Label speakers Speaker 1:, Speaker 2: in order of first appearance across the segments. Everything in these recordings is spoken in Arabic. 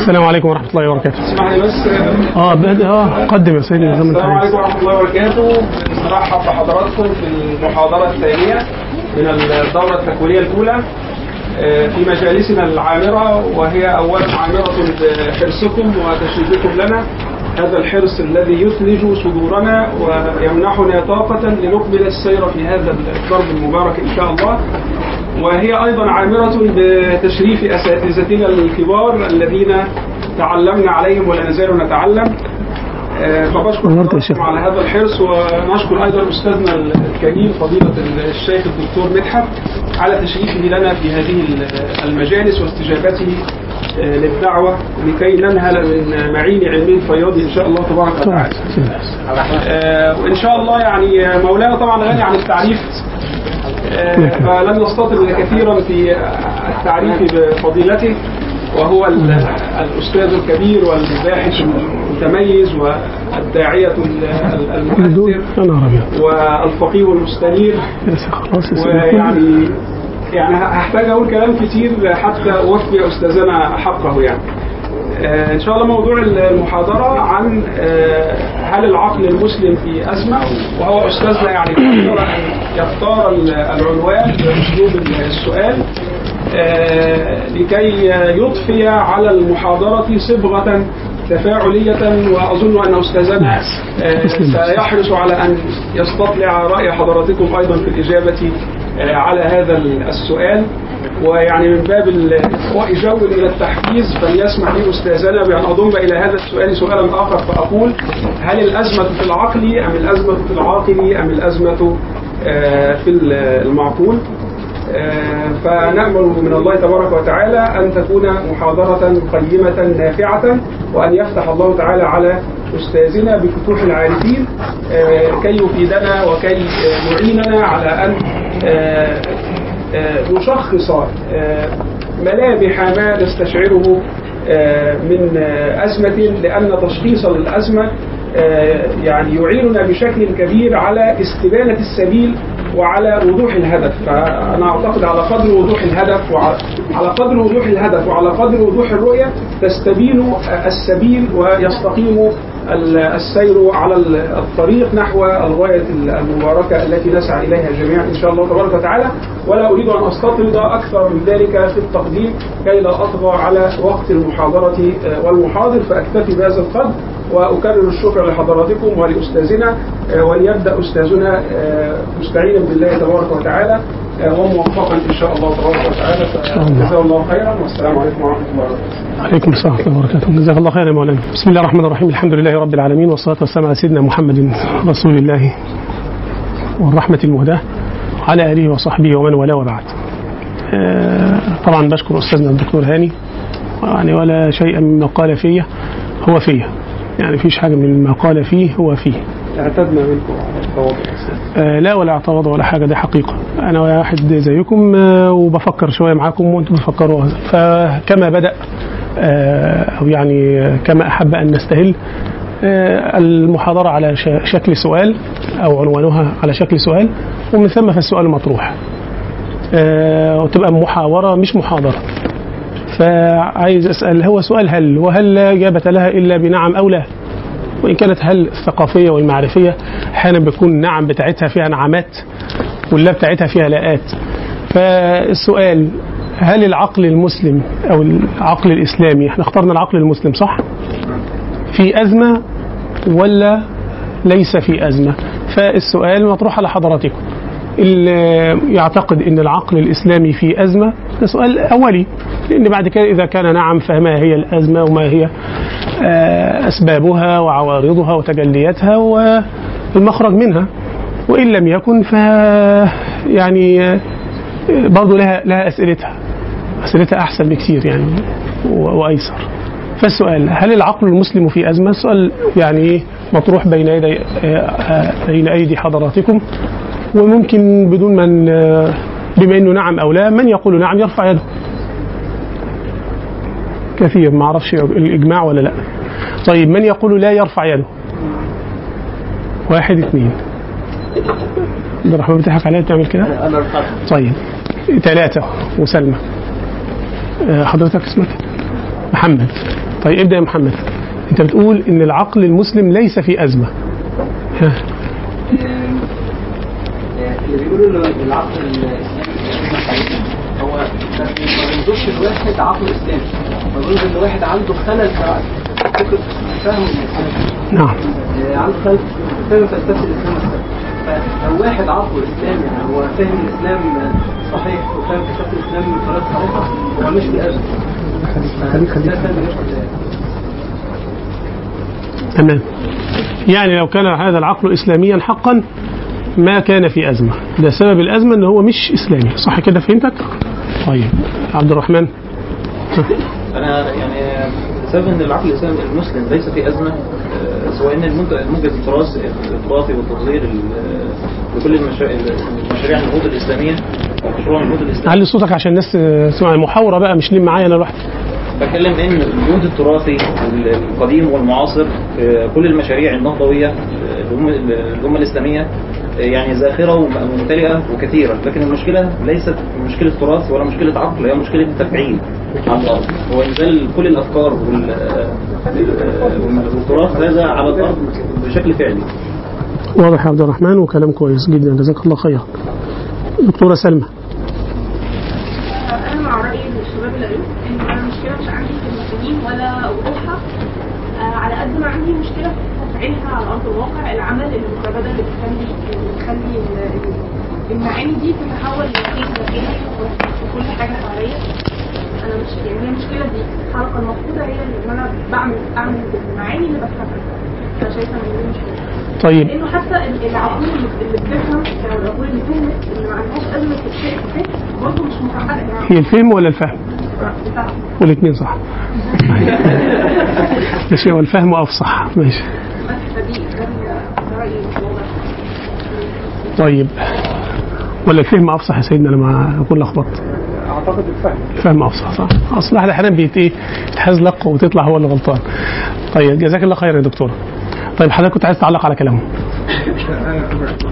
Speaker 1: السلام عليكم ورحمة الله وبركاته.
Speaker 2: اسمح لي بس
Speaker 1: آه بد... آه قدم يا سيدي
Speaker 2: السلام. عليكم ورحمة الله وبركاته نرحب بحضراتكم في المحاضرة الثانية من الدورة التكوينية الأولى آه، في مجالسنا العامرة وهي اولا عامرة بحرصكم وتشريفكم لنا هذا الحرص الذي يثلج صدورنا ويمنحنا طاقة لنكمل السير في هذا الدرب المبارك إن شاء الله. وهي أيضا عامرة بتشريف أساتذتنا الكبار الذين تعلمنا عليهم ولا نزال نتعلم. آه، فبشكر على هذا الحرص ونشكر أيضا أستاذنا الكريم فضيلة الشيخ الدكتور مدحت على تشريفه لنا في هذه المجالس واستجابته آه، للدعوة لكي ننهل من معين علمي فياض إن شاء الله تبارك وتعالى. آه، وإن شاء الله يعني آه، مولانا طبعا غني عن التعريف. آه، فلن نستطرد كثيرا في التعريف بفضيلته. وهو ال- الأستاذ الكبير والباحث المتميز
Speaker 1: دول
Speaker 2: المؤثر والفقيه المستنير. ويعني يعني هحتاج أقول كلام كتير حتى اوفي أستاذنا حقه يعني. آه، إن شاء الله موضوع المحاضرة عن آه، هل العقل المسلم في أزمة؟ وهو أستاذنا يعني يختار ال- العنوان بأسلوب السؤال. آه، لكي يضفي على المحاضرة صبغة تفاعلية وأظن أن أستاذنا آه، سيحرص على أن يستطلع رأي حضراتكم أيضا في الإجابة آه، على هذا السؤال ويعني من باب اخواء جو إلى التحفيز فليسمح لي أستاذنا بأن أضم إلى هذا السؤال سؤالا آخر فأقول هل الأزمة في العقل أم الأزمة في العاقل أم الأزمة آه، في المعقول؟ آه، فنأمل من الله تبارك وتعالى أن تكون محاضرة قيمة نافعة وأن يفتح الله تعالى على أستاذنا بفتوح العارفين آه، كي يفيدنا وكي يعيننا على أن آه، آه، نشخص ملامح ما نستشعره من أزمة لأن تشخيص للأزمة آه، يعني يعيننا بشكل كبير على استبانة السبيل وعلى وضوح الهدف. فأنا أعتقد على قدر وضوح الهدف وعلى على قدر وضوح الهدف وعلى قدر وضوح الرؤية تستبين السبيل ويستقيم السير على ال- الطريق نحو الغاية المباركة التي نسعى إليها جميعا إن شاء الله تبارك وتعالى. ولا أريد أن أستطرد أكثر من ذلك في التقديم كي لا أطغى على وقت المحاضرة آه، والمحاضر فأكتفي بهذا القدر وأكرر الشكر لحضراتكم ولأستاذنا آه، وليبدأ أستاذنا آه، مستعينا بالله تبارك وتعالى. وموفقا إن شاء الله تبارك وتعالى. فجزاه الله. خيرا. والسلام عليكم ورحمة الله وبركاته.
Speaker 1: عليكم السلام ورحمة الله وبركاته. جزاك الله خيرا يا مولانا. بسم الله الرحمن الرحيم. الحمد لله رب العالمين والصلاة والسلام على سيدنا محمد رسول الله والرحمة المهداة على آله وصحبه ومن والاه وبعد. آه، طبعا بشكر أستاذنا الدكتور هاني. يعني ولا شيء مما قال فيه هو فيه يعني فيش حاجة من ما قال فيه هو فيه.
Speaker 2: اعتدنا منكم.
Speaker 1: آه، لا ولا اعتراض ولا حاجة دي حقيقة. أنا واحد زيكم آه، وبفكر شوية معاكم وأنتم بتفكروا فكما بدأ آه، أو يعني آه، كما أحب أن نستهل آه، المحاضرة على شكل سؤال أو عنوانها على شكل سؤال ومن ثم فالسؤال مطروح. وتبقى محاورة مش محاضرة. فعايز أسأل هو سؤال هل وهل لا إجابة لها إلا بنعم أو لا؟ وإن كانت هل الثقافية والمعرفية أحيانا بتكون نعم بتاعتها فيها نعمات واللا بتاعتها فيها لاءات فالسؤال هل العقل المسلم أو العقل الإسلامي إحنا اخترنا العقل المسلم صح؟ في أزمة ولا ليس في أزمة؟ فالسؤال مطروح على حضراتكم. يعتقد إن العقل الإسلامي في أزمة؟ ده سؤال أولي لأن بعد كده إذا كان نعم فما هي الأزمة وما هي آه، أسبابها وعوارضها وتجلياتها والمخرج منها. وإن لم يكن ف يعني آه، برضه لها لها أسئلتها. أسئلتها أحسن بكثير يعني و- وأيسر. فالسؤال هل العقل المسلم في أزمة؟ السؤال يعني مطروح بين يدي آه، بين أيدي حضراتكم. وممكن بدون من بما إنه نعم أو لا من يقول نعم يرفع يده. كثير ما أعرفش الإجماع ولا لا. طيب من يقول لا يرفع يده؟ واحد اثنين. عبد الرحمن بتضحك عليا بتعمل كده؟
Speaker 2: أنا رفعت
Speaker 1: طيب ثلاثة. وسلمى. آه، حضرتك اسمك؟ محمد. طيب ابدأ يا محمد. أنت بتقول إن العقل المسلم ليس في أزمة. ها.
Speaker 3: اللي بيقولوا العقل الاسلامي هو ما بينظرش لواحد عقل إسلامي. بيقولوا ان واحد عنده خلل في فكرة فهم الإسلام.
Speaker 1: نعم.
Speaker 3: آه، عنده خلل. في فهم فلسفة الإسلام. فلو واحد عقله إسلامي يعني هو فاهم الإسلام صحيح وفاهم فلسفة الإسلام بطريقه صحيحة هو مش بأزمه
Speaker 1: خليك- خليك. تمام. يعني لو كان هذا العقل اسلاميا حقا ما كان في أزمة. ده سبب الأزمة إن هو مش إسلامي. صح كده فهمتك؟ طيب. عبد الرحمن.
Speaker 4: أنا يعني بسبب إن العقل الإسلامي المسلم ليس في أزمة آه، سواء المنتج المنتج التراث التراثي والتطوير ال- لكل المشا- المشاريع النهوض الإسلامية مشروع النهوض الإسلامي.
Speaker 1: علي صوتك عشان الناس تسمع محاوره بقى مش ليه معايا أنا لوحدي؟
Speaker 4: بتكلم إن الجهد التراثي القديم والمعاصر في كل المشاريع النهضوية الأمة الأمة الإسلامية يعني زاخرة وممتلئة وكثيرة لكن المشكلة ليست مشكلة تراث ولا مشكلة عقل هي مشكلة تفعيل. على الأرض هو إنزال كل الأفكار وال- والتراث هذا على الأرض بشكل فعلي.
Speaker 1: واضح يا عبد الرحمن وكلام كويس جدا. جزاك الله خيرا. دكتورة سلمى.
Speaker 5: أنا مع راي الشباب اللي أنا المشكلة مش عندي في المسلمين ولا وضوحها آه، على قد ما عندي مشكلة في تفعيلها على أرض الواقع. العمل المتبادل اللي بيخلي اللي بيخلي ال- ال- المعاني دي تتحول لشيء ذكي وكل حاجة حواليا. أنا مش يعني هي المشكلة دي. الحلقة المفروضه هي إن أنا بعمل أعمل المعاني اللي بفهمها أنا شايفة إن دي مشكلة.
Speaker 1: طيب.
Speaker 5: لأنه حتى ال- العقول اللي بتفهم العقول اللي فهمت اللي ما عندهاش أزمة في الشيء الفهم برضه مش محققه يعني
Speaker 1: هي الفهم ولا الفهم؟ والاثنين صح. ماشي هو الفهم أفصح. ماشي. طيب. ولا الفهم أفصح يا سيدنا لما اكون لخبطت؟
Speaker 2: أعتقد الفهم.
Speaker 1: الفهم أفصح صح. أصل الواحد أحيانا بيت إيه يتحزلق وتطلع هو اللي غلطان. طيب جزاك الله خير يا دكتوره طيب حضرتك كنت عايز تعلق على كلامه.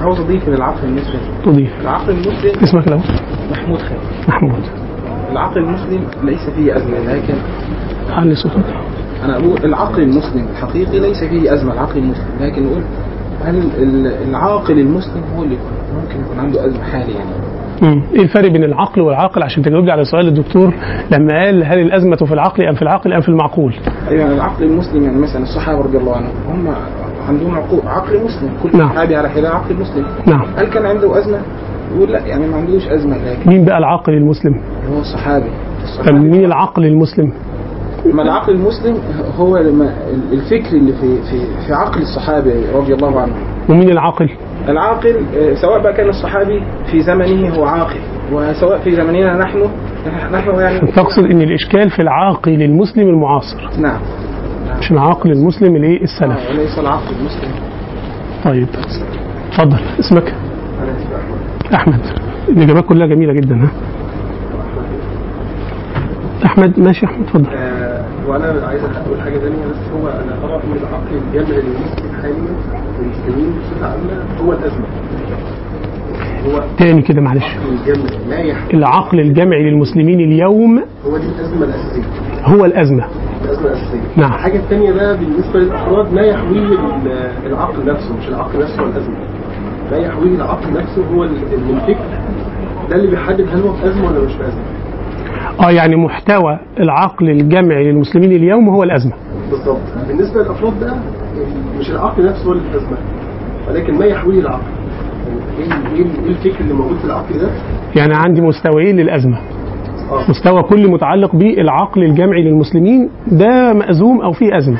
Speaker 3: عاوز اضيف للعقل المسلم.
Speaker 1: تضيف.
Speaker 3: العقل المسلم
Speaker 1: اسمك الأول؟
Speaker 3: محمود خالد.
Speaker 1: محمود.
Speaker 3: العقل المسلم ليس فيه أزمة لكن
Speaker 1: علي صوتك.
Speaker 3: أنا أقول العقل المسلم الحقيقي ليس فيه أزمة العقل المسلم. لكن نقول هل ال- العاقل المسلم هو اللي ممكن يكون عنده أزمة حاليا؟ يعني
Speaker 1: مم. إيه الفرق بين العقل والعاقل عشان تجاوب لي على سؤال الدكتور لما قال هل الأزمة في العقل أم في العقل أم في المعقول؟
Speaker 3: أيوه العقل المسلم يعني مثلا الصحابة رضي الله عنهم هم عندهم عقول عقل مسلم. كل
Speaker 1: نعم.
Speaker 3: صحابي على حدة عقل مسلم.
Speaker 1: نعم.
Speaker 3: هل كان عنده أزمة؟ يقول لا يعني ما عندوش أزمة لكن
Speaker 1: مين بقى العاقل المسلم؟
Speaker 3: هو الصحابي
Speaker 1: طب مين العقل المسلم؟
Speaker 3: ما العقل المسلم هو لما الفكر اللي في في في عقل الصحابي رضي الله عنهم
Speaker 1: ومين العاقل؟
Speaker 3: العاقل آه، سواء بقى كان الصحابي في زمنه هو عاقل وسواء في زمننا نحن نحن يعني.
Speaker 1: تقصد إن الإشكال في العاقل المسلم المعاصر.
Speaker 3: نعم.
Speaker 1: مش العاقل المسلم الايه السلف.
Speaker 3: آه، وليس العقل المسلم.
Speaker 1: طيب. اتفضل. اسمك؟ أحمد. الإجابات كلها جميلة جدا ها؟ أحمد ماشي أحمد اتفضل.
Speaker 6: آه، وأنا عايز أقول حاجة ثانية بس هو أنا طبعا من العقل الجامع للمسلم حاليا والمسلمين بصفة عامة هو الأزمة. هو
Speaker 1: تاني كده معلش.
Speaker 6: العقل
Speaker 1: الجمعي للمسلمين اليوم
Speaker 6: هو دي الأزمة الأساسية.
Speaker 1: هو الأزمة.
Speaker 6: الأزمة الأساسية.
Speaker 1: نعم.
Speaker 6: الحاجة الثانية بقى بالنسبة للأفراد ما يحويه ال- العقل نفسه مش العقل نفسه هو الأزمة. ما يحويه العقل نفسه هو ال- الفكر ده اللي بيحدد هل هو في أزمة ولا مش في أزمة.
Speaker 1: آه يعني محتوى العقل الجمعي للمسلمين اليوم هو الأزمة.
Speaker 6: بالظبط بالنسبة للأفراد بقى مش العقل نفسه هو اللي في ازمه ولكن ما يحويه العقل. يعني إيه إيه إيه الفكر اللي موجود في العقل ده؟
Speaker 1: يعني عندي مستويين للأزمة.
Speaker 6: آه.
Speaker 1: مستوى كل متعلق بالعقل الجمعي للمسلمين ده مأزوم أو فيه أزمة.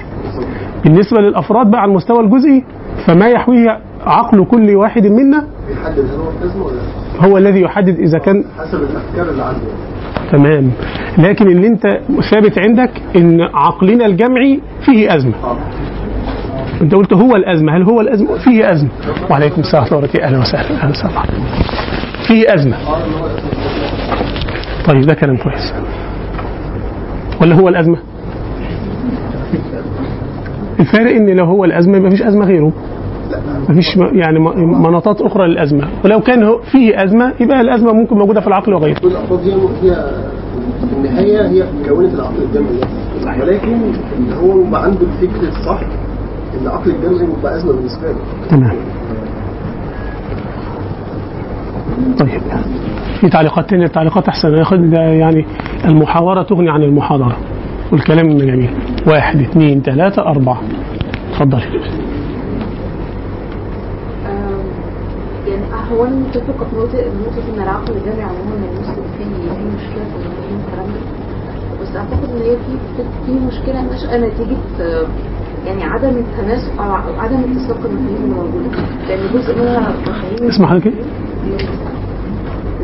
Speaker 1: بالنسبة للأفراد بقى على المستوى الجزئي فما يحويه عقل كل واحد منا؟
Speaker 6: هو
Speaker 1: الذي يحدد إذا كان
Speaker 6: حسب الأفكار اللي عنده.
Speaker 1: تمام. لكن اللي أنت ثابت عندك إن عقلنا الجمعي فيه
Speaker 6: أزمة.
Speaker 1: أنت قلت هو الأزمة. هل هو الأزمة؟ فيه أزمة. وعليكم السلام ورحمة الله. وبركاته أهلا وسهلا. أهلا وسهلا. فيه
Speaker 6: أزمة.
Speaker 1: طيب ده كلام كويس. ولا هو الأزمة؟ الفارق إن لو هو الأزمة يبقى مفيش أزمة غيره. مفيش يعني مناطات أخرى للأزمة. ولو كان فيه أزمة يبقى الأزمة ممكن موجودة في العقل وغيره.
Speaker 6: كل الأفراد دي فيها في النهاية هي كونت العقل الجمعي ده ولكن هو بقى عنده الفكر الصح إن العقل الجمعي بقى أزمة بالنسبة له.
Speaker 1: تمام. طيب. في تعليقات تانية؟ ياخد ده يعني المحاورة تغني عن المحاضرة. والكلام جميل. واحد اثنين ثلاثة أربعة. اتفضلي
Speaker 7: آم، يعني هو أنا متفقة في نقطه نقطة إن العقل الجمعي عموما المسلم فيه فيه مشكلة في المفاهيم والكلام ده. بس أعتقد إن هي في في مشكلة نشأة نتيجة آه، يعني عدم التناسق أو عدم اتساق المفاهيم اللي موجوده لأن جزء منها مفاهيم
Speaker 1: اسم حضرتك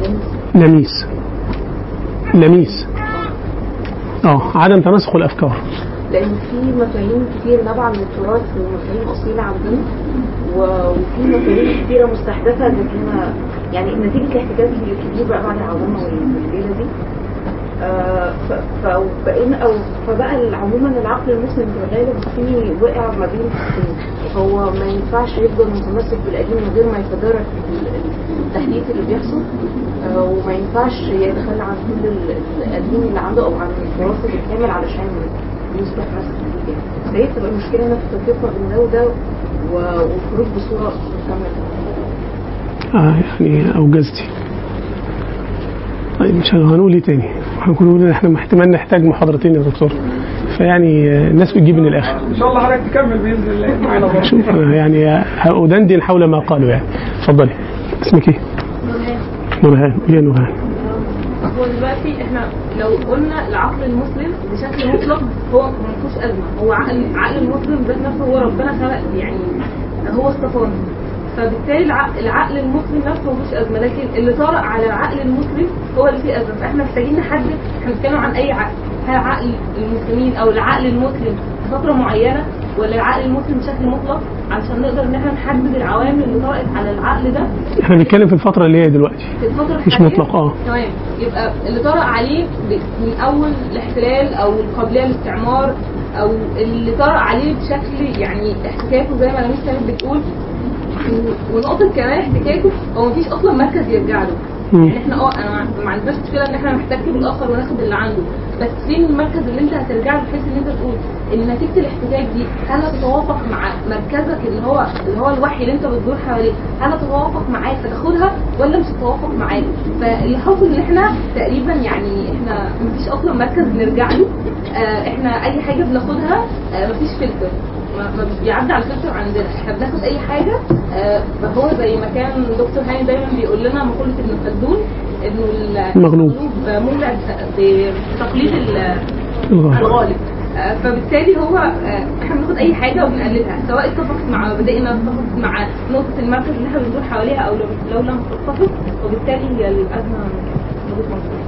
Speaker 7: لمس.
Speaker 1: لميس. لميس. آه عدم تناسق الأفكار.
Speaker 7: لأن في مفاهيم كتير نابعة من التراث ومفاهيم أصيلة عندنا. وفي مفاهيم كتيرة مستحدثة لكن يعني نتيجه الاحتكاك الكبير بقى بعد العولمه والليله دي. آه، فبقينا أو فبقى عموما العقل المسلم في الغالب فيه وقع ما بين هو ما ينفعش يفضل متمسك بالقديم من غير ما يتدارك ال- ال- التحديث اللي بيحصل. آه، وما ينفعش يتخلى عن كل ال- القديم اللي عنده أو عن التراث الكامل علشان يصبح يعني فهي بتبقى المشكلة هنا في التفرقه بين ده وده و- والخروج بصوره مكمله
Speaker 1: آه يعني أوجزتي. طيب مش هنقول إيه تاني هنقول إحنا احتمال نحتاج محاضرتين يا دكتور. فيعني آه، الناس بتجيب من الآخر.
Speaker 2: إن شاء الله حضرتك تكمل بإذن الله. معانا
Speaker 1: شوف آه، يعني أدندن حول ما قالوا يعني. اتفضلي. اسمك إيه؟ نورهان. قولي يا نورهان.
Speaker 5: هو دلوقتي إحنا لو قلنا العقل المسلم بشكل مطلق هو ما فيهوش أزمة. هو عقل عقل المسلم ذات نفسه هو ربنا خلق يعني هو اصطفاه فبالتالي العقل, العقل المسلم نفسه فيهوش أزمة لكن اللي طارئ على العقل المسلم هو اللي فيه أزمة. فإحنا محتاجين نحدد إحنا بنتكلم عن أي عقل. هل عقل المسلمين أو العقل المسلم في فتره معينة ولا العقل المسلم بشكل مطلق؟ علشان نقدر إن إحنا نحدد العوامل اللي طرأت على العقل ده.
Speaker 1: إحنا بنتكلم في الفترة اللي هي دلوقتي.
Speaker 5: في الفترة
Speaker 1: مش مطلق، آه.
Speaker 5: تمام. يبقى اللي طرأ عليه من أول الاحتلال أو القابلية للاستعمار أو اللي طرأ عليه بشكل يعني احتكاكه زي ما لميس كانت بتقول و- ونقطة كمان احتكاكه هو مفيش أصلا مركز يرجع له. يعني إحنا أه أنا ما- عندناش مشكلة إن إحنا نحتك بالآخر وناخد اللي عنده. بس فين المركز اللي أنت هترجع له؟ بحيث إن أنت تقول إن نتيجة الاحتكاك دي هل هتتوافق مع مركزك اللي هو اللي هو الوحي اللي أنت بتدور حواليه؟ هل هتتوافق معاك فتاخدها ولا مش هتتوافق معاك؟ فاللي حاصل إن إحنا تقريبا يعني إحنا مفيش أصلا مركز نرجع له. آه إحنا أي حاجة بناخدها آه مفيش فلتر. ما بيعدي على الفلتر عندنا إحنا بناخد أي حاجة آه، فهو زي ما كان دكتور هاني دايما بيقول لنا مقولة ابن خلدون انه ال-
Speaker 1: المغلوب.
Speaker 5: مولع بتقليد ال-
Speaker 1: الغالب.
Speaker 5: آه، فبالتالي هو آه، إحنا بناخد أي حاجة وبنقلدها سواء اتفقت مع مبادئنا اتفقت مع نقطة المركز اللي إحنا بندور حواليها أو لو لو لم تتفق وبالتالي هي الأزمة موجود منطقي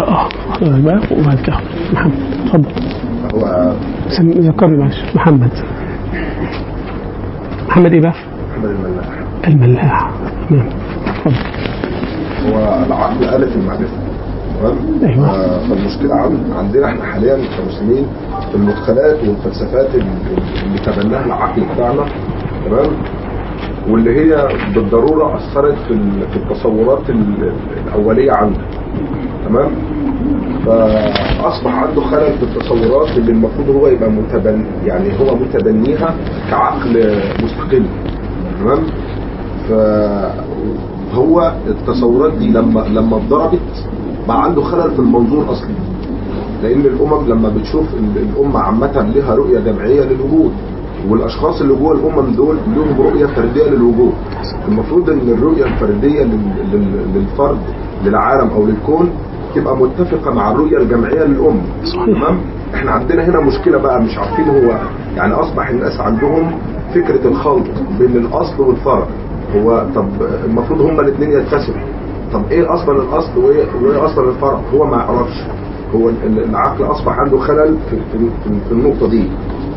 Speaker 1: آه بقى وبعد كده محمد اتفضل
Speaker 8: هو
Speaker 1: ذكرني معلش محمد. محمد إيه بقى؟
Speaker 8: محمد الملاح.
Speaker 1: الملاح تمام اتفضل
Speaker 8: هو العقل ألف المعرفة. تمام؟
Speaker 1: أيوة.
Speaker 8: آه، فالمشكلة عن عندنا إحنا حاليا كمسلمين في المدخلات والفلسفات اللي تبناها العقل بتاعنا. تمام؟ واللي هي بالضرورة أثرت في ال- في التصورات ال- الأولية عنده تمام؟ فأصبح عنده خلل في التصورات اللي المفروض هو يبقى متبن يعني هو متبنيها كعقل مستقل تمام؟ فهو التصورات دي لما لما اتضربت بقى عنده خلل في المنظور أصلا لأن الأمم لما بتشوف ال- الأمة عامة لها رؤية جمعية للوجود والأشخاص اللي جوه الأمم دول لهم رؤية فردية للوجود. المفروض إن الرؤية الفردية لل- لل- للفرد للعالم أو للكون تبقى متفقة مع الرؤيه الجمعية
Speaker 1: صحيح.
Speaker 8: تمام؟ إحنا عندنا هنا مشكلة بقى مش عارفين هو يعني أصبح الناس عندهم فكرة الخلط بين الأصل والفرع. هو طب المفروض هما الاثنين يتسموا. طب إيه أصلا الأصل وايه, وإيه أصلا الفرع؟ هو ما يعرفش. هو ال- ال- العقل أصبح عنده خلل في, في, في, في النقطة دي.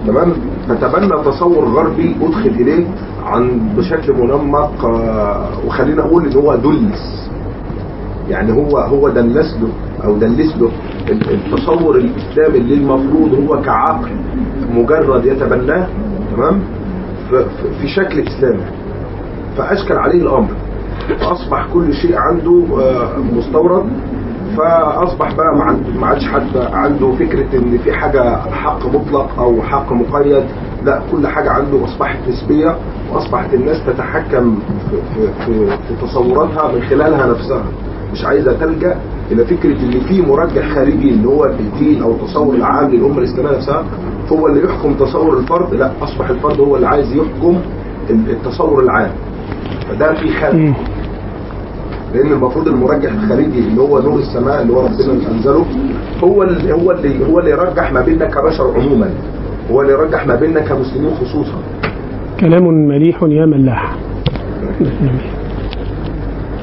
Speaker 8: تمام؟ فتبنى تصور غربي ادخل إليه عن بشكل منمق آه، وخلينا أقول إن هو دلس. يعني هو هو دلس له أو دلس له ال- التصور الإسلامي اللي المفروض هو كعقل مجرد يتبناه تمام؟ في شكل إسلامي. فأشكل عليه الأمر. فأصبح كل شيء عنده آه، مستورد. فأصبح بقى ما عادش حد عنده فكرة إن في حاجة حق مطلق أو حق مقيد. لا كل حاجة عنده أصبحت نسبية وأصبحت الناس تتحكم في, في, في تصوراتها من خلالها نفسها. مش عايزة تلجأ إلى فكرة إن في مرجح خارجي اللي هو الدين أو التصور العام للامه الإسلامية نفسها هو اللي يحكم تصور الفرد. لا أصبح الفرد هو اللي عايز يحكم التصور العام. فده في خلل. لأن المفروض المرجح الخارجي اللي هو نور السماء اللي هو ربنا اللي انزله هو اللي هو اللي هو اللي يرجح ما بيننا كبشر عموما. هو اللي يرجح ما بيننا كمسلمين خصوصا.
Speaker 1: كلام مليح يا ملاح.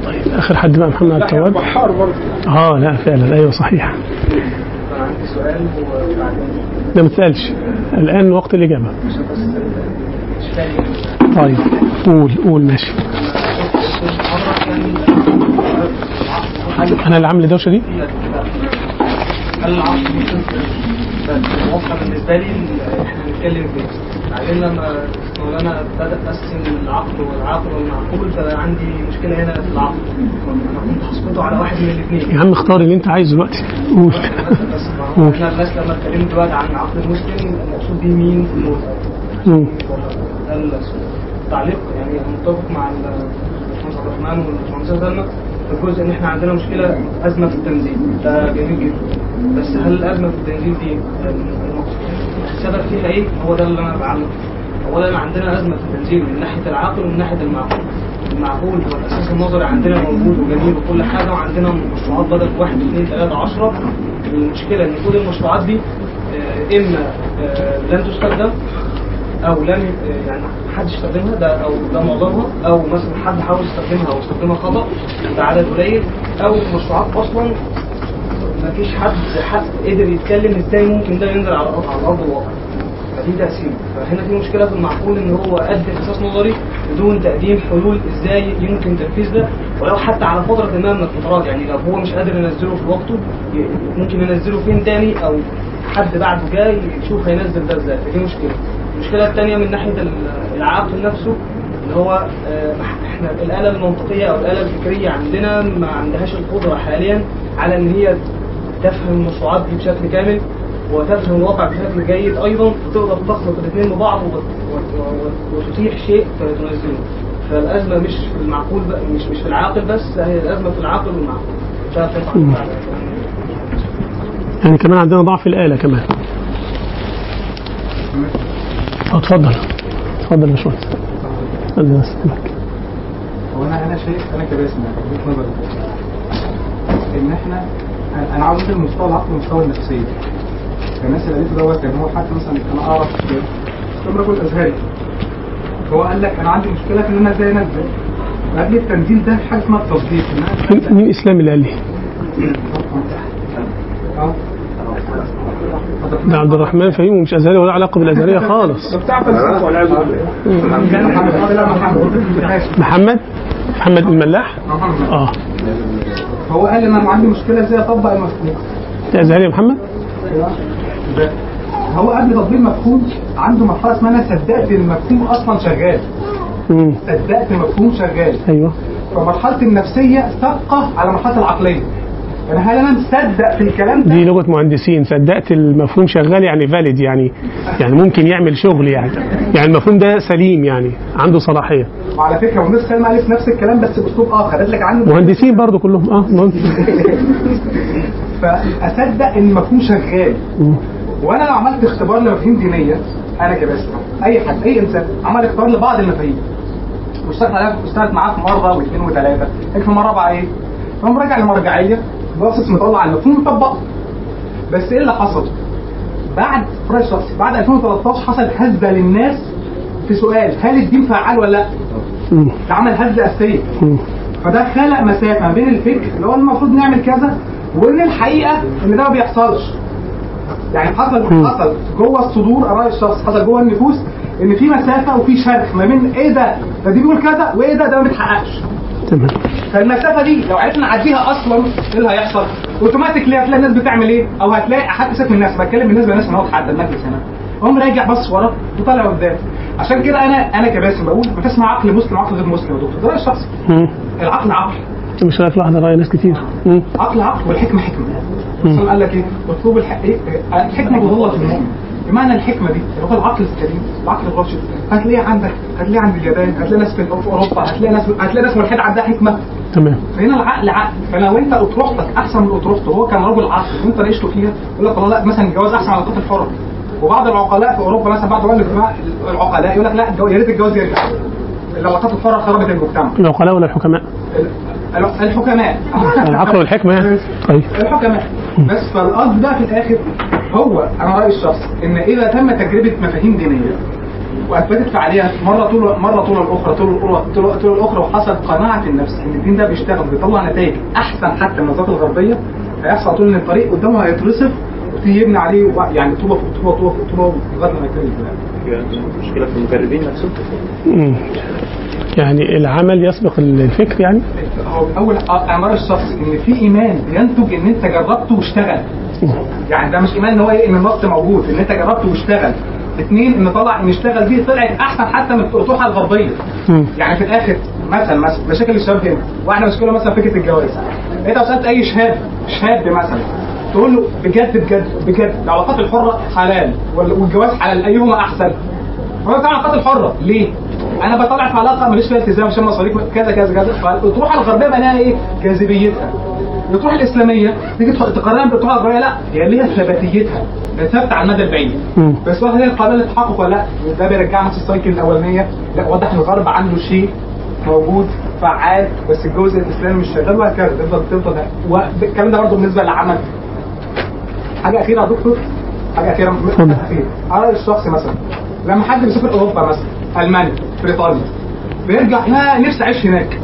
Speaker 1: طيب. آخر حد بقى محمد التواب؟
Speaker 2: بحار برضه.
Speaker 1: آه لا فعلا. أيوه صحيح.
Speaker 9: أنا عندي سؤال
Speaker 1: ده ما تسألش. الآن وقت
Speaker 9: الإجابة.
Speaker 1: طيب قول قول ماشي. أنا اللي عامل دوشه دي؟
Speaker 9: هل الموقع بالنسبة لي إحنا بنتكلم فيه. بعدين لما مولانا بدأ قسم العقل والعقل والمعقول فبقى عندي مشكلة هنا في العقل أنا كنت هسقطه على واحد من الاثنين.
Speaker 1: يا عم اختار اللي انت عايزه دلوقتي. قول.
Speaker 9: بس إحنا الناس لما اتكلمت دلوقتي عن العقل المسلم المقصود بيه مين؟ في الموت.
Speaker 1: مم.
Speaker 9: ده التعليق. يعني متفق مع الباشمهندس عبد الرحمن والباشمهندس سلمى في الجزء إن إحنا عندنا مشكلة أزمة في التنزيل. ده جميل جدا. بس هل الأزمة في التنزيل دي السبب فيها إيه؟ هو ده اللي أنا بعلق اولا عندنا ازمه في التنزيل من ناحية العقل ومن ناحية المعقول. المعقول هو الأساس النظري عندنا موجود وجميل وكل حاجة وعندنا مشروعات بدل واحد اثنين ثلاثة 10 المشكلة إن كل المشروعات دي آه، إما آه، لن تستخدم أو لم يعني حد يستخدمها ده أو ده معظمها أو مثلا حد حاول يستخدمها أو استخدمها خطأ ده عدد قليل أو مشروعات أصلا ما فيش حد حد قدر يتكلم إزاي ممكن ده ينزل على على ارض الواقع. فدي تاثير فهنا في مشكلة في المعقول إن هو قدم أساس نظري بدون تقديم حلول إزاي يمكن تنفيذ ده. ولو حتى على فترة ما من الفترات يعني لو هو مش قادر ينزله في وقته ممكن ينزله فين تاني؟ أو حد بعده جاي يشوف هينزل ده إزاي. فدي مشكلة. المشكلة الثانية من ناحية ال- العقل نفسه اللي هو آه، إحنا الآلة المنطقية أو الآلة الفكرية عندنا ما عندهاش القدرة حاليا على إن هي تفهم المشروعات دي بشكل كامل وتفهم الواقع بشكل جيد أيضا وتقدر تخلط الاثنين ببعض وت- وت- وت- وتتيح شيء تنزله فالأزمة مش في المعقول بقى مش مش في العاقل بس هي الأزمة في العقل والمعقول.
Speaker 1: مم. يعني كمان عندنا ضعف الآلة كمان. آه اتفضل. اتفضل يا باشمهندس اتفضل استناك
Speaker 10: هو أنا أنا شايف أنا كباسم يعني وجهه نظري إن إحنا أنا عاوز انقل مستوى العقل ومستوى النفسيه الناس اللي قالته دوت كان هو حتى مثلا أنا اعرف كم رجل ازهري هو قال لك أنا عندي مشكله في ان أنا إزاي انزل قبل التنزيل ده في حاجة اسمها التصديق ان أنا
Speaker 1: مين اسلامي اللي قال لي
Speaker 10: آه
Speaker 1: ده عبد الرحمن فهيم ومش ازهري ولا علاقه بالازهريه خالص
Speaker 2: بتاع فلسفه والعياذ بالله
Speaker 10: كان محمد محمد
Speaker 1: محمد محمد الملاح
Speaker 10: محمد
Speaker 1: آه
Speaker 10: فهو قال ان أنا عندي مشكلة إزاي أطبق المفهوم؟
Speaker 1: ازهري يا محمد.
Speaker 10: هو قبل تطبيق المفهوم عنده مرحلة اسمها أنا صدقت المفهوم أصلا شغال. صدقت المفهوم شغال.
Speaker 1: أيوه.
Speaker 10: فمرحلة النفسية سابقه على مرحلة العقلية. يعني هل أنا مصدق في الكلام ده.
Speaker 1: دي لغة مهندسين. صدقت المفهوم شغال يعني فاليد يعني. يعني ممكن يعمل شغل يعني. يعني المفهوم ده سليم يعني. عنده صلاحية.
Speaker 10: وعلى فكرة والناس سلمى قالت نفس الكلام بس بأسلوب آخر. قالت لك عنه.
Speaker 1: مهندسين برضو كلهم. آه مهندس.
Speaker 10: فأصدق إن المفهوم شغال. وأنا لو عملت اختبار لمفاهيم دينية أنا كباسم أي حد أي إنسان عمل اختبار لبعض المفاهيم. واشتغلت عليها اشتغلت معاه في مرة واثنين وثلاثة. هيك في مرة بقى إيه؟ فقام راجع لمرجعية. باصص مطلع المفهوم مطبقه بس إيه اللي حصل؟ بعد شخصي بعد 2013 حصل هزة للناس في سؤال هل الدين فعال ولا لأ؟
Speaker 1: مم.
Speaker 10: ده عمل هزة
Speaker 1: أساسية.
Speaker 10: فده خلق مسافة بين الفكر اللي هو المفروض نعمل كذا وإن الحقيقة إن ده ما بيحصلش يعني حصل. حصل جوه الصدور اراء الشخص حصل جوه النفوس إن في مسافة وفي شرخ ما بين إيه ده ده دي بيقول كذا وإيه ده ده ما بيتحققش
Speaker 1: تمام
Speaker 10: فالمسافه دي لو عرفنا نعديها أصلا إيه اللي هيحصل؟ اوتوماتيكلي هتلاقي الناس بتعمل إيه؟ أو هتلاقي حد سيبك من الناس بتكلم بالنسبة للناس هنقعد حد المجلس هنا قوم راجع بص ورا وطالع قدام عشان كده أنا أنا كباسم بقول مفيش اسمها عقل مسلم وعقل غير مسلم يا دكتور ده رأي الشخصي
Speaker 1: مم.
Speaker 10: العقل عقل
Speaker 1: مش رايك لوحده رأي ناس كتير مم.
Speaker 10: عقل عقل والحكمة حكمة قال لك إيه اطلب. إيه؟ الحكمة بظلة المؤمن بمعنى الحكمة دي؟ اللي هو العقل السليم العقل الراشد. هتلاقيه عندك هتلاقيه عند اليابان هتلاقي ناس في أوروبا هتلاقي ناس هتلاقي ناس ملحده عندها حكمة.
Speaker 1: تمام.
Speaker 10: فهنا العقل عقل. فلو أنت اطروحتك أحسن من اطروحته هو كان رجل عقل. وأنت ناقشته فيها؟ يقول لك والله لا مثلا الجواز أحسن على القتل الحر وبعض العقلاء في أوروبا مثلا بعض العقلاء يقول لك لا يا ريت الجواز يرجع. العلاقات الحره خربت المجتمع.
Speaker 1: العقلاء ولا الحكماء؟
Speaker 10: ال- الحكماء.
Speaker 1: العقل والحكمة. يعني طيب.
Speaker 10: الحكماء. بس فالقصد بقى في الآخر هو أنا رايي الشخصي إن إذا تم تجربة مفاهيم دينية وأثبتت فعاليها مرة طول مرة طول الاخرى طول الاخرى طول, طول الأخرى وحصل قناعة النفس إن الدين ده بيشتغل بيطلع نتائج أحسن حتى من النظريات الغربية هيحصل طول ان الطريق قدامه هيترصف ويبتدي يبني عليه يعني طوبة فوق طوبه طوبة فوق طوبة لغاية ما الآخر.
Speaker 4: مشكلة في المجربين نفسهم.
Speaker 1: يعني العمل يسبق الفكر يعني؟
Speaker 10: هو أول أعمار الشخص إن في إيمان بينتج إن أنت جربته واشتغل. يعني ده مش إيمان إن هو إيه إن النص موجود إن أنت جربته واشتغل. اثنين إن طلع إن اشتغل دي طلعت أحسن حتى من الاطروحه الغربيه. يعني في الآخر مثلا مثلا مشاكل الشباب هنا. واحدة مشكلة مثلا فكرة الجواز. أنت لو سألت أي شاب شاب مثلا تقول له بجد بجد بجد العلاقات الحرة حلال وال- والجواز حلال أيهما أحسن؟ هو طبعا العلاقات الحره ليه؟ أنا بطلع في علاقة ماليش فيها التزام عشان مصاريف كذا كذا كذا. فالاطروحه الغربية بقى لها إيه؟ جاذبيتها. الاطروحه الإسلامية تيجي تقارنها بالاطروحه الغربية لا هي ليها ثباتيتها. ثابتة على المدى البعيد. بس واحد هي قابله للتحقق ولا لا؟ ده بيرجعنا في السايكل الأولانية. لا واضح إن الغرب عنده شيء موجود فعال بس الجزء الإسلامي مش شغال وهكذا. تفضل تفضل. والكلام ده برضه بالنسبة للعمل. حاجة أخيرة يا دكتور؟
Speaker 1: حاجة
Speaker 10: أخيرة؟ أخيرة. على رايي الشخصي مثلا. لما حد بيسافر أوروبا مثلا ألمانيا بريطانيا بيرجع لا نفسي اعيش هناك.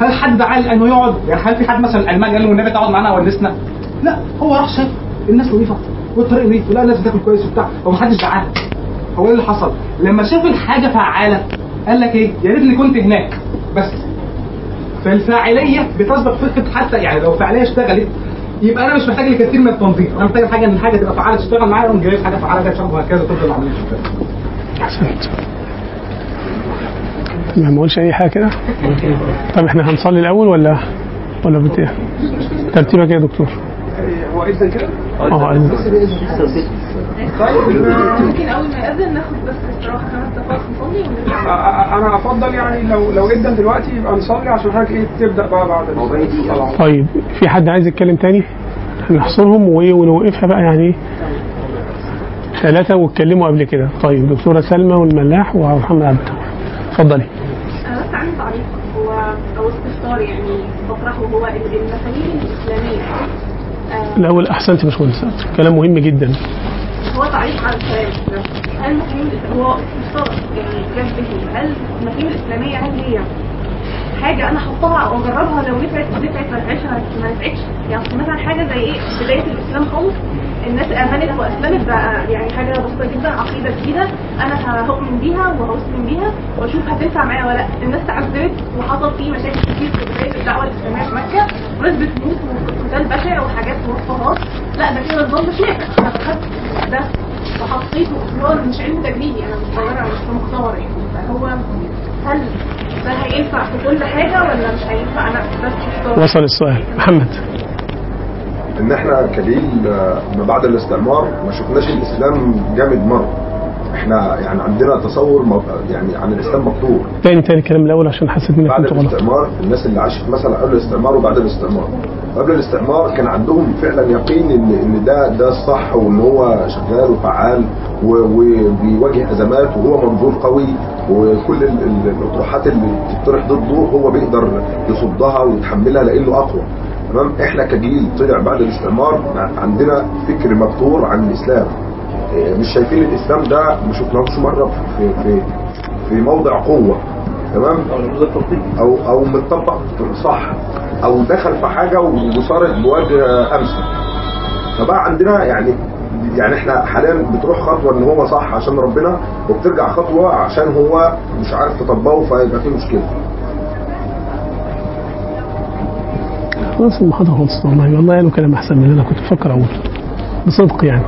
Speaker 10: هل حد قال إنه يقعد؟ يعني هل في حد مثلا الماني قال له والنبي تقعد معانا ونسنا؟ لا هو راح شاف الناس نظيفة والطريق نظيف ولا الناس بتاكل كويس وبتاع ومحدش زعل هو إيه اللي حصل؟ لما شاف الحاجة فعاله قال لك إيه؟ يا ريتني كنت هناك. بس فالفاعلية بتسبق فكرة حتى يعني لو فاعلية اشتغلت يبقى أنا مش محتاج لكثير من التنظيم أنا محتاج حاجة ان الحاجة تبقى فعالة تشتغل معايا أقوم جايب حاجة فعالة تشتغل وهكذا تفضل العملية شغاله
Speaker 1: احسنت ما نقولش أي حاجة كده طب إحنا هنصلي الأول ولا ولا بت؟ ترتيبك إيه يا دكتور؟
Speaker 2: هو اذا كده
Speaker 1: آه أيوة.
Speaker 11: ممكن أول ما يأذن ناخد بس استراحة خمس دقائق نصلي
Speaker 2: أنا أفضل يعني لو لو جدا دلوقتي يبقى نصلي عشان حضرتك إيه تبدأ بقى بعد
Speaker 1: طيب في حد عايز يتكلم تاني؟ نحصرهم وايه ونوقفها بقى يعني إيه؟ ثلاثة واتكلموا قبل كده. طيب دكتورة سلمى والملاح ومحمد عبد اتفضلي.
Speaker 11: بس عندي تعليق هو أو استفسار يعني بطرحه هو المفاهيم الإسلامية. آه،
Speaker 1: الأول أحسنت يا باشمهندس كلام مهم جدا.
Speaker 11: هو تعليق على الكلام. هل المفاهيم هو استفسار يعني جاب به. هل المفاهيم الإسلامية هل هي حاجة أنا احطها أو أجربها لو نفعت نفعت ما نفعتش ما نفعتش. يعني مثلا حاجة زي إيه؟ بداية الإسلام خالص الناس امنت واسلمت بقى يعني حاجة بسيطة جدا عقيدة جديدة أنا هؤمن بيها وهسلم بيها وأشوف هتنفع معايا ولا لأ. الناس تعذبت وحصل فيه مشاكل كتير في بداية الدعوة الإسلامية في مكة وناس بتموت وقتال بشع وحاجات مواصفات لأ ده كده مش نافع أنا خدت ده وحطيته. هو مش علم تجريبي أنا مش صغيره مش مختبر يعني. فهو هل ده هينفع في كل حاجة ولا مش هينفع؟ أنا بس اختار
Speaker 1: وصل السؤال. محمد.
Speaker 8: إن إحنا كجيل آه، ما بعد الاستعمار ما شفناش الإسلام جامد مرة. إحنا يعني عندنا تصور يعني عن الإسلام مقطوع.
Speaker 1: تاني تاني الكلام الأول عشان حسيت
Speaker 8: بعد
Speaker 1: كنت غلط.
Speaker 8: الاستعمار الناس اللي عاشت مثلا قبل الاستعمار وبعد الاستعمار. قبل الاستعمار كان عندهم فعلا يقين إن إن ده ده الصح وإن هو شغال وفعال وبيواجه أزمات وهو منظور قوي. وكل ال- ال- الاطروحات اللي بتطرح ضده هو بيقدر يصدها ويتحملها لإنه أقوى. تمام؟ إحنا كجيل طلع بعد الاستعمار عندنا فكر مفتور عن الإسلام. إيه، مش شايفين الإسلام ده ما شفناهوش مرة في في في موضع قوة. تمام؟ أو أو متطبق صح. أو دخل في حاجة وصارت بوجه أمثل. فبقى عندنا يعني يعني إحنا حاليا بتروح خطوة إن هو صح عشان ربنا وبترجع خطوة عشان هو مش عارف تطبقه فيبقى في مشكلة.
Speaker 1: خلاص المحاضرة خلصت والله. والله قالوا كلام أحسن من اللي أنا كنت بفكر أقوله. بصدق يعني.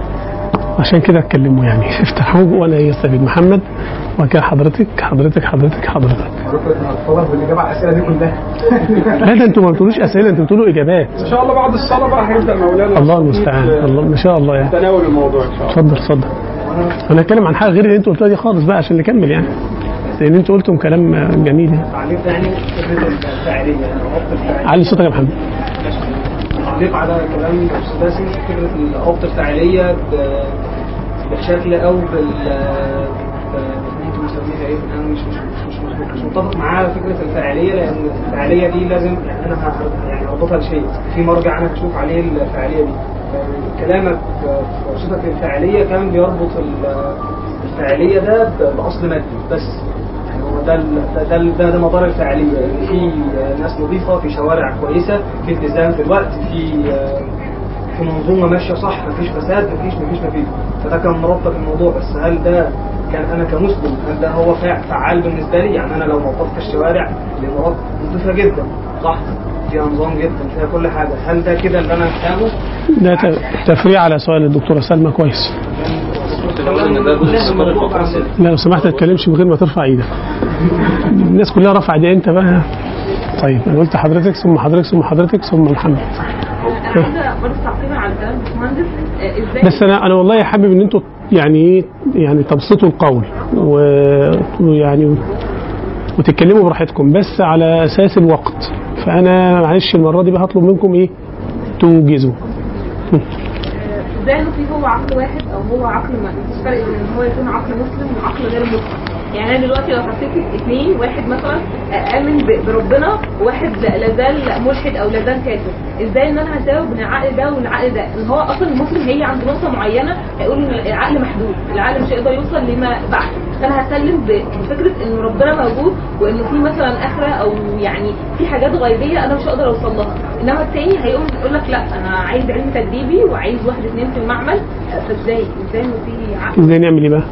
Speaker 1: عشان كده اتكلموا يعني. افتحوه وأنا يستفيد. محمد وكان حضرتك حضرتك حضرتك حضرتك.
Speaker 10: حضرتك هتفضل بالاجابه على الاسئله دي كلها
Speaker 1: لا ده أنتوا ما بتقولوش أسئلة أنتوا بتقولوا إجابات.
Speaker 2: إن شاء الله بعد الصلاة بقى هيبدا مولانا.
Speaker 1: الله المستعان. الله ما شاء الله يعني.
Speaker 2: تناول الموضوع إن شاء الله.
Speaker 1: اتفضل اتفضل. أنا هتكلم عن حاجة غير اللي أنتوا قلتوها دي خالص بقى عشان نكمل يعني. لأن أنتوا قلتم كلام جميل يعني.
Speaker 9: تعليق يعني.
Speaker 1: علي صوتك يا محمد.
Speaker 9: تعليق على كلام الأستاذ فكرة الربط الفاعليه بالشكل أو بال ممكن نسميها إيه؟ أنا مش مش مش, مش, مش متفق معاه فكرة الفاعليه لأن الفاعليه دي لازم يعني أنا يعني اربطها لشيء. في مرجع أنا هشوف عليه الفاعليه دي. كلامك في وصفك للفاعليه كان بيربط ال- الفاعليه ده بأصل مادي بس. يعني ده ده ده, ده, مدار الفاعليه يعني في ناس نظيفة في شوارع كويسة في التزام في الوقت في في منظومة ماشية صح مفيش فساد مفيش مفيش مفيش. فده كان مربط الموضوع بس هل ده كان أنا كمسلم هل ده هو فع- فعال بالنسبة لي؟ يعني أنا لو نظفت الشوارع الامارات نظيفه جدا. صح. فيها نظام جدا فيها كل حاجة. هل ده كده اللي أنا محتاجه؟
Speaker 1: ده تفريع على سؤال الدكتورة سلمى كويس. لا لو سمحت ما تتكلمش من غير ما ترفع إيدك. الناس كلها رفع ايديها انت بقى طيب أنا قلت حضرتك ثم حضرتك ثم حضرتك ثم محمد
Speaker 5: آه،
Speaker 1: بس أنا أنا والله حابب إن أنتوا يعني إيه يعني تبسطوا القول ويعني وتتكلموا براحتكم بس على أساس الوقت. فأنا معلش المرة دي بقى هطلب منكم إيه؟ توجزوا.
Speaker 5: انه في هو عقل واحد أو هو عقل ما. مفيش فرق بين إن هو يكون عقل مسلم وعقل غير مسلم. يعني أنا دلوقتي لو حطيت اثنين واحد مثلا آمن بربنا وواحد لا زال ملحد أو لا زال كافر إزاي إن أنا هساوي بين العقل ده والعقل ده؟ إن هو أصلا المسلم هي عند نقطة معينة هيقول إن العقل محدود. العقل مش هيقدر يوصل لما بعد فأنا هسلم بفكرة إن ربنا موجود وانه في مثلا آخرة أو يعني في حاجات غيبية أنا مش هقدر أوصل لها. إنما التاني هيقوم يقول لك لا أنا عايز علم تدريبي وعايز واحد اثنين في المعمل. فازاي إزاي؟ إنه في عقل؟
Speaker 1: إزاي نعمل إيه بقى؟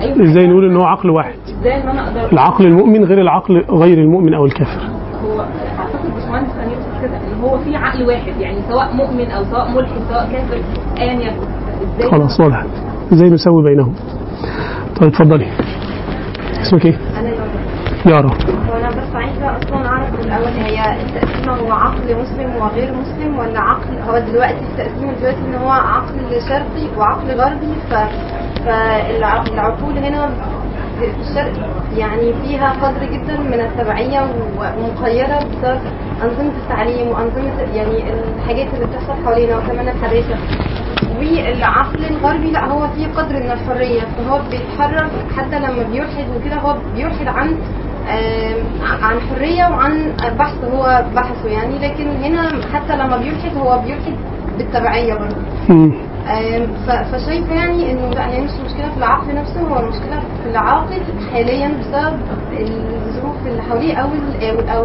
Speaker 5: أيوه.
Speaker 1: إزاي نقول إن هو عقل واحد؟
Speaker 5: إزاي إن أنا أقدر؟
Speaker 1: العقل المؤمن غير العقل غير المؤمن أو الكافر.
Speaker 5: هو أعتقد باشمهندس كان يقصد كده ان هو في عقل واحد يعني سواء مؤمن أو سواء ملحد سواء كافر ايا يكن. إزاي؟
Speaker 1: خلاص وضحت إزاي نسوي بينهم؟ طيب اتفضلي. اسمك
Speaker 12: إيه؟ يا
Speaker 1: يارا
Speaker 12: وأنا بس عايزة أصلا أعرف الأول هي التقسيمة هو عقل مسلم وغير مسلم ولا عقل هو دلوقتي التقسيمه دلوقتي إن هو عقل شرقي وعقل غربي؟ ف فالعقول هنا في الشرق يعني فيها قدر جدا من التبعية ومقيدة بسبب أنظمة التعليم وأنظمة يعني الحاجات اللي بتحصل حوالينا وكمان الحداثه والعقل الغربي لا هو فيه قدر من الحرية. فهو بيتحرك حتى لما بيلحد وكده هو بيلحد عن عن حرية وعن بحث هو بحثه يعني. لكن هنا حتى لما بيلحد هو بيلحد بالتبعية برضه. فشايفه يعني إنه لا هي مش مشكلة في العقل نفسه هو المشكلة في العاقل حاليا بسبب الظروف اللي حواليه أو أو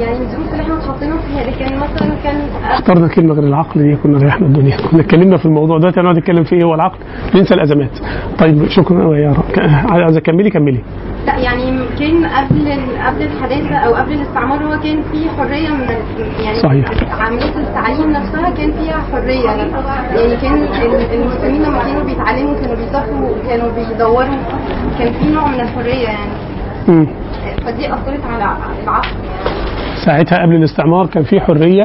Speaker 12: يعني الظروف اللي إحنا اتحطينا فيها لكن مثلا كان
Speaker 1: اخترنا كلمة غير العقل دي كنا ريحنا الدنيا. كنا اتكلمنا في الموضوع دلوقتي هنقعد نتكلم في إيه هو العقل. ننسى الأزمات. طيب شكرا. يا ك- عايزه كملي كملي.
Speaker 12: لا يعني كان قبل قبل الحداثة أو قبل الاستعمار هو كان في حرية من يعني
Speaker 1: صحيح.
Speaker 12: عمليه التعليم نفسها كان فيها حرية. يعني كان ال- المسلمين لما كانوا بيتعلموا كانوا بيسافروا كانوا بيدوروا كان في نوع من الحرية يعني.
Speaker 1: مم.
Speaker 12: فدي أثرت على يعني
Speaker 1: ساعتها قبل الاستعمار كان في حرية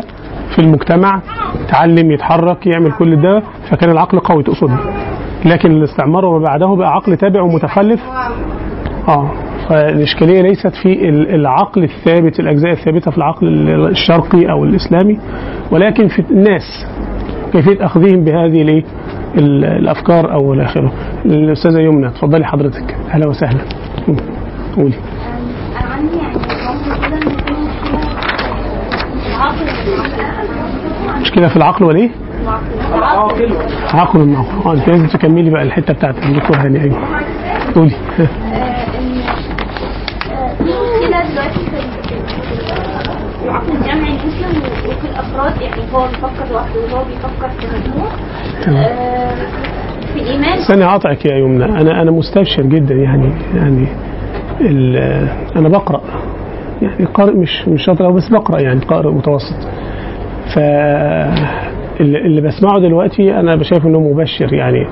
Speaker 1: في المجتمع يتعلم يتحرك يعمل كل ده فكان العقل قوي تقصدي لكن الاستعمار وما بعده بقى عقل تابع ومتخلف. آه فالإشكالية ليست في ال- العقل الثابت الأجزاء الثابتة في العقل ال- الشرقي أو الإسلامي ولكن في الناس كيفية أخذهم بهذه الإيه؟ ال- الأفكار أو إلى آخره. الأستاذة يمنى اتفضلي حضرتك. أهلا وسهلا. قولي.
Speaker 13: أنا عندي يعني كده ان في مشكلة في العقل
Speaker 1: مشكلة في العقل عقل النقل آه أنت لازم تكملي بقى الحتة بتاعت الدكتور هاني أيوه. قولي.
Speaker 13: آه، آه، العقل الجمعي المسلم وفي الافراد يعني هو بيفكر لوحده وهو بيفكر في مجموع. آه، في إيمان؟
Speaker 1: استني هقطعك يا يمنى. أنا أنا مستبشر جدا يعني يعني أنا بقرأ. يعني قارئ مش مش شاطر بس بقرأ يعني قارئ متوسط. ف اللي بسمعه دلوقتي أنا بشايف إنه مبشر يعني.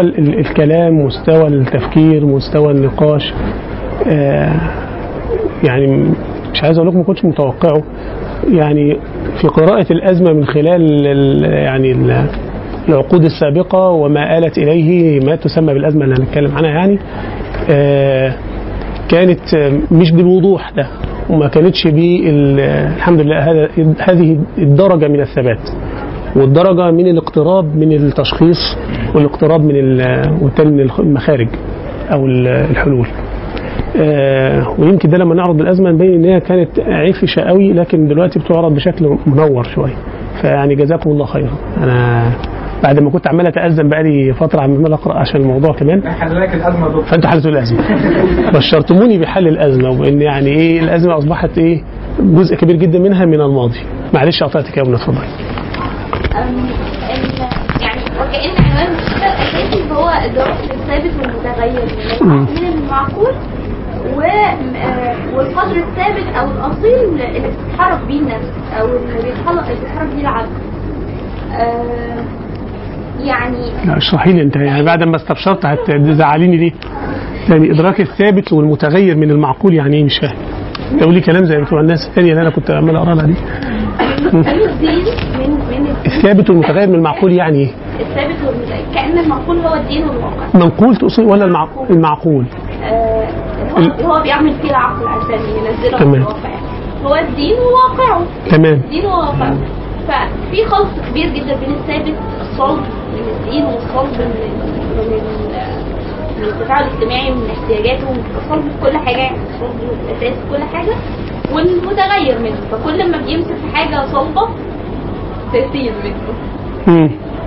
Speaker 1: ال- الكلام مستوى التفكير مستوى النقاش آه، يعني مش عايز أقول لكم ما كنتش متوقعه. يعني في قراءة الأزمة من خلال ال- يعني ال- العقود السابقة وما آلت إليه ما تسمى بالأزمة اللي هنتكلم عنها يعني كانت آه، مش بالوضوح ده وما كانتش الحمد لله هذه الدرجة من الثبات والدرجة من الاقتراب من التشخيص والاقتراب من ال- والتالي من المخارج ال- الحلول. آه، ويمكن ده لما نعرض الأزمة نبين إن هي كانت عفشة قوي لكن دلوقتي بتعرض بشكل منور شوية. فيعني جزاكم الله خيرا. أنا بعد ما كنت عمال اتازم بقالي فترة عمال أقرأ عشان الموضوع كمان.
Speaker 10: حل لك الأزمة دكتور.
Speaker 1: فأنتوا حلتوا الأزمة. بشرتموني بحل الأزمة وإن يعني إيه الأزمة أصبحت إيه جزء كبير جدا منها من الماضي. معلش قطعتك يا ابني اتفضل.
Speaker 13: أم، ال- يعني وكأن عنوان المشكلة الأساسي هو الدراسة الثابت والمتغير. من المعقول آه، والقدر الثابت أو الأصيل اللي بتتحرك بيه النفس أو اللي بيتحرك اللي بيتحرك بيه العقل. يعني
Speaker 1: لا اشرحي لي انت يعني بعد ما استبشرت هتزعليني ليه؟ يعني إدراك الثابت والمتغير من المعقول يعني إيه؟ مش فاهم. تقولي كلام زي بتوع الناس الثانية اللي أنا كنت عمال اقرا لها دي
Speaker 13: من
Speaker 1: الثابت والمتغير من المعقول يعني إيه؟
Speaker 13: الثابت والمتغير. كأن المعقول هو الدين والواقع.
Speaker 1: منقول تقصد ولا المع... المعقول؟
Speaker 13: آه، هو هو بيعمل فيه العقل عشان ينزله
Speaker 1: تمام.
Speaker 13: الواقع. هو الدين وواقعه.
Speaker 1: تمام.
Speaker 13: الدين وواقعه ففي خلط كبير جدا بين الثابت الصلب من الدين والصلب من من ال- من التفاعل الاجتماعي ومن احتياجاته والصلب في كل حاجة يعني الصلب في كل حاجة والمتغير منه. فكل ما بيمسك في حاجة صلبة تأثير منه.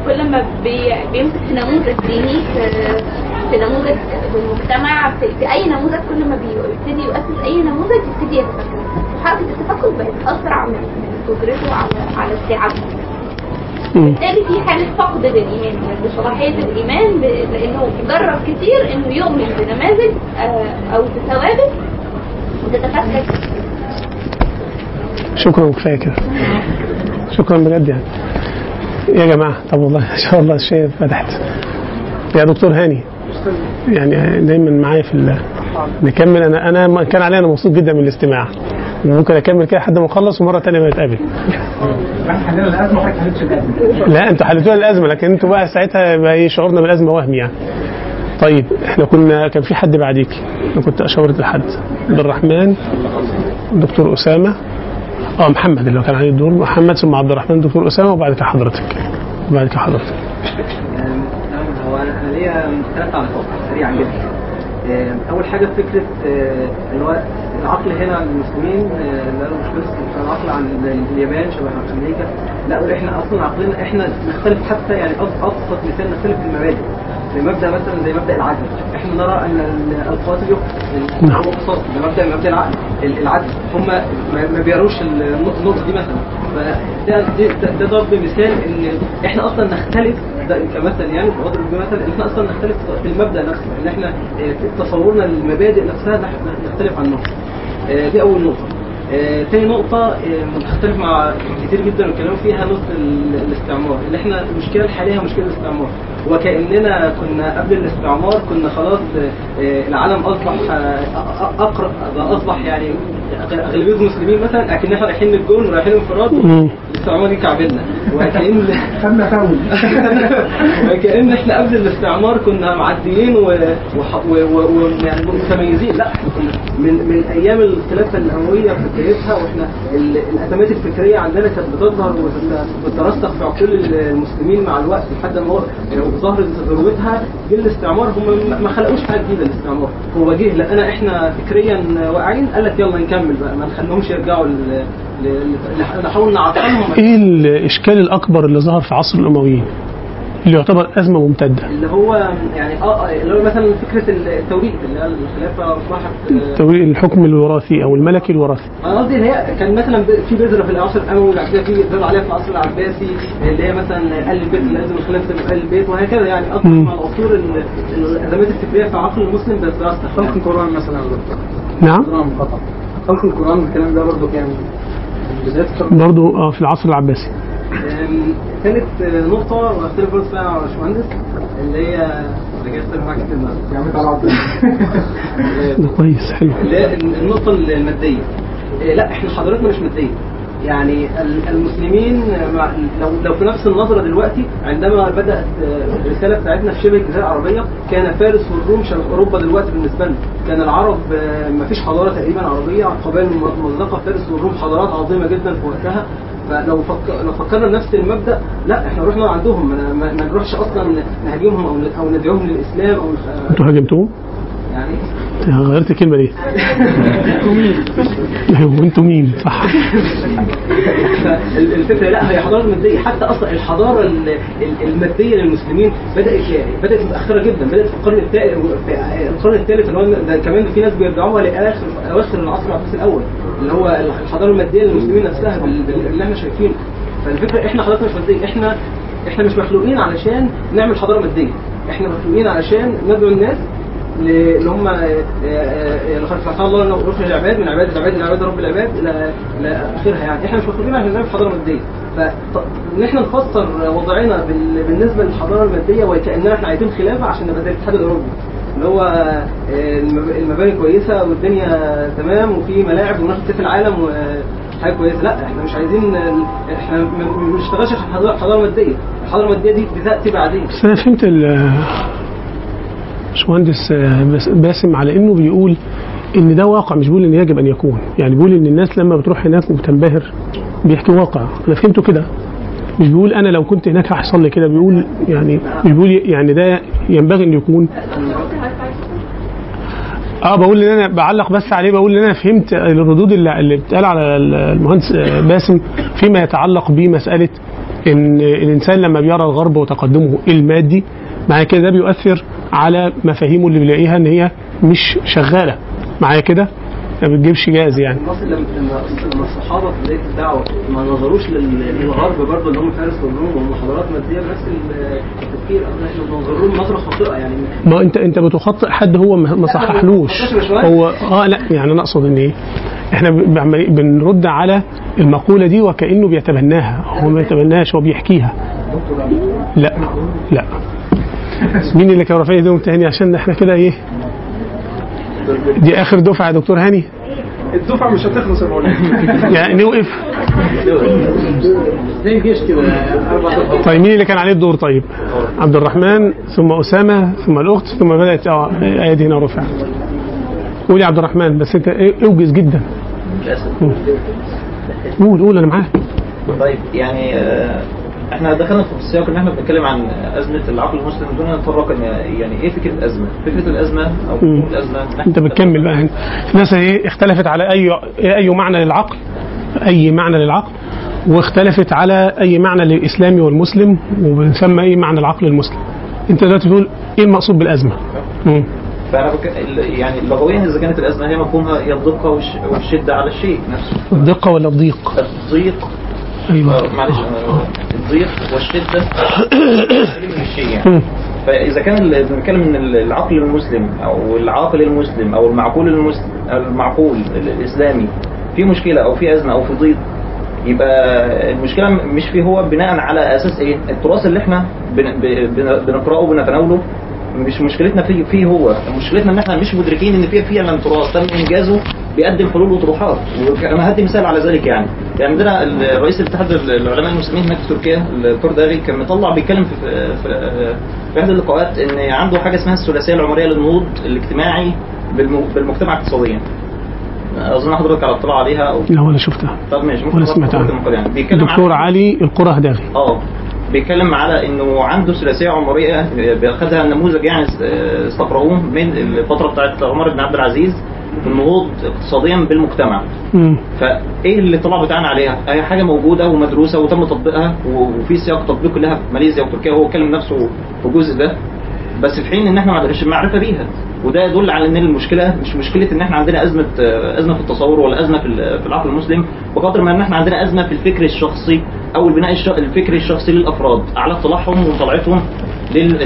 Speaker 13: كل ما بي... بيمسك في نموذج ديني في, نموذج في المجتمع في... في أي نموذج كل ما بيبتدي يؤسس أي نموذج يبتدي يتفكر. وحركة التفكر بقت أسرع من من قدرته على على استيعابه.
Speaker 1: مم.
Speaker 13: بالتالي في حالة فقد للإيمان بصلاحية الإيمان. لأنه جرب كتير إنه يؤمن بنماذج آه، أو بثوابت وتتفكك
Speaker 1: شكرا كفاية كده. شكرا بجد يعني. يا جماعة طب والله إن شاء الله الشيء فتحت. يا دكتور هاني يعني دايما معايا في ال- نكمل. أنا أنا كان عليا أنا مبسوط جدا من الاستماع. ممكن أكمل كده لحد ما أخلص ومرة ثانية ما نتقابل. لا أنتوا حلتوها الازمه لكن أنتوا بقى ساعتها بقى إيه شعورنا بالأزمة وهمي يعني. طيب إحنا كنا كان في حد بعديك. أنا كنت اشاورت لحد. عبد الرحمن دكتور أسامة. آه محمد اللي هو كان عليه الدور. محمد ثم عبد الرحمن دكتور أسامة وبعد كده حضرتك. وبعد كده حضرتك.
Speaker 9: هو أنا ليا ثلاث تعليقات سريعا جدا. أول حاجة فكرة آه، اللي هو العقل هنا المسلمين آه، لا مش بس العقل عند اليابان شبه أمريكا لا إحنا أصلا عقلنا إحنا نختلف حتى يعني أبسط مثال نختلف في المبادئ زي مبدأ مثلا زي مبدأ العدل إحنا نرى أن ال- القاتل يقتل
Speaker 1: نعم.
Speaker 9: هو قصاص ده مبدأ مبدأ العقل ال- العدل هم ما بيروش النقطة دي مثلا فده ده, ضرب مثال إن إحنا أصلا نختلف ده كمثل يعني بضرب بمثل ان إحنا أصلا نختلف في المبدأ نفسه إن إحنا آه، في تصورنا للمبادئ نفسها نختلف عنهم آه، دي أول نقطة. آه، تاني نقطة آه، مختلف مع كتير جدا الكلام فيها نقطة ال- الاستعمار. اللي إحنا المشكلة الحالية مشكلة الاستعمار. وكأننا كنا قبل الاستعمار كنا خلاص العالم أصبح أقرب أصبح يعني أغلبية المسلمين مثلا أكن إحنا رايحين للجون ورايحين انفراد. الاستعمار يكعبلنا وكأن
Speaker 10: خدنا فاول
Speaker 9: وكأن إحنا قبل الاستعمار كنا معديين و... وح... و... و... يعني متميزين. لا إحنا كنا من من أيام الخلافة الامويه في بدايتها وإحنا ال... الأزمات الفكرية عندنا كانت بتظهر وت- وترسخ في عقول المسلمين مع الوقت لحد ما هو ظهرت ذروتها جه الاستعمار. هم ما- خلقوش حاجة جديدة الاستعمار هو جه لقينا إحنا فكريا واقعين. قال لك يلا نكمل بقى ما نخليهمش يرجعوا. نحاول نعطلهم
Speaker 1: إيه الإشكال الأكبر اللي ظهر في عصر الأمويين؟ اللي يعتبر أزمة ممتدة.
Speaker 9: اللي هو يعني آه آه، اللي هو مثلا فكرة التوريث اللي هي الخلافة أصبحت آه،
Speaker 1: الحكم الوراثي أو الملكي الوراثي.
Speaker 9: أنا قصدي اللي هي كان مثلا في بذرة في العصر الأموي وبعد كده في بذرة عليها في العصر العباسي اللي هي مثلا ال البيت لازم الخلافة تبقى ال البيت وهكذا يعني. اصبح
Speaker 1: مم.
Speaker 9: مع العصور ال- الأزمات الفكرية في عقل المسلم بتترسخ
Speaker 10: خلق
Speaker 9: يعني.
Speaker 10: القران مثلا.
Speaker 1: نعم.
Speaker 10: خلق القرآن الكلام ده برضه كان بالذات في
Speaker 1: برضو آه في العصر العباسي.
Speaker 9: ثالث آه، نقطة وأختلف برضه فيها مع باشمهندس اللي هي رجعت أختلف معاك كتير النهارده.
Speaker 1: ده كويس حلو.
Speaker 9: اللي هي النقطة المادية. إيه، لا إحنا حضرتنا مش مادية. يعني ال- المسلمين لو لو في نفس النظرة دلوقتي عندما بدأت آه، الرسالة بتاعتنا في شبه الجزيرة العربية كان فارس والروم شبه أوروبا دلوقتي بالنسبة لنا. كان العرب آه، مفيش حضارة تقريبا عربية قبائل ممزقة فارس والروم حضارات عظيمة جدا في وقتها. فلو فك... لو فكرنا بنفس المبدأ لا إحنا رحنا عندهم. ما, ما, ما نروحش أصلا نهاجمهم أو ندعوهم للإسلام أو
Speaker 1: أنتوا هاجمتوهم؟
Speaker 9: يعني
Speaker 1: غيرت الكلمة دي. وانتوا مين؟ صح.
Speaker 9: الفكرة لا هي حضارة مادية. حتى أصلا الحضارة ال- ال- المادية للمسلمين بدأت يعني بدأت متأخرة جدا. بدأت في القرن الثالث القرن الثالث اللي هو ده كمان في ناس بيرجعوها لاخر أواخر العصر العباسي الأول اللي هو الحضارة المادية للمسلمين نفسها اللي إحنا شايفينه. فالفكرة إحنا حضارتنا مش مادية. إحنا إحنا مش مخلوقين علشان نعمل حضارة مادية. إحنا مخلوقين علشان ندعو الناس اللي هم لقد فتح الله إنه يخرج العباد من عباد العباد إلى عباد رب العباد إلى إلى آخرها. يعني إحنا مش مخلوقين عشان نعمل حضارة ماديه فان إحنا نفسر وضعنا بال- بالنسبة للحضارة المادية وكأننا إحنا عايزين خلافة عشان نبقى زي الاتحاد الأوروبي. اللي هو آه، الم- المباني كويسة والدنيا تمام وفي ملاعب وناخد كأس العالم وحاجه كويسة. لا إحنا مش عايزين إحنا ما بنشتغلش عشان حضاره مادية. الحضارة المادية دي بتاتي بعدين
Speaker 1: بس أنا فهمت باشمهندس بس- باسم على إنه بيقول إن ده واقع مش بيقول إن يجب أن يكون. يعني بيقول إن الناس لما بتروح هناك وبتنبهر بيحكي واقع. أنا فهمته كده. مش بيقول أنا لو كنت هناك هيحصل لي كده. بيقول يعني مش بيقول يعني ده ينبغي أن يكون. آه بقول إن أنا بعلق بس عليه. بقول إن أنا فهمت الردود اللي, اللي بتقال على المهندس باسم فيما يتعلق بمسألة إن الإنسان لما بيرى الغرب وتقدمه المادي معايا كده ده بيؤثر على مفاهيمه اللي بيلاقيها إن هي مش شغالة. معايا كده؟ ما بتجيبش جاز يعني.
Speaker 9: لما لما الصحابة في بداية الدعوة ما نظروش لل- للغرب برضه اللي هم فارس والروم وهم حضارات مادية بنفس التفكير. إحنا بننظر لهم نظره خاطئة يعني.
Speaker 1: ما انت أنت بتخطئ حد هو ما صححلوش. هو آه لا يعني أنا أقصد إن إيه؟ إحنا بنرد على المقولة دي وكأنه بيتبناها. هو ما بيتبناهاش هو بيحكيها. لا لا. مين اللي كان رافع ايديهم تاني عشان إحنا كده إيه؟ دي آخر دفعة يا دكتور هاني.
Speaker 2: الدفعة مش هتخلص يا مولانا.
Speaker 1: يعني نوقف.
Speaker 9: زي الجيش كده أربع
Speaker 1: طيب مين اللي كان عليه الدور؟ طيب عبد الرحمن ثم أسامة ثم الأخت ثم بدأت آه ايدي هنا رفعت قول يا عبد الرحمن بس انت إيه- اوجز جدا. قول قول أنا معاك.
Speaker 4: طيب يعني آه، إحنا دخلنا في السياق ان إحنا بنتكلم عن أزمة العقل المسلم دون إن نتطرق يعني إيه فكرة
Speaker 1: الأزمة؟
Speaker 4: فكرة الأزمة أو الأزمة
Speaker 1: أنت بتكمل بقى هنا. الناس إيه اختلفت على اي أي معنى للعقل؟ أي معنى للعقل؟ واختلفت على أي معنى للإسلامي والمسلم وبنسمى إيه معنى العقل المسلم. أنت دلوقتي بتقول إيه المقصود بالأزمة؟ مم.
Speaker 4: فأنا بك... يعني لغويا إذا كانت الأزمة هي مفهومها هي الدقة والش... والشدة على الشيء نفسه.
Speaker 1: الدقة ولا الضيق؟
Speaker 4: الضيق أيوه. معلش الضيق والشدة يعني. فإذا كان بنتكلم إن ال- العقل المسلم أو العاقل المسلم أو المعقول المسلم المعقول ال- الإسلامي في مشكلة أو في أزمة أو في ضيق يبقى المشكلة مش فيه هو بناء على أساس إيه؟ التراث اللي إحنا بنقرأه وبنتناوله مش مشكلتنا فيه, فيه هو. مشكلتنا إن إحنا مش مدركين إن في فعلا تراث تم إنجازه بيقدم حلول وطروحات. وأنا هدي مثال على ذلك يعني. يعني عندنا رئيس الاتحاد العلماء المسلمين هناك في تركيا الدكتور داغي كان مطلع بيتكلم في في, في إحدى اللقاءات إن عنده حاجة اسمها الثلاثية العمرية للنهوض الاجتماعي بالم- بالمجتمع اقتصاديا أظن حضرتك على اطلاع عليها أو
Speaker 1: لا ولا شفتها.
Speaker 4: طب ماشي ممكن
Speaker 1: ولا سمعت
Speaker 4: حضرتك
Speaker 1: عنها.
Speaker 4: المقال يعني.
Speaker 1: الدكتور علي القرى هداغي
Speaker 4: آه. بيتكلم على إنه عنده ثلاثية عمرية بياخدها النموذج يعني است- استقرأوه من الفترة بتاعت عمر بن عبد العزيز في النهوض اقتصاديا بالمجتمع
Speaker 1: مم.
Speaker 4: فإيه اللي طلع بتاعنا عليها؟ هي حاجة موجودة ومدروسة وتم تطبيقها وفي سياق تطبيق لها في ماليزيا وتركيا وهو اتكلم نفسه في الجزء ده بس في حين إن إحنا ما عندناش معرفه بيها. وده يدل على إن المشكلة مش مشكلة إن إحنا عندنا أزمة أزمة في التصور ولا أزمة في ال- في العقل المسلم بقدر ما إن إحنا عندنا أزمة في الفكر الشخصي أو البناء الفكري الشخصي للأفراد على اطلاعهم وطلعتهم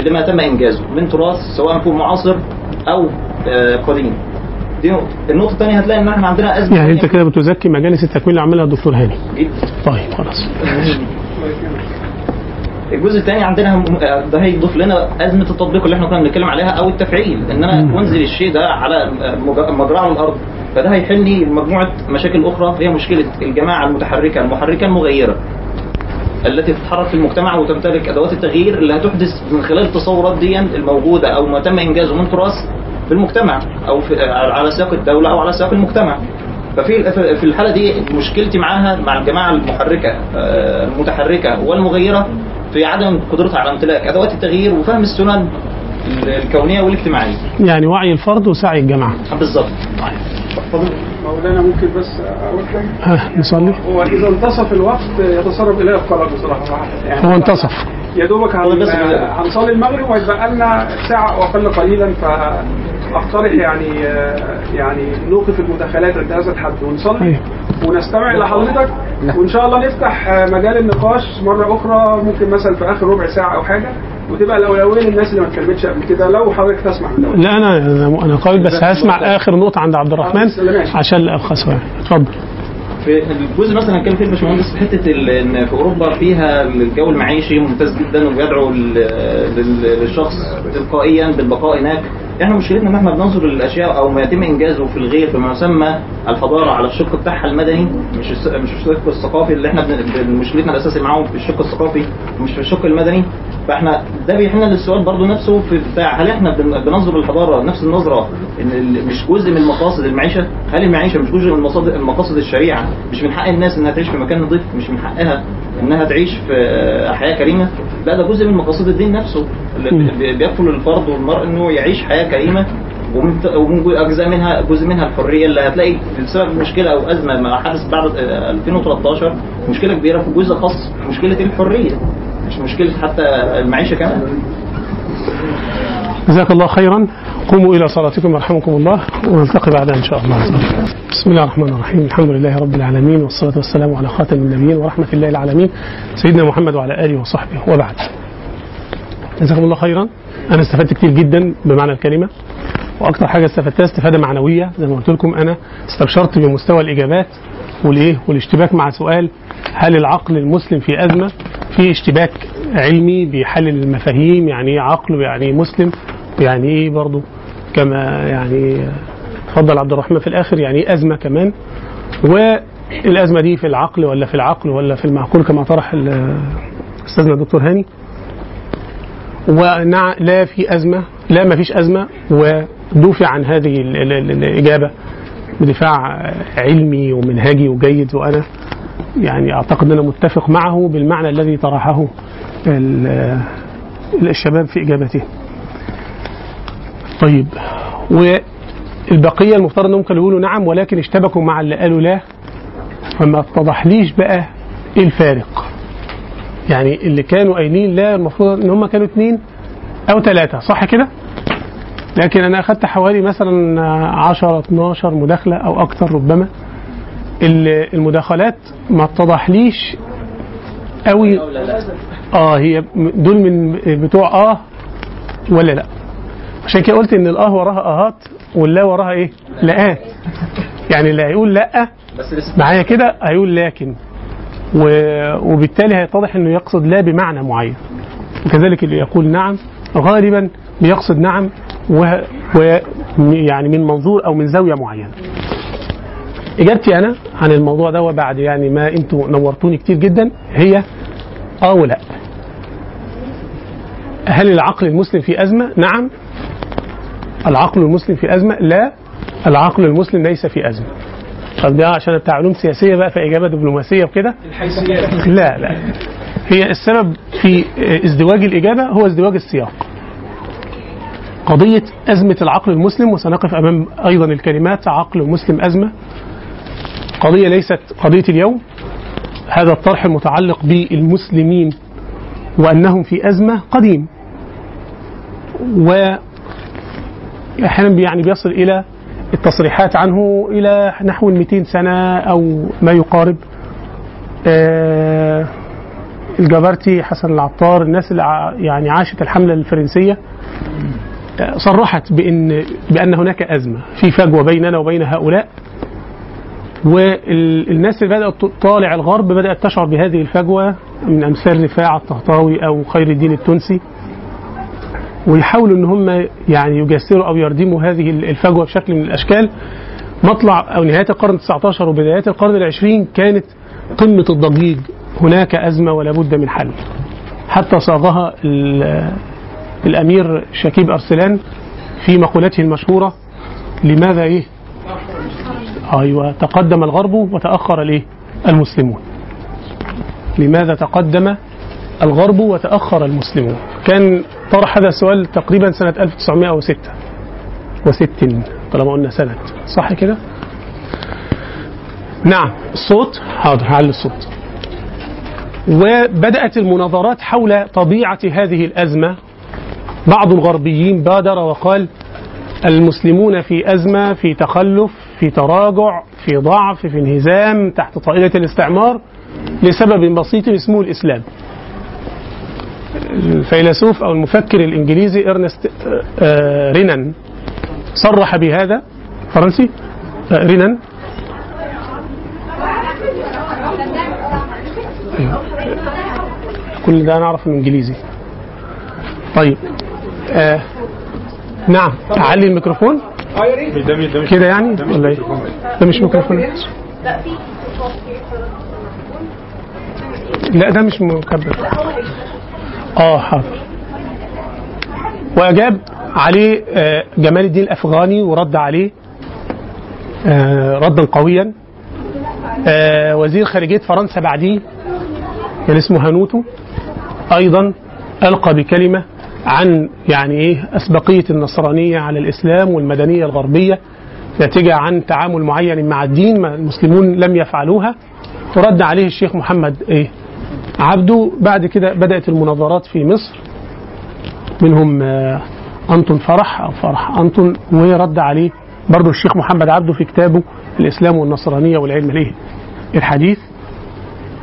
Speaker 4: لما تم إنجازه من تراث سواء كان معاصر أو آه، قديم. دي نقطة. النقطة الثانية هتلاقي إن إحنا عندنا أزمة
Speaker 1: يعني
Speaker 4: أنت
Speaker 1: كده بتزكي مجالس التكوين اللي عملها الدكتور هاني. طيب خلاص.
Speaker 4: الجزء الثاني عندنا هم- ده هيضيف لنا أزمة التطبيق اللي إحنا كنا بنتكلم عليها أو التفعيل إن أنا أنزل الشيء ده على مج- مجراه الأرض. فده هيحل لي مجموعة مشاكل أخرى هي مشكلة الجماعة المتحركة المحركة المغيرة التي تتحرك في المجتمع وتمتلك أدوات التغيير اللي هتحدث من خلال التصورات دي الموجودة أو ما تم إنجازه من تراث في المجتمع أو في على سياق الدولة أو على سياق المجتمع. ففي في الحالة دي مشكلتي معاها مع الجماعة المحركة آه، المتحركة والمغيرة في عدم قدرتها على امتلاك أدوات التغيير وفهم السنن الكونية والاجتماعية.
Speaker 1: يعني وعي الفرد وسعي الجماعة.
Speaker 4: بالظبط
Speaker 2: مولانا ممكن بس أقول حاجة
Speaker 1: ها نصلي.
Speaker 2: هو إذا انتصف الوقت يتصرف إليه القلق بصراحة. يعني
Speaker 1: هو انتصف.
Speaker 2: يا دوبك هنصلي المغرب ويتبقى لنا ساعة أو أقل قليلا فاقترح يعني يعني نوقف المداخلات عند هذا الحد ونصلي.
Speaker 1: أيوه.
Speaker 2: ونستمع إلى حضرتك. وإن شاء الله نفتح مجال النقاش مرة أخرى ممكن مثلا في آخر ربع ساعة أو حاجة. وتبقى الأولوية للناس اللي ما اتكلمتش قبل كده. لو حضرتك الأول.
Speaker 1: لا أنا أنا قابل بس هسمع آخر نقطة عند عبد الرحمن
Speaker 2: ماشي.
Speaker 1: عشان الخصوة اتفضل.
Speaker 4: في الجزء مثلا هنتكلم فيه الباشمهندس في حتة إن في أوروبا فيها الجو المعيشي ممتاز جدا وبيدعو للشخص تلقائيا بالبقاء هناك. إحنا مشكلتنا ان إحنا بننظر للأشياء أو ما يتم إنجازه في الغير بما يسمى الحضارة على الشق بتاعها المدني مش مش الشق الثقافي اللي إحنا مشكلتنا الأساسي معاهم في الشق الثقافي مش في الشق المدني. فاحنا ده بيحلنا للسؤال برضو نفسه في بتاع هل إحنا بن- بننظر للحضاره نفس النظرة إن مش جزء من مقاصد المعيشة؟ هل المعيشة مش جزء من مقاصد مقاصد الشريعة؟ مش من حق الناس إنها تعيش في مكان نظيف مش من حقها إنها تعيش في آه، حياة كريمة؟ لا ده جزء من مقاصد الدين نفسه اللي بي- بيكفل للفرد والمرء إنه يعيش حياة كريمة ومن أجزاء منها جزء منها الحرية اللي هتلاقي بسبب مشكلة أو أزمة ما حدث بعد آه، 2013 مشكلة كبيرة في جزء خاص مشكلة الحرية. مش مشكلة حتى المعيشة كمان.
Speaker 1: جزاك الله خيرا. قوموا إلى صلاتكم يرحمكم الله. ونلتقي بعدها إن شاء الله. بسم الله الرحمن الرحيم. الحمد لله رب العالمين والصلاة والسلام على خاتم النبيين ورحمة الله العالمين. سيدنا محمد وعلى آله وصحبه. وبعد. جزاكم الله خيرا. أنا استفدت كتير جدا بمعنى الكلمة. وأكثر حاجة استفدتها استفادة معنوية. زي ما قلت لكم أنا استبشرت بمستوى الإجابات والإيه والاشتباك مع سؤال هل العقل المسلم في أزمة؟ في اشتباك علمي بيحلل المفاهيم يعني إيه عقل ويعني إيه مسلم ويعني إيه برضه كما يعني تفضل عبد الرحمن في الآخر يعني إيه أزمة كمان. والأزمة دي في العقل ولا في العقل ولا في المعقول كما طرح أستاذنا الدكتور هاني. ونع لا في أزمة لا ما فيش أزمة ودفع عن هذه ال- ال- ال- الإجابة بدفاع علمي ومنهجي وجيد وأنا. يعني أعتقد ان أنا متفق معه بالمعنى الذي طرحه ال- الشباب في إجابته. طيب والبقية المفترض أنهم كانوا يقولوا نعم ولكن اشتبكوا مع اللي قالوا لا فما اتضحليش بقى إيه الفارق. يعني اللي كانوا قايلين لا المفروض إن هم كانوا اثنين أو ثلاثة صح كده؟ لكن أنا اخذت حوالي مثلا 10 12 مداخلة أو أكثر ربما المداخلات ما اتضحليش قوي. آه هي دول من بتوع آه ولا لأ؟ عشان كده قلت إن الآه وراها آهات واللا وراها إيه؟ لا يعني اللي هيقول
Speaker 4: لأ
Speaker 1: معايا كده هيقول لكن. وبالتالي هيتضح إنه يقصد لا بمعنى معين. وكذلك اللي يقول نعم غالبا بيقصد نعم و... و... يعني من منظور أو من زاوية معينة. إجابتي أنا عن الموضوع ده وبعد يعني ما أنتوا نورتوني كتير جدا هي آه ولا هل العقل المسلم في أزمة؟ نعم. العقل المسلم في أزمة؟ لا. العقل المسلم ليس في أزمة. طب ده عشان بتاع علوم سياسية بقى في اجابه دبلوماسية وكده؟ لا لا. هي السبب في ازدواج الإجابة هو ازدواج السياق. قضية أزمة العقل المسلم وسنقف أمام أيضا الكلمات عقل مسلم أزمة. قضية ليست قضية اليوم. هذا الطرح المتعلق بالمسلمين وأنهم في أزمة قديم. و أحيانا يعني بيصل إلى التصريحات عنه إلى نحو 200 سنة أو ما يقارب. آه، الجبرتي حسن العطار الناس اللي يعني عاشت الحملة الفرنسية آه، صرحت بأن بأن هناك أزمة في فجوة بيننا وبين هؤلاء. والناس اللي بدأت تطالع الغرب بدأت تشعر بهذه الفجوة من أمثال رفاعة الطهطاوي أو خير الدين التونسي. ويحاولوا إن هم يعني يجسروا أو يردموا هذه الفجوة بشكل من الأشكال. مطلع أو نهاية القرن 19 وبدايات القرن العشرين كانت قمة الضجيج. هناك أزمة ولا بد من حل. حتى صاغها ال- الأمير شكيب أرسلان في مقولته المشهورة لماذا إيه؟ أيوه. تقدم الغرب وتأخر الايه المسلمون لماذا تقدم الغرب وتأخر المسلمون؟ كان طرح هذا السؤال تقريبا سنة 1906 وست طالما قلنا سنه صح كده؟ نعم. الصوت؟ حاضر هعلي الصوت. وبدأت المناظرات حول طبيعة هذه الأزمة. بعض الغربيين بادر وقال المسلمون في أزمة في تخلف في تراجع في ضعف في انهزام تحت طائلة الاستعمار لسبب بسيط اسمه الإسلام الفيلسوف أو المفكر الإنجليزي إرنست آه، رينان صرح بهذا فرنسي آه، رينان. كل ده أنا اعرف من إنجليزي طيب آه. نعم أعلي الميكروفون كده يعني؟ ولا إيه؟ ده مش ميكروفون.
Speaker 5: لا
Speaker 1: لا ده مش مكبر. آه حاضر. وأجاب عليه آه، جمال الدين الأفغاني ورد عليه آه، ردا قويا. آه، وزير خارجية فرنسا بعديه كان اسمه هانوتو أيضا ألقى بكلمة عن يعني إيه أسبقية النصرانية على الإسلام والمدنية الغربية ناتجة عن تعامل معين مع الدين ما المسلمون لم يفعلوها. ورد عليه الشيخ محمد إيه عبده. بعد كده بدأت المناظرات في مصر. منهم آه، أنطون فرح أو فرح أنطون ورد عليه برضه الشيخ محمد عبده في كتابه الإسلام والنصرانية والعلم الايه الحديث.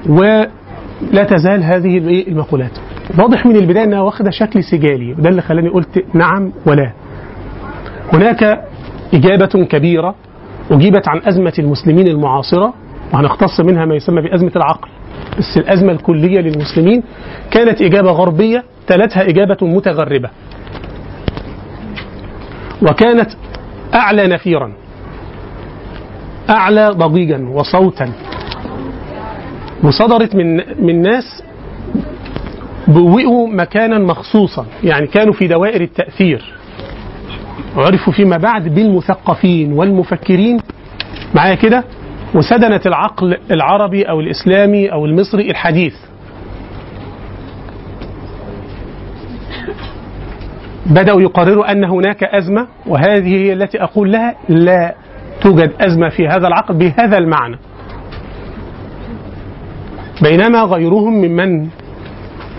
Speaker 1: ولا تزال هذه؟ المقولات. واضح من البداية إنها واخدة شكل سجالي وده اللي خلاني قلت نعم ولا. هناك إجابة كبيرة أجيبت عن أزمة المسلمين المعاصرة وهنختص منها ما يسمى بأزمة العقل. بس الأزمة الكلية للمسلمين كانت إجابة غربية تلتها إجابة متغربة. وكانت أعلى نفيرا أعلى ضجيجا وصوتا. وصدرت من من ناس بوئوا مكانا مخصوصا يعني كانوا في دوائر التأثير. عرفوا فيما بعد بالمثقفين والمفكرين. معايا كده؟ وسدنة العقل العربي أو الإسلامي أو المصري الحديث. بدأوا يقرروا أن هناك أزمة وهذه هي التي أقول لها لا توجد أزمة في هذا العقل بهذا المعنى. بينما غيرهم ممن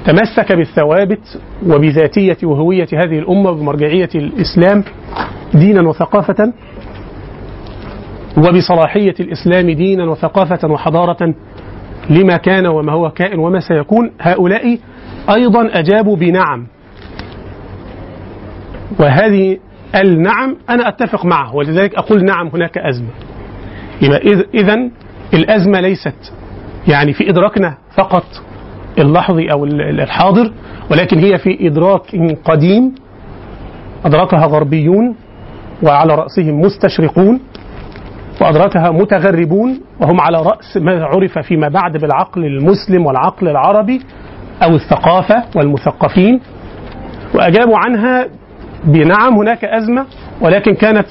Speaker 1: تمسك بالثوابت وبذاتية وهوية هذه الأمة وبمرجعية الإسلام دينا وثقافة وبصلاحية الإسلام دينا وثقافة وحضارة لما كان وما هو كائن وما سيكون. هؤلاء أيضا أجابوا بنعم وهذه النعم أنا أتفق معه ولذلك أقول نعم هناك أزمة. إذا الأزمة ليست يعني في إدراكنا فقط اللحظي أو الحاضر ولكن هي في إدراك قديم أدركها غربيون وعلى رأسهم مستشرقون وأدركها متغربون وهم على رأس ما عرف فيما بعد بالعقل المسلم والعقل العربي أو الثقافة والمثقفين. وأجابوا عنها بنعم هناك أزمة ولكن كانت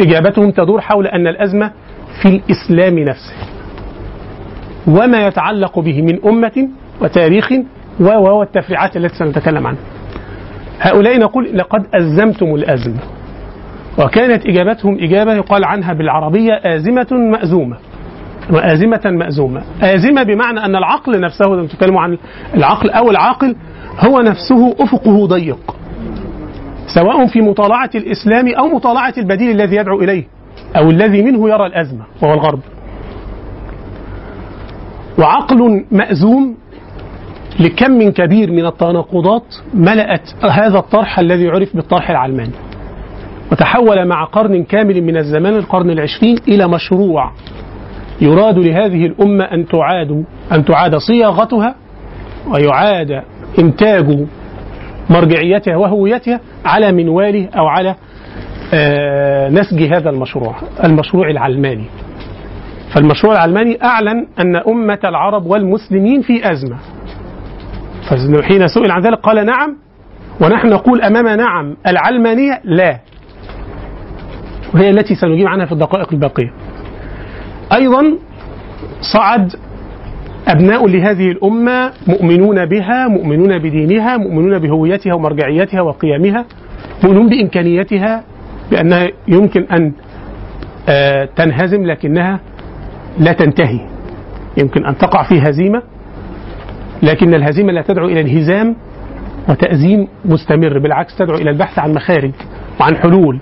Speaker 1: إجابتهم تدور حول أن الأزمة في الإسلام نفسه. وما يتعلق به من أمة وتاريخ وهو التفريعات التي سنتكلم عنها. هؤلاء نقول لقد أزمتم الأزمة وكانت إجابتهم إجابة يقال عنها بالعربية آزمة مأزومة. وآزمة مأزومة. آزمة بمعنى أن العقل نفسه لما تتكلموا عن العقل أو العاقل هو نفسه أفقه ضيق. سواء في مطالعة الإسلام أو مطالعة البديل الذي يدعو إليه أو الذي منه يرى الأزمة وهو الغرب. وعقل مأزوم لكم كبير من التناقضات ملأت هذا الطرح الذي عرف بالطرح العلماني. وتحول مع قرن كامل من الزمان القرن العشرين إلى مشروع يراد لهذه الأمة أن تعاد أن تعاد صياغتها ويعاد إنتاج مرجعيتها وهويتها على منواله أو على آه، نسج هذا المشروع المشروع العلماني. فالمشروع العلماني أعلن أن أمة العرب والمسلمين في أزمة. فحين سئل عن ذلك قال نعم ونحن نقول أمام نعم العلمانية لا. وهي التي سنجيب عنها في الدقائق الباقية. أيضا صعد أبناء لهذه الأمة مؤمنون بها مؤمنون بدينها مؤمنون بهويتها ومرجعيتها وقيمها مؤمنون بإمكانيتها بأنها يمكن أن آه، تنهزم لكنها لا تنتهي. يمكن أن تقع في هزيمة لكن الهزيمة لا تدعو إلى انهزام وتأزيم مستمر بالعكس تدعو إلى البحث عن مخارج وعن حلول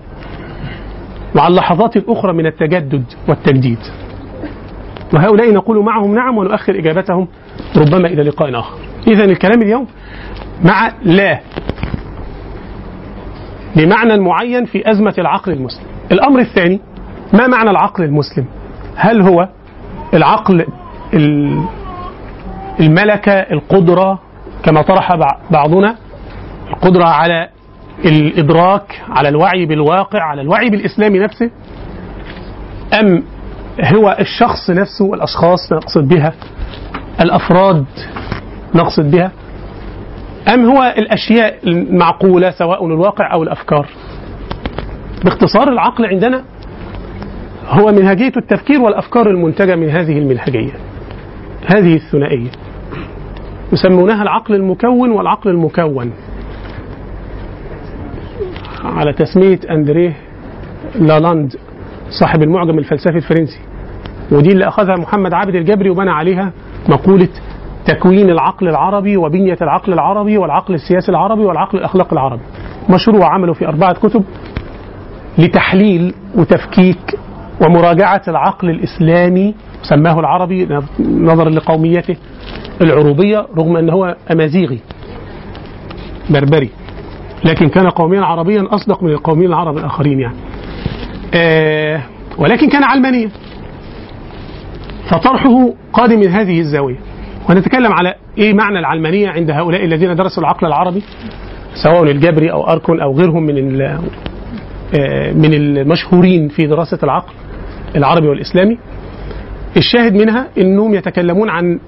Speaker 1: وعن لحظات أخرى من التجدد والتجديد. وهؤلاء نقول معهم نعم ونؤخر إجابتهم ربما إلى لقاء آخر. إذا الكلام اليوم مع لا بمعنى معين في أزمة العقل المسلم. الأمر الثاني ما معنى العقل المسلم؟ هل هو العقل ال- الملكة القدرة كما طرح بع- بعضنا القدرة على الإدراك على الوعي بالواقع على الوعي بالإسلام نفسه أم هو الشخص نفسه والأشخاص نقصد بها الأفراد نقصد بها أم هو الأشياء المعقولة سواء الواقع أو الأفكار؟ باختصار العقل عندنا هو منهجية التفكير والأفكار المنتجة من هذه المنهجية. هذه الثنائية. يسمونها العقل المكون والعقل المكون. على تسمية أندريه لالاند صاحب المعجم الفلسفي الفرنسي. ودي اللي أخذها محمد عابد الجبري وبنى عليها مقولة تكوين العقل العربي وبنية العقل العربي والعقل السياسي العربي والعقل الأخلاقي العربي. مشروع عمله في أربعة كتب لتحليل وتفكيك ومراجعة العقل الإسلامي سماه العربي نظرا لقوميته العروبية رغم أنه هو أمازيغي بربري. لكن كان قوميا عربيا أصدق من القوميين العرب الآخرين يعني. آه ولكن كان علمانيا. فطرحه قادم من هذه الزاوية. ونتكلم على إيه معنى العلمانية عند هؤلاء الذين درسوا العقل العربي سواء الجبري أو أركون أو غيرهم من آه، من المشهورين في دراسة العقل. العربي والإسلامي الشاهد منها أنهم يتكلمون عن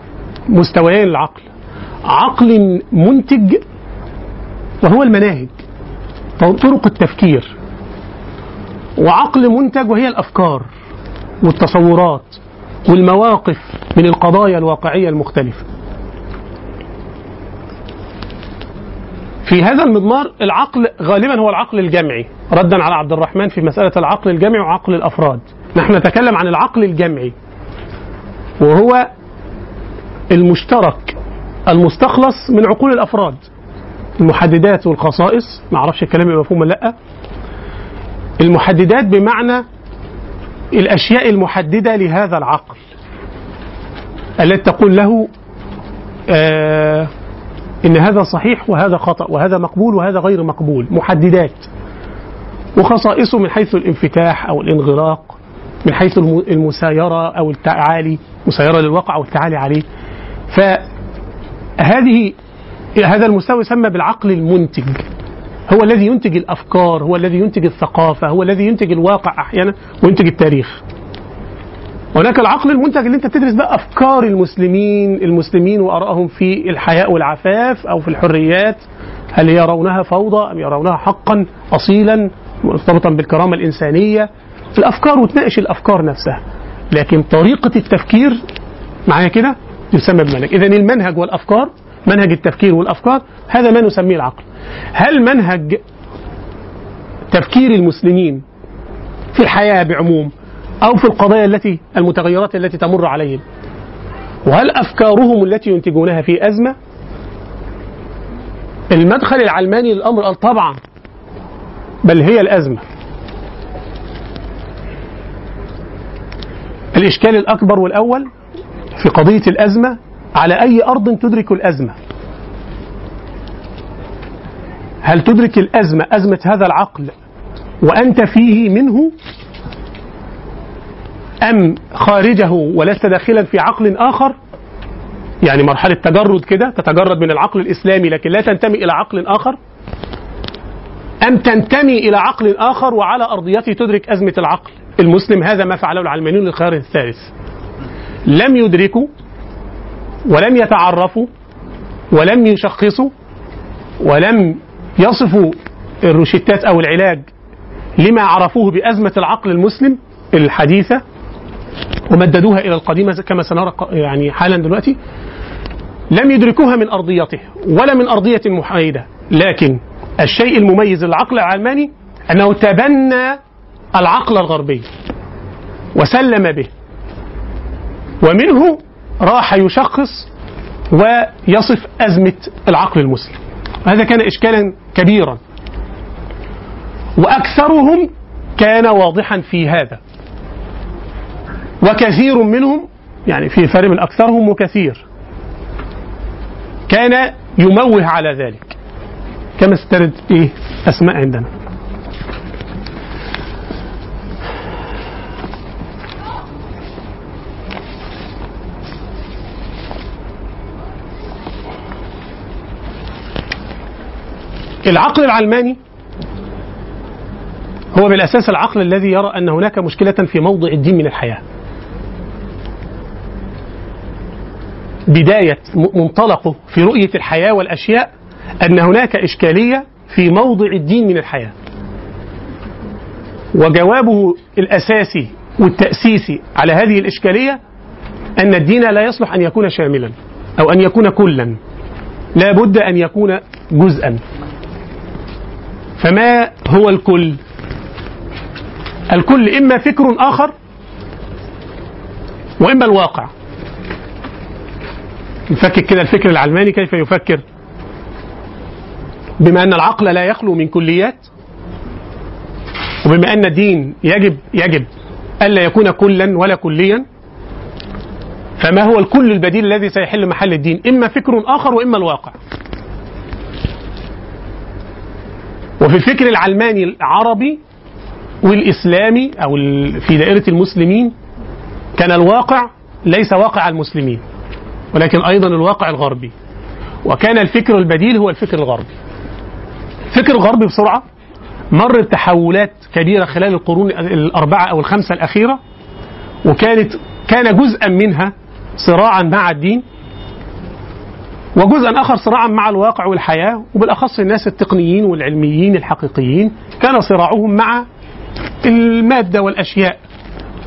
Speaker 1: مستويين العقل عقل منتج وهو المناهج طرق التفكير وعقل منتج وهي الأفكار والتصورات والمواقف من القضايا الواقعية المختلفة. في هذا المضمار العقل غالبا هو العقل الجمعي ردا على عبد الرحمن في مسألة العقل الجمعي وعقل الأفراد. نحن نتكلم عن العقل الجمعي وهو المشترك المستخلص من عقول الأفراد. المحددات والخصائص ما أعرفش الكلام يبقى مفهوم لأ المحددات بمعنى الأشياء المحددة لهذا العقل التي تقول له آه إن هذا صحيح وهذا خطأ وهذا مقبول وهذا غير مقبول محددات وخصائصه من حيث الانفتاح أو الانغلاق من حيث الم- المسايره أو التعالي مسايره للواقع أو التعالي عليه. فهذه هذا المستوى يسمى بالعقل المنتج. هو الذي ينتج الأفكار هو الذي ينتج الثقافة هو الذي ينتج الواقع أحيانا وينتج التاريخ. هناك العقل المنتج اللي أنت بتدرس بقى أفكار المسلمين المسلمين وآرائهم في الحياء والعفاف أو في الحريات. هل يرونها فوضى أم يرونها حقا اصيلا مرتبطا بالكرامة الإنسانية؟ الأفكار وتناقش الأفكار نفسها. لكن طريقة التفكير معايا كده؟ يسمى بمنهج. اذا المنهج والأفكار منهج التفكير والأفكار هذا ما نسميه العقل. هل منهج تفكير المسلمين في الحياة بعموم أو في القضايا التي المتغيرات التي تمر عليهم؟ وهل أفكارهم التي ينتجونها في أزمة؟ المدخل العلماني للأمر قال طبعا بل هي الأزمة. الإشكال الأكبر والأول في قضية الأزمة على أي أرض تدرك الأزمة؟ هل تدرك الأزمة أزمة هذا العقل وأنت فيه منه؟ أم خارجه ولست داخلا في عقل آخر؟ يعني مرحلة تجرد كده تتجرد من العقل الإسلامي لكن لا تنتمي إلى عقل آخر؟ أم تنتمي إلى عقل آخر وعلى أرضيته تدرك أزمة العقل؟ المسلم هذا ما فعله العلمانيون للخيار الثالث. لم يدركوا ولم يتعرفوا ولم يشخصوا ولم يصفوا الروشتات أو العلاج لما عرفوه بأزمة العقل المسلم الحديثة ومددوها إلى القديمة كما سنرى يعني حالا دلوقتي. لم يدركوها من أرضيته ولا من أرضية محايدة. لكن الشيء المميز للعقل العلماني أنه تبنى العقل الغربي وسلم به. ومنه راح يشخص ويصف أزمة العقل المسلم. هذا كان إشكالا كبيرا. وأكثرهم كان واضحا في هذا. وكثير منهم يعني في فرق من أكثرهم وكثير كان يموه على ذلك. كما استرد إيه أسماء عندنا. العقل العلماني هو بالأساس العقل الذي يرى أن هناك مشكلة في موضع الدين من الحياة. بداية منطلقه في رؤية الحياة والأشياء أن هناك إشكالية في موضع الدين من الحياة. وجوابه الأساسي والتأسيسي على هذه الإشكالية أن الدين لا يصلح أن يكون شاملا أو أن يكون كلا. لا بد أن يكون جزءا. فما هو الكل؟ الكل إما فكر آخر وإما الواقع. نفكك كده الفكر العلماني كيف يفكر؟ بما أن العقل لا يخلو من كليات وبما أن الدين يجب يجب ألا يكون كلا ولا كليا فما هو الكل البديل الذي سيحل محل الدين؟ إما فكر آخر وإما الواقع. وفي الفكر العلماني العربي والإسلامي أو في دائرة المسلمين كان الواقع ليس واقع المسلمين ولكن أيضا الواقع الغربي. وكان الفكر البديل هو الفكر الغربي. الفكر الغربي بسرعة مر بتحولات كبيرة خلال القرون الأربعة أو الخمسة الأخيرة وكانت كان جزءا منها صراعا مع الدين وجزءا آخر صراعا مع الواقع والحياة وبالأخص الناس التقنيين والعلميين الحقيقيين كان صراعهم مع المادة والأشياء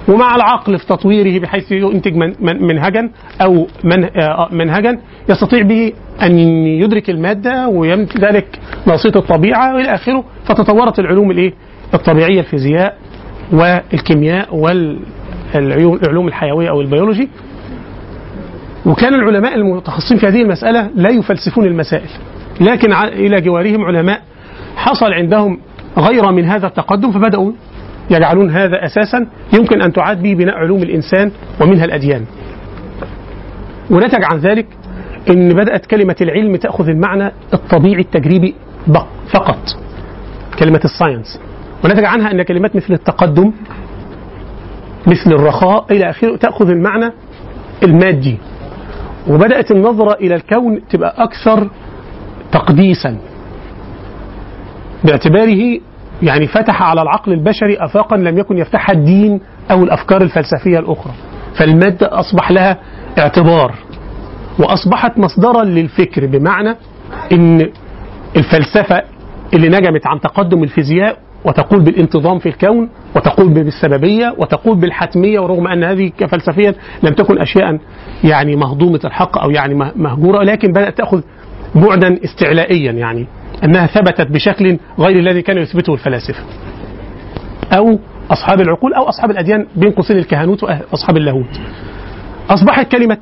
Speaker 1: ومع العقل في تطويره بحيث ينتج من من منهجا أو من منهجا يستطيع به أن يدرك المادة وذلك ناصية الطبيعة وإلى آخره فتطورت العلوم الإيه؟ الطبيعية الفيزياء والكيمياء والعلوم الحيوية أو البيولوجي وكان العلماء المتخصصين في هذه المسألة لا يفلسفون المسائل لكن إلى جوارهم علماء حصل عندهم غير من هذا التقدم فبدأوا يجعلون هذا أساسا يمكن أن تعاد به بناء علوم الإنسان ومنها الأديان. ونتج عن ذلك أن بدأت كلمة العلم تأخذ المعنى الطبيعي التجريبي فقط كلمة الساينس. ونتج عنها أن كلمات مثل التقدم مثل الرخاء إلى آخره تأخذ المعنى المادي. وبدأت النظرة إلى الكون تبقى أكثر تقديسا. باعتباره يعني فتح على العقل البشري افاقا لم يكن يفتحها الدين أو الأفكار الفلسفية الأخرى. فالمادة أصبح لها اعتبار وأصبحت مصدرا للفكر بمعنى إن الفلسفة اللي نجمت عن تقدم الفيزياء وتقول بالانتظام في الكون وتقول بالسببية وتقول بالحتمية ورغم أن هذه فلسفيا لم تكن اشياء يعني مهضومة الحق أو يعني مهجورة لكن بدأت تأخذ بعدا استعلائيا يعني أنها ثبتت بشكل غير الذي كان يثبته الفلاسفة. أو أصحاب العقول أو أصحاب الأديان بين قوسين الكهنوت واصحاب اللاهوت. أصبحت كلمة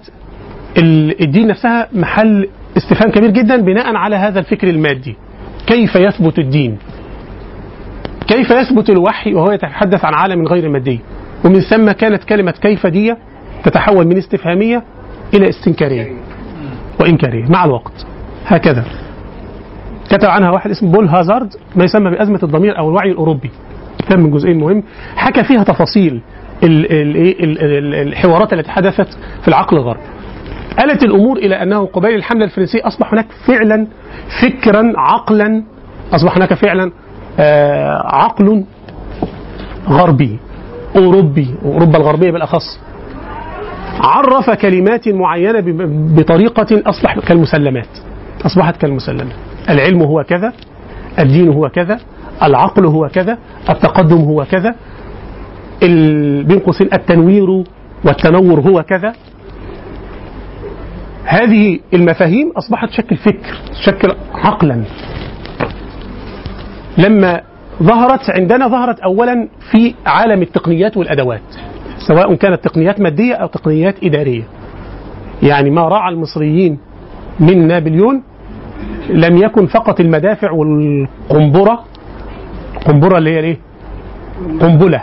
Speaker 1: الدين نفسها محل استفهام كبير جدا بناء على هذا الفكر المادي. كيف يثبت الدين؟ كيف يثبت الوحي وهو يتحدث عن عالم غير مادي؟ ومن ثم كانت كلمة كيف دي تتحول من استفهامية إلى استنكارية وإنكارية مع الوقت. هكذا. كتب عنها واحد اسمه بول هازارد ما يسمى بأزمة الضمير أو الوعي الأوروبي كتاب من جزئين مهم حكى فيها تفاصيل إيه ال- ال- الحوارات التي حدثت في العقل الغربي آلت الأمور إلى أنه قبيل الحملة الفرنسية أصبح هناك فعلا فكرا عقلا أصبح هناك فعلا عقل غربي أوروبي أوروبا الغربية بالأخص عرف كلمات معينة بطريقة أصبح كالمسلمات. أصبحت كالمسلمات. العلم هو كذا الدين هو كذا العقل هو كذا التقدم هو كذا بين قوسين التنوير والتنور هو كذا. هذه المفاهيم أصبحت تشكل فكر تشكل عقلا. لما ظهرت عندنا ظهرت أولا في عالم التقنيات والأدوات سواء كانت تقنيات مادية أو تقنيات إدارية. يعني ما راعى المصريين من نابليون لم يكن فقط المدافع والقنبرة قنبرة اللي هي الايه؟ قنبلة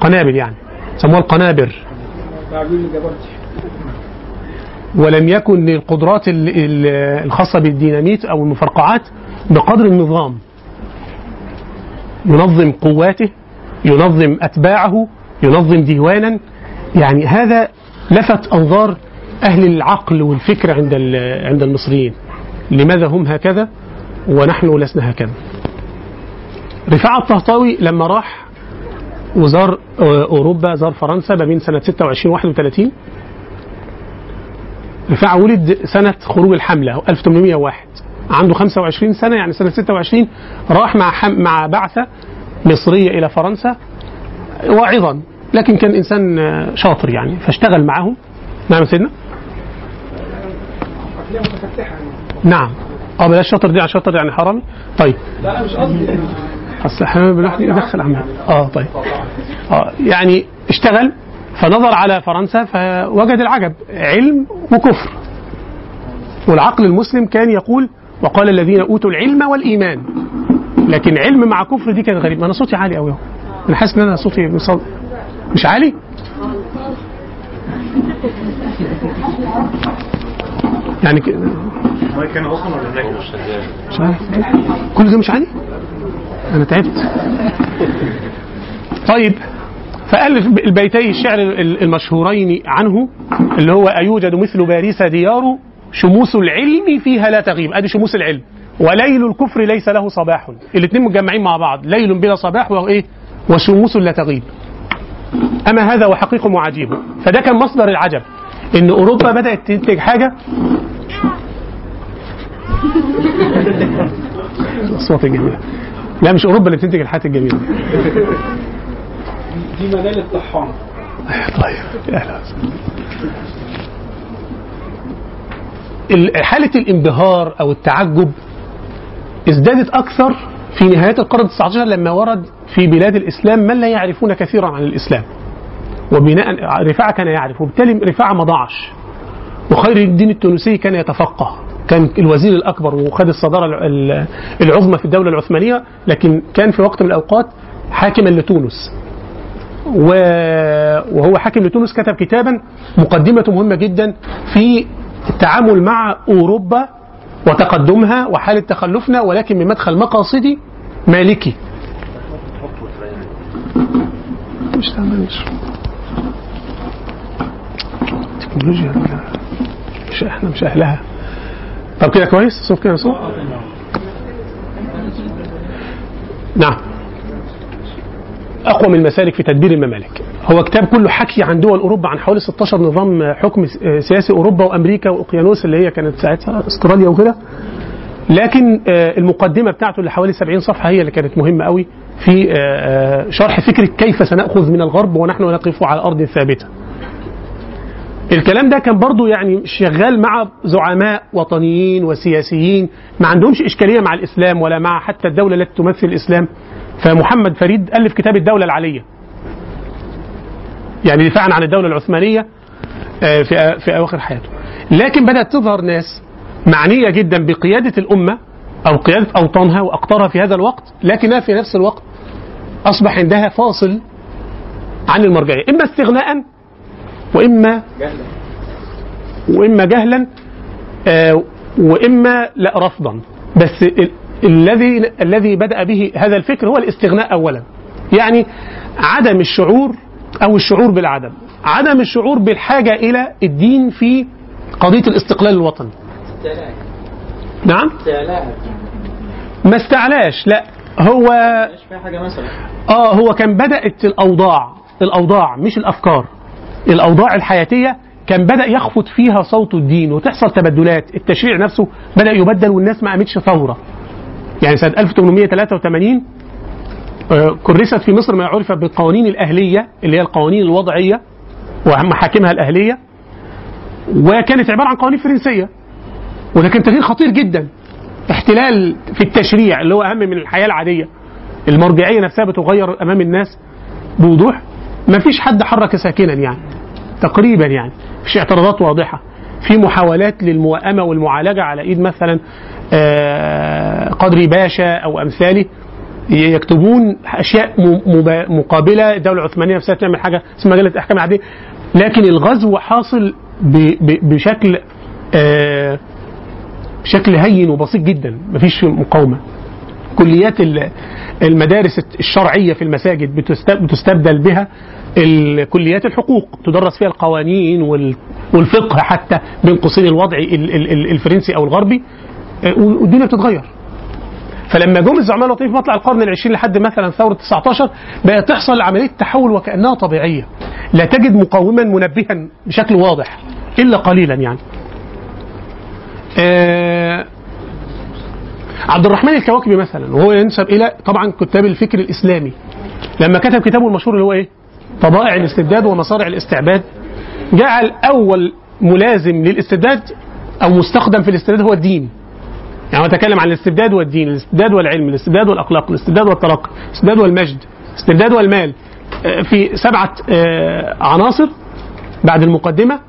Speaker 1: قنابل يعني سموها القنابر. ولم يكن القدرات ال- ال- الخاصة بالديناميت أو المفرقعات بقدر النظام. ينظم قواته ينظم أتباعه ينظم ديوانا. يعني هذا لفت أنظار أهل العقل والفكر عند عند المصريين. لماذا هم هكذا؟ ونحن لسنا هكذا. رفاعة الطهطاوي لما راح وزار أوروبا زار فرنسا ما بين سنة 26 و 31 رفاعة ولد سنة خروج الحملة 1801 عنده 25 سنة يعني سنة 26 راح مع حم مع بعثة مصرية إلى فرنسا واعظا. لكن كان إنسان آه، شاطر يعني فاشتغل معهم. نعم سيدنا؟ نعم. آه بلاش شاطر دي عشان شاطر يعني حرامي. طيب.
Speaker 2: لا أنا مش قصدي
Speaker 1: أصل إحنا بنروح ندخل آه طيب. آه يعني اشتغل فنظر على فرنسا فوجد العجب علم وكفر. والعقل المسلم كان يقول وقال الذين أوتوا العلم والإيمان. لكن علم مع كفر دي كانت غريبة. أنا صوتي عالي قوي أنا حاسس إن أنا صوتي. مش عالي؟ يعني ك...
Speaker 14: كان ولا مش
Speaker 1: عارف. كل ده مش عالي؟ أنا تعبت. طيب فألف البيتي الشعر ال- المشهورين عنه اللي هو أيوجد مثل باريس ديار شموس العلم فيها لا تغيب. أدي شموس العلم. وليل الكفر ليس له صباح. الاثنين متجمعين مع بعض. ليل بلا صباح وايه وشموس لا تغيب. أما هذا وحقيق وعجيب فده كان مصدر العجب. إن أوروبا بدأت تنتج حاجة. الاصوات الجميله لا مش أوروبا اللي بتنتج الحاجات الجميلة.
Speaker 2: دي منال الطحان.
Speaker 1: طيب. أهلا. حالة الانبهار أو التعجب ازدادت أكثر في نهاية القرن ال19 لما ورد في بلاد الإسلام من لا يعرفون كثيرا عن الإسلام. وبناء رفاعة كان يعرف وبالتالي رفاعة ما ضاعش. وخير الدين التونسي كان يتفقه. كان الوزير الأكبر وخد الصدارة ال- ال- العظمى في الدولة العثمانية لكن كان في وقت من الأوقات حاكما لتونس. وهو حاكم لتونس كتب كتابا مقدمته مهمة جدا في التعامل مع أوروبا وتقدمها وحالة تخلفنا ولكن من مدخل مقاصدي مالكي. مش تكنولوجيا مش إحنا مش اهلها طب كده كويس؟ صوت كده صوت؟ نعم. أقوى من المسالك في تدبير الممالك. هو كتاب كله حكي عن دول أوروبا عن حوالي 16 نظام حكم سياسي أوروبا وأمريكا واوقيانوس اللي هي كانت ساعتها أستراليا وكده. لكن آه، المقدمة بتاعته اللي حوالي 70 صفحة هي اللي كانت مهمة قوي في آه، آه، شرح فكرة كيف سنأخذ من الغرب ونحن نقف على أرض ثابتة. الكلام ده كان برضو يعني شغال مع زعماء وطنيين وسياسيين ما عندهمش إشكالية مع الإسلام ولا مع حتى الدولة التي تمثل الإسلام. فمحمد فريد ألف كتاب الدولة العلية. يعني دفاعا عن الدولة العثمانية آه، في في أواخر حياته. لكن بدأت تظهر ناس معنية جدا بقيادة الأمة أو قيادة أوطانها وأقطارها في هذا الوقت لكنها في نفس الوقت أصبح عندها فاصل عن المرجعية. إما استغناء وإما وإما جهلا آه، وإما لا رفضا. بس الذي الذي بدأ به هذا الفكر هو الاستغناء اولا. يعني عدم الشعور أو الشعور بالعدم. عدم الشعور بالحاجة إلى الدين في قضية الاستقلال الوطني. نعم؟ ما استعلاش لا. هو آه هو كان بدأت الأوضاع الأوضاع مش الأفكار. الأوضاع الحياتية كان بدأ يخفت فيها صوت الدين وتحصل تبدلات. التشريع نفسه بدأ يبدل والناس ما قامتش ثورة. يعني سنة 1883 آه، كرست في مصر ما عرف بالقوانين الأهلية اللي هي القوانين الوضعية ومحاكمها الأهلية وكانت عبارة عن قوانين فرنسية. وده كان تغيير خطير جدا احتلال في التشريع اللي هو أهم من الحياة العادية. المرجعية نفسها بتغير أمام الناس بوضوح. ما فيش حد حرك ساكنا يعني تقريبا يعني مفيش اعتراضات واضحة. في محاولات للموائمة والمعالجة على إيد مثلا قدري باشا أو امثاله يكتبون أشياء م- مبا- مقابلة. الدولة العثمانية نفسها تعمل حاجة اسمها مجله الاحكام العاديه لكن الغزو حاصل بشكل آه، بشكل هين وبسيط جدا. مفيش مقاومة. كليات ال- المدارس الشرعية في المساجد بتست- بتستبدل بها الكليات الحقوق. تدرس فيها القوانين وال- والفقه حتى بين قوسين الوضع ال- ال- ال- الفرنسي أو الغربي. آه، والدنيا بتتغير. فلما جم الزعماء الوطنيين في مطلع القرن العشرين لحد مثلا ثورة 19 بقت تحصل عملية تحول وكأنها طبيعية. لا تجد مقاوما منبها بشكل واضح إلا قليلا يعني. آه عبد الرحمن الكواكبي مثلا وهو ينسب إلى طبعا كتاب الفكر الإسلامي. لما كتب كتابه المشهور اللي هو إيه؟ طبائع الاستبداد ومصارع الاستعباد جعل أول ملازم للاستبداد أو مستخدم في الاستبداد هو الدين. يعني هو تكلم عن الاستبداد والدين الاستبداد والعلم الاستبداد والأخلاق الاستبداد والترقي الاستبداد والمجد الاستبداد والمال. آه، في سبعة آه، عناصر بعد المقدمة.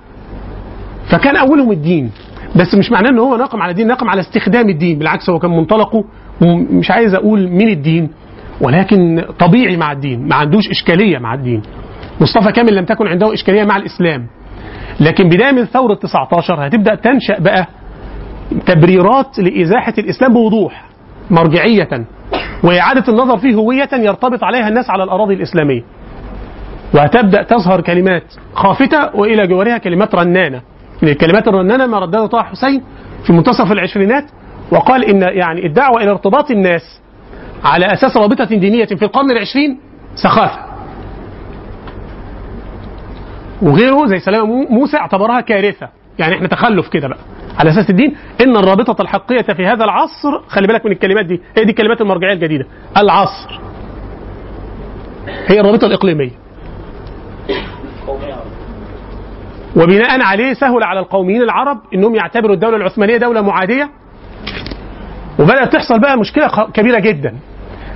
Speaker 1: فكان أولهم الدين بس مش معناه إن هو ناقم على الدين ناقم على استخدام الدين. بالعكس هو كان منطلقه مش عايز أقول من الدين ولكن طبيعي مع الدين ما عندوش إشكالية مع الدين. مصطفى كامل لم تكن عنده إشكالية مع الإسلام. لكن بداية من ثورة 19 هتبدأ تنشأ بقى تبريرات لإزاحة الإسلام بوضوح مرجعية وإعادة النظر فيه هوية يرتبط عليها الناس على الأراضي الإسلامية. وهتبدا تظهر كلمات خافتة وإلى جوارها كلمات رنانة. من الكلمات الرنانة ما ردها طه حسين في منتصف العشرينات وقال إن يعني الدعوة إلى ارتباط الناس على أساس رابطة دينية في القرن العشرين سخافة. وغيره زي سلام مو- موسى اعتبرها كارثة. يعني إحنا تخلف كده بقى. على أساس الدين إن الرابطة الحقيقيه في هذا العصر خلي بالك من الكلمات دي هي دي الكلمات المرجعية الجديدة العصر. هي الرابطة الإقليمية. وبناء عليه سهل على القوميين العرب إنهم يعتبروا الدولة العثمانية دولة معادية. وبدأت تحصل بقى مشكلة كبيرة جدا.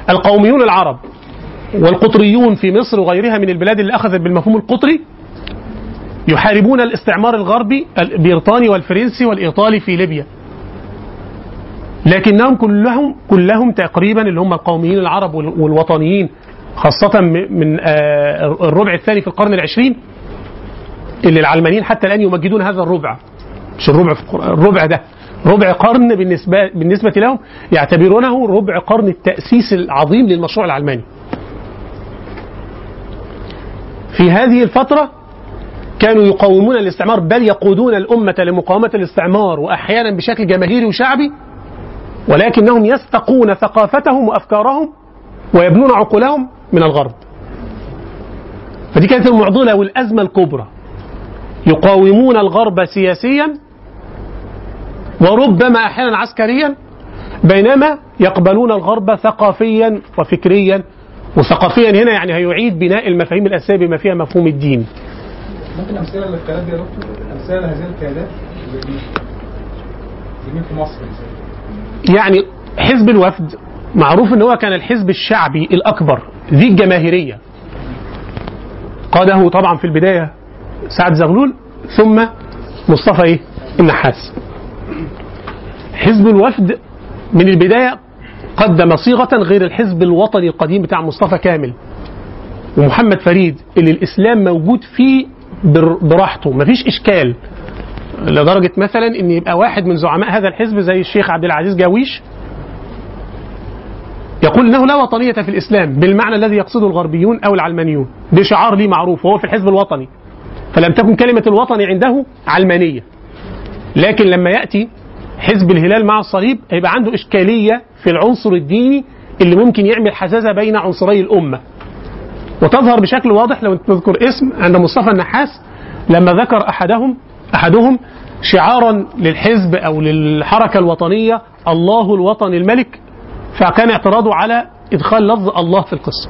Speaker 1: القوميون العرب والقطريون في مصر وغيرها من البلاد اللي أخذت بالمفهوم القطري يحاربون الاستعمار الغربي البريطاني والفرنسي والإيطالي في ليبيا. لكنهم كلهم كلهم تقريبا اللي هم القوميين العرب وال- والوطنيين خاصة من آه، الربع الثاني في القرن العشرين اللي العلمانيين حتى الآن يمجدون هذا الربع. مش الربع في الربع ده. ربع قرن بالنسبة بالنسبة لهم يعتبرونه ربع قرن التأسيس العظيم للمشروع العلماني. في هذه الفترة كانوا يقاومون الاستعمار بل يقودون الأمة لمقاومة الاستعمار وأحيانا بشكل جماهيري وشعبي ولكنهم يستقون ثقافتهم وأفكارهم ويبنون عقولهم من الغرب. فدي كانت المعضلة والأزمة الكبرى. يقاومون الغرب سياسيا وربما أحيانا عسكريا بينما يقبلون الغرب ثقافيا وفكريا. وثقافيا هنا يعني هيعيد بناء المفاهيم الأساسية بما فيها مفهوم الدين.
Speaker 10: ممكن أمثلة للقيادات دي يا دكتور؟ أمثلة لهذه القيادات مين في مصر؟
Speaker 1: يعني حزب الوفد معروف إن هو كان الحزب الشعبي الأكبر ذي الجماهيرية. قاده طبعا في البداية سعد زغلول ثم مصطفى إيه؟ النحاس. حزب الوفد من البداية قدم صيغة غير الحزب الوطني القديم بتاع مصطفى كامل. ومحمد فريد اللي الإسلام موجود فيه براحته. مفيش إشكال. لدرجة مثلا إن يبقى واحد من زعماء هذا الحزب زي الشيخ عبد العزيز جاويش يقول إنه لا وطنية في الإسلام بالمعنى الذي يقصده الغربيون أو العلمانيون. بشعار لي معروف وهو في الحزب الوطني. فلم تكن كلمة الوطني عنده علمانية. لكن لما يأتي حزب الهلال مع الصليب هيبقى عنده إشكالية في العنصر الديني اللي ممكن يعمل حزازة بين عنصري الأمة. وتظهر بشكل واضح لو تذكر اسم عند مصطفى النحاس لما ذكر احدهم أحدهم شعارا للحزب أو للحركة الوطنية الله الوطن الملك فكان اعتراضه على إدخال لفظ الله في القصة.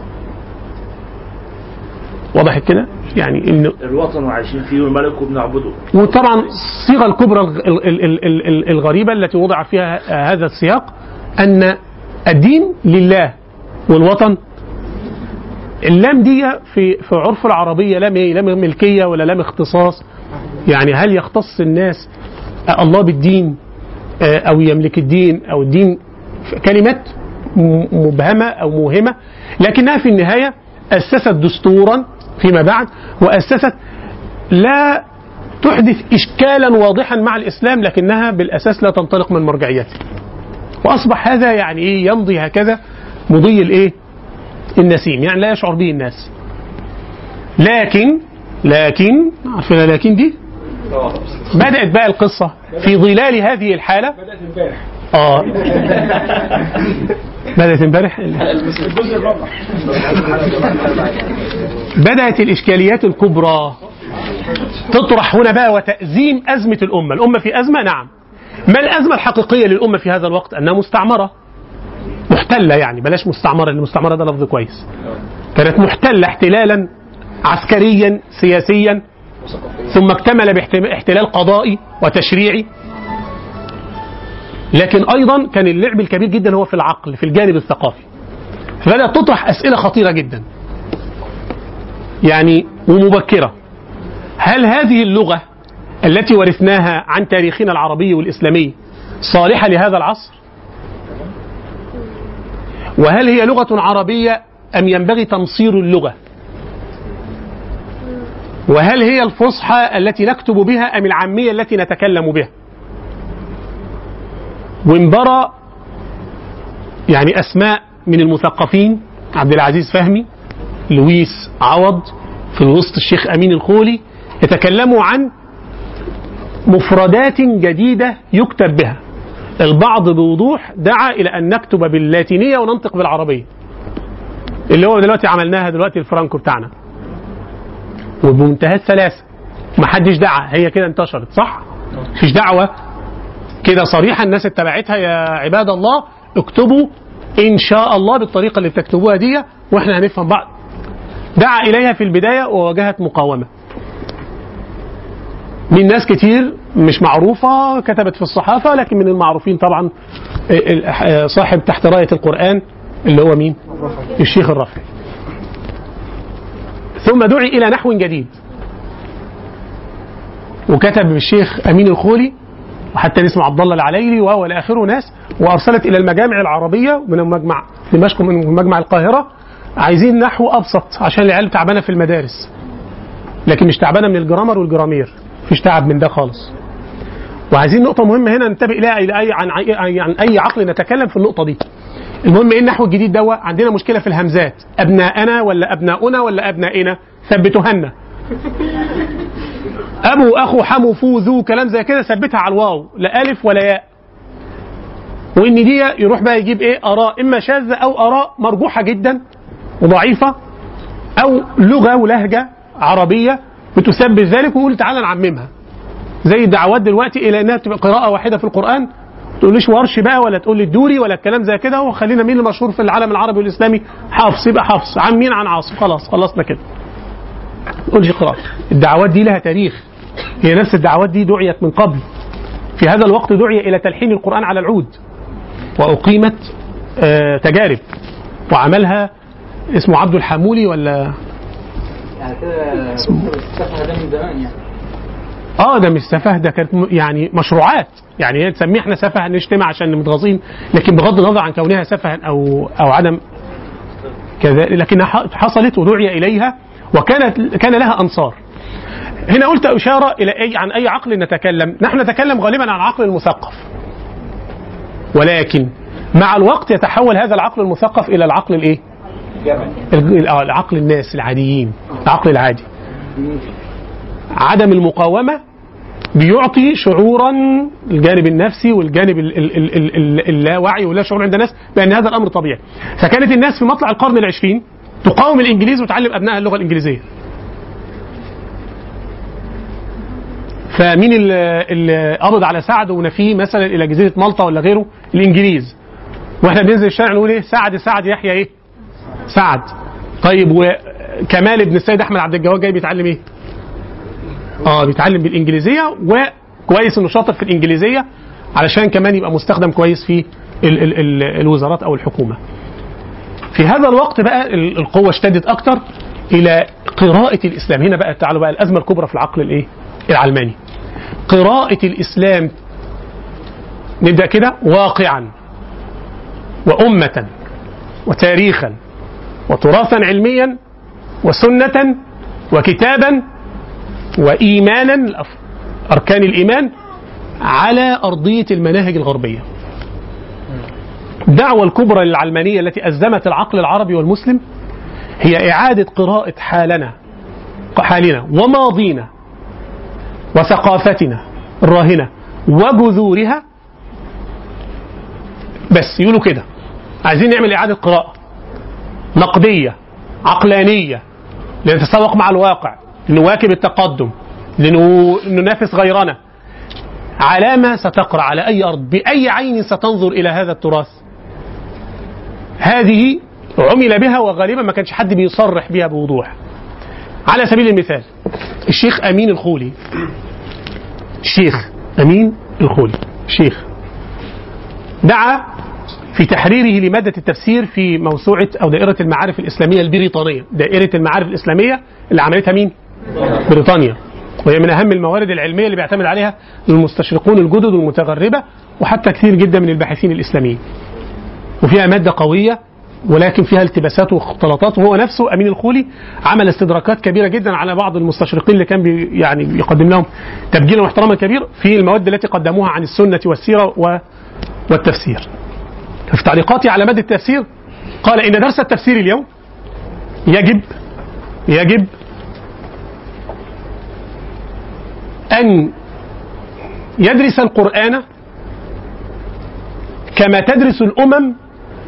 Speaker 1: وضحت كده؟ يعني ان
Speaker 15: الوطن وعايشين فيه والملك وبنعبده
Speaker 1: وطبعا الصيغة الكبرى ال- ال- ال- ال- ال- الغريبة التي وضع فيها هذا السياق أن الدين لله والوطن اللام دي في في عرف العربية لام إيه؟ لام ملكية ولا لام اختصاص؟ يعني هل يختص الناس الله بالدين آه، أو يملك الدين أو الدين كلمات مبهمة أو موهمة لكنها في النهاية أسست دستورا فيما بعد وأسست لا تحدث اشكالا واضحا مع الإسلام لكنها بالأساس لا تنطلق من مرجعيته. وأصبح هذا يعني إيه يمضي هكذا مضي الإيه؟ النسيم يعني لا يشعر به الناس. لكن لكن عارفين لكن دي؟ بدأت بقى القصة في ظلال هذه الحالة.
Speaker 2: بدأت امبارح.
Speaker 1: آه. بدأت امبارح؟ بدأت الإشكاليات الكبرى تطرح هنا بقى وتأزيم أزمة الأمة. الأمة في أزمة؟ نعم. ما الأزمة الحقيقية للأمة في هذا الوقت؟ أنها مستعمرة. محتلة يعني بلاش مستعمرة لأن مستعمرة ده لفظ كويس. كانت محتلة احتلالا عسكريا سياسيا ثم اكتمل باحتلال قضائي وتشريعي. لكن أيضا كان اللعب الكبير جدا هو في العقل في الجانب الثقافي. فبدات تطرح أسئلة خطيرة جدا. يعني ومبكرة. هل هذه اللغة التي ورثناها عن تاريخنا العربي والإسلامي صالحة لهذا العصر؟ وهل هي لغة عربية أم ينبغي تمصير اللغة؟ وهل هي الفصحى التي نكتب بها أم العامية التي نتكلم بها؟ وانبرى يعني أسماء من المثقفين عبد العزيز فهمي لويس عوض في الوسط الشيخ أمين الخولي يتكلموا عن مفردات جديدة يكتب بها. البعض بوضوح دعا إلى أن نكتب باللاتينية وننطق بالعربية. اللي هو دلوقتي عملناها دلوقتي الفرانكو بتاعنا. وبمنتهى السلاسة. ما حدش دعا. هي كده انتشرت صح؟ مفيش دعوة. كده صريحه الناس اتبعتها. يا عباد الله اكتبوا إن شاء الله بالطريقة اللي بتكتبوها دي وإحنا هنفهم بعض. دعا إليها في البداية وواجهت مقاومة. من ناس كتير مش معروفة كتبت في الصحافة لكن من المعروفين طبعا صاحب تحت راية القرآن اللي هو مين؟ الشيخ الرافعي. ثم دعي إلى نحو جديد. وكتب الشيخ أمين الخولي وحتى اسمه عبد الله العليلي وهو إلى اخره ناس وأرسلت إلى المجامع العربية من مجمع دمشق من مجمع القاهرة عايزين نحو أبسط عشان العيال تعبانة في المدارس لكن مش تعبانة من الجرامر والجرامير. مفيش تعب من ده خالص. وعايزين نقطة مهمة هنا ننتبه إليها إلى اي عن عن أي عقل نتكلم في النقطة دي. المهم إيه النحو الجديد ده؟ عندنا مشكلة في الهمزات. أبناءنا ولا أبناؤنا ولا أبنائنا؟ ثبتوهن. أبو أخو حمو فو ذو كلام زي كده ثبتها على الواو لا ألف ولا ياء. وإن دي يروح بقى يجيب إيه؟ آراء. إما شاذة أو آراء مرجوحة جدا وضعيفة أو لغة ولهجة عربية. بتثبت ذلك ويقول تعالى نعممها. زي الدعوات دلوقتي إلى إنها تبقى قراءة واحدة في القرآن. تقوليش ورش بقى ولا تقول لي الدوري ولا الكلام زي كده. وخلينا مين المشهور في العالم العربي والإسلامي؟ حفص. يبقى حفص. عن مين عن عاصم. خلاص خلصنا كده. تقولش قراءة. الدعوات دي لها تاريخ. هي نفس الدعوات دي دعيت من قبل. في هذا الوقت دعي إلى تلحين القرآن على العود. وأقيمت آه تجارب. وعملها اسمه عبد الحمولي ولا
Speaker 16: يعني كده السفه ده من زمان يعني
Speaker 1: آه ده مش سفه ده كانت يعني مشروعات يعني تسميه إحنا سفه نجتمع عشان متغاظين لكن بغض النظر عن كونها سفها أو أو عدم كذا لكنها حصلت ودعي إليها وكانت كان لها أنصار. هنا قلت إشارة إلى اي عن أي عقل نتكلم، نحن نتكلم غالبا عن العقل المثقف. ولكن مع الوقت يتحول هذا العقل المثقف إلى العقل الإيه؟ آه، العقل الناس العاديين العقل العادي. عدم المقاومة بيعطي شعورا الجانب النفسي والجانب ال- ال- ال- ال- ال- اللاواعي ولا شعور عند الناس بأن هذا الأمر طبيعي. فكانت الناس في مطلع القرن العشرين تقاوم الإنجليز وتعلم أبنائها اللغة الإنجليزية. فمين اللي قبض على سعد ونفيه مثلا إلى جزيرة مالطا ولا غيره؟ الإنجليز. وإحنا بننزل الشارع نقول إيه؟ سعد سعد يحيى إيه؟ سعد. طيب وكمال ابن السيد أحمد عبد الجواد جاي بيتعلم إيه؟ آه بيتعلم بالإنجليزية وكويس إنه شاطر في الإنجليزية علشان كمان يبقى مستخدم كويس في ال ال ال الوزارات أو الحكومة. في هذا الوقت بقى ال- القوة اشتدت أكتر إلى قراءة الإسلام. هنا بقى تعالوا بقى الأزمة الكبرى في العقل الإيه؟ العلماني. قراءة الإسلام نبدأ كده واقعا وأمة وتاريخا. وتراثا علميا وسنة وكتابا وايمانا الأف- أركان الإيمان على أرضية المناهج الغربية. الدعوه الكبرى للعلمانيه التي أزمت العقل العربي والمسلم هي إعادة قراءة حالنا حالنا وماضينا وثقافتنا الراهنة وجذورها. بس يقولوا كده. عايزين نعمل إعادة قراءة. نقدية عقلانية لنتسوق مع الواقع لنواكب التقدم لننافس غيرنا. علامة ستقرأ على أي أرض بأي عين ستنظر إلى هذا التراث. هذه عمل بها وغالبا ما كانش حد بيصرح بها بوضوح. على سبيل المثال الشيخ أمين الخولي. الشيخ أمين الخولي. شيخ دعا في تحريره لمادة التفسير في موسوعة أو دائرة المعارف الإسلامية البريطانية. دائرة المعارف الإسلامية اللي عملتها مين؟ بريطانيا. وهي من أهم الموارد العلمية اللي بيعتمد عليها المستشرقون الجدد والمتغربة وحتى كثير جدا من الباحثين الإسلاميين. وفيها مادة قوية ولكن فيها التباسات واختلاطات وهو نفسه أمين الخولي عمل استدراكات كبيرة جدا على بعض المستشرقين اللي كان بي يعني بيقدم لهم تبجيلا واحتراما كبير في المواد التي قدموها عن السنة والسيرة و والتفسير. في تعليقاتي على مادة التفسير قال إن درس التفسير اليوم يجب يجب أن يدرس القرآن كما تدرس الأمم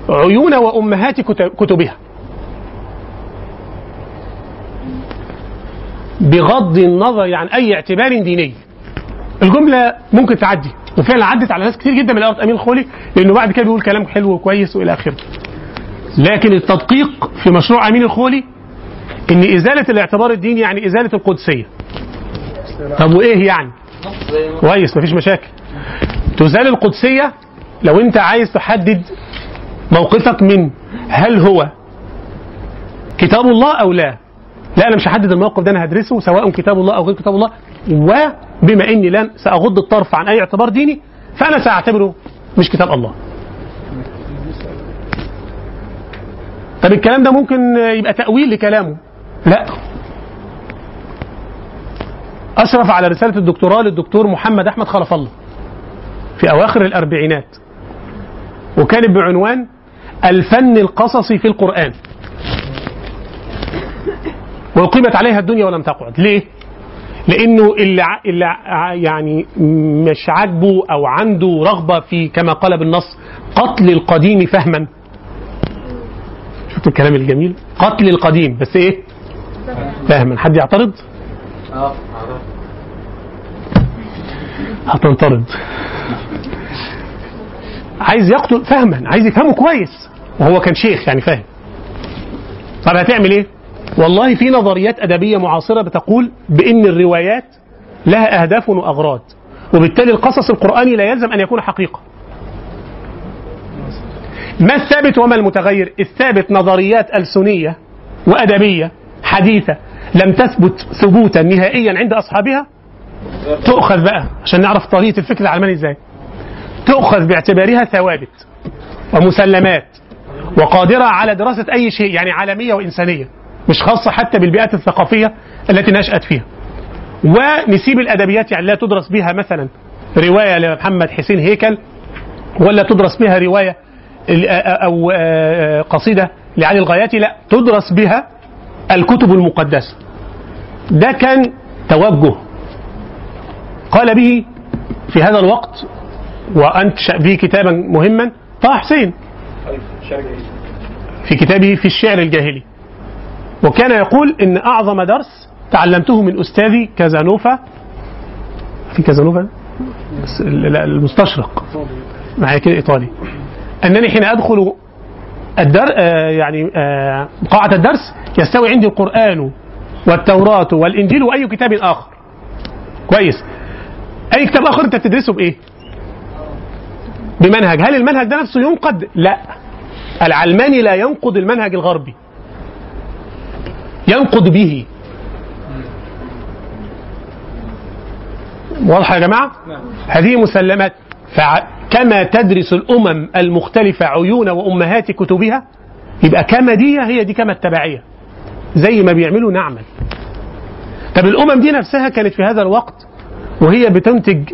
Speaker 1: عيون وأمهات كتب- كتبها. بغض النظر عن أي اعتبار ديني. الجملة ممكن تعدي. وفعلا عدت على ناس كتير جدا من الأرض. أمين الخولي لأنه بعد كده بيقول كلام حلو وكويس وإلى آخره. لكن التدقيق في مشروع أمين الخولي إن إزالة الاعتبار الديني يعني إزالة القدسية. طب وإيه يعني؟ كويس مفيش مشاكل. تزال القدسية لو أنت عايز تحدد موقفك من هل هو كتاب الله أو لا. لا أنا مش هحدد الموقف ده أنا هدرسه سواء كتاب الله أو غير كتاب الله وبما إني لن سأغض الطرف عن أي اعتبار ديني فأنا سأعتبره مش كتاب الله. طب الكلام ده ممكن يبقى تأويل لكلامه. لا. أشرف على رسالة الدكتوراه للدكتور محمد أحمد خلف الله في أواخر الأربعينات وكانت بعنوان الفن القصصي في القرآن. وأقيمت عليها الدنيا ولم تقعد. ليه؟ لأنه اللي, اللي يعني مش عاجبه أو عنده رغبة في كما قال بالنص قتل القديم فهما. شفتوا الكلام الجميل؟ قتل القديم بس إيه؟ فهما. حد يعترض؟
Speaker 16: آه
Speaker 1: هتنطرد. عايز يقتل فهما عايز يفهمه كويس. وهو كان شيخ يعني فاهم. طب هتعمل إيه؟ والله في نظريات أدبية معاصرة بتقول بإن الروايات لها أهداف وأغراض وبالتالي القصص القرآني لا يلزم أن يكون حقيقة. ما الثابت وما المتغير؟ الثابت نظريات ألسنية وأدبية حديثة لم تثبت ثبوتا نهائيا عند أصحابها؟ تؤخذ بقى عشان نعرف طريقة الفكر العلماني إزاي. تؤخذ باعتبارها ثوابت ومسلمات وقادرة على دراسة أي شيء يعني عالمية وإنسانية. مش خاصة حتى بالبيئات الثقافية التي نشأت فيها. ونسيب الأدبيات يعني لا تدرس بها مثلا رواية لمحمد حسين هيكل ولا تدرس بها رواية أو آه، قصيدة لعلي الغاياتي لا تدرس بها الكتب المقدسة. ده كان توجه. قال به في هذا الوقت وأنشأ به كتابا مهما طه حسين. في كتابه في الشعر الجاهلي. وكان يقول إن أعظم درس تعلمته من أستاذي كازانوفا. في كازانوفا؟ المستشرق. معايا كده إيطالي. أنني حين أدخل الدر آه يعني آه قاعة الدرس يستوي عندي القرآن والتوراة والإنجيل وأي كتاب آخر. كويس. أي كتاب آخر أنت تدرسه بإيه؟ بمنهج. هل المنهج ده نفسه ينقد؟ لا. العلماني لا ينقد المنهج الغربي. ينقد به. واضحة يا جماعة؟ هذه مسلمات. فكما تدرس الأمم المختلفة عيون وأمهات كتبها يبقى كما دي هي دي كما التبعية. زي ما بيعملوا نعمل. طب الأمم دي نفسها كانت في هذا الوقت وهي بتنتج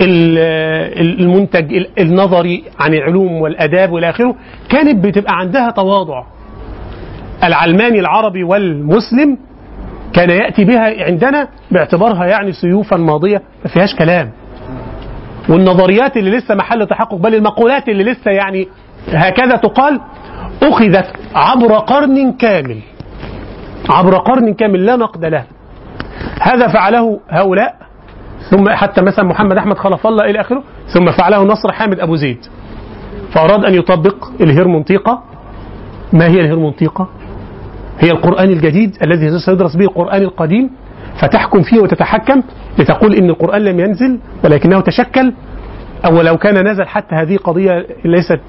Speaker 1: ال- المنتج ال- النظري عن العلوم والآداب والى آخره كانت بتبقى عندها تواضع. العلماني العربي والمسلم كان يأتي بها عندنا باعتبارها يعني سيوفا ماضية ما فيهاش كلام. والنظريات اللي لسه محل تحقق بل المقولات اللي لسه يعني هكذا تقال أخذت عبر قرن كامل. عبر قرن كامل لا نقد له. هذا فعله هؤلاء ثم حتى مثلا محمد أحمد خلف الله إلى آخره ثم فعله نصر حامد أبو زيد. فأراد أن يطبق الهرمونطيقة ما هي الهرمونطيقة؟ هي القرآن الجديد الذي سيدرس به القرآن القديم فتحكم فيه وتتحكم لتقول إن القرآن لم ينزل ولكنه تشكل أو لو كان نزل حتى هذه قضية ليست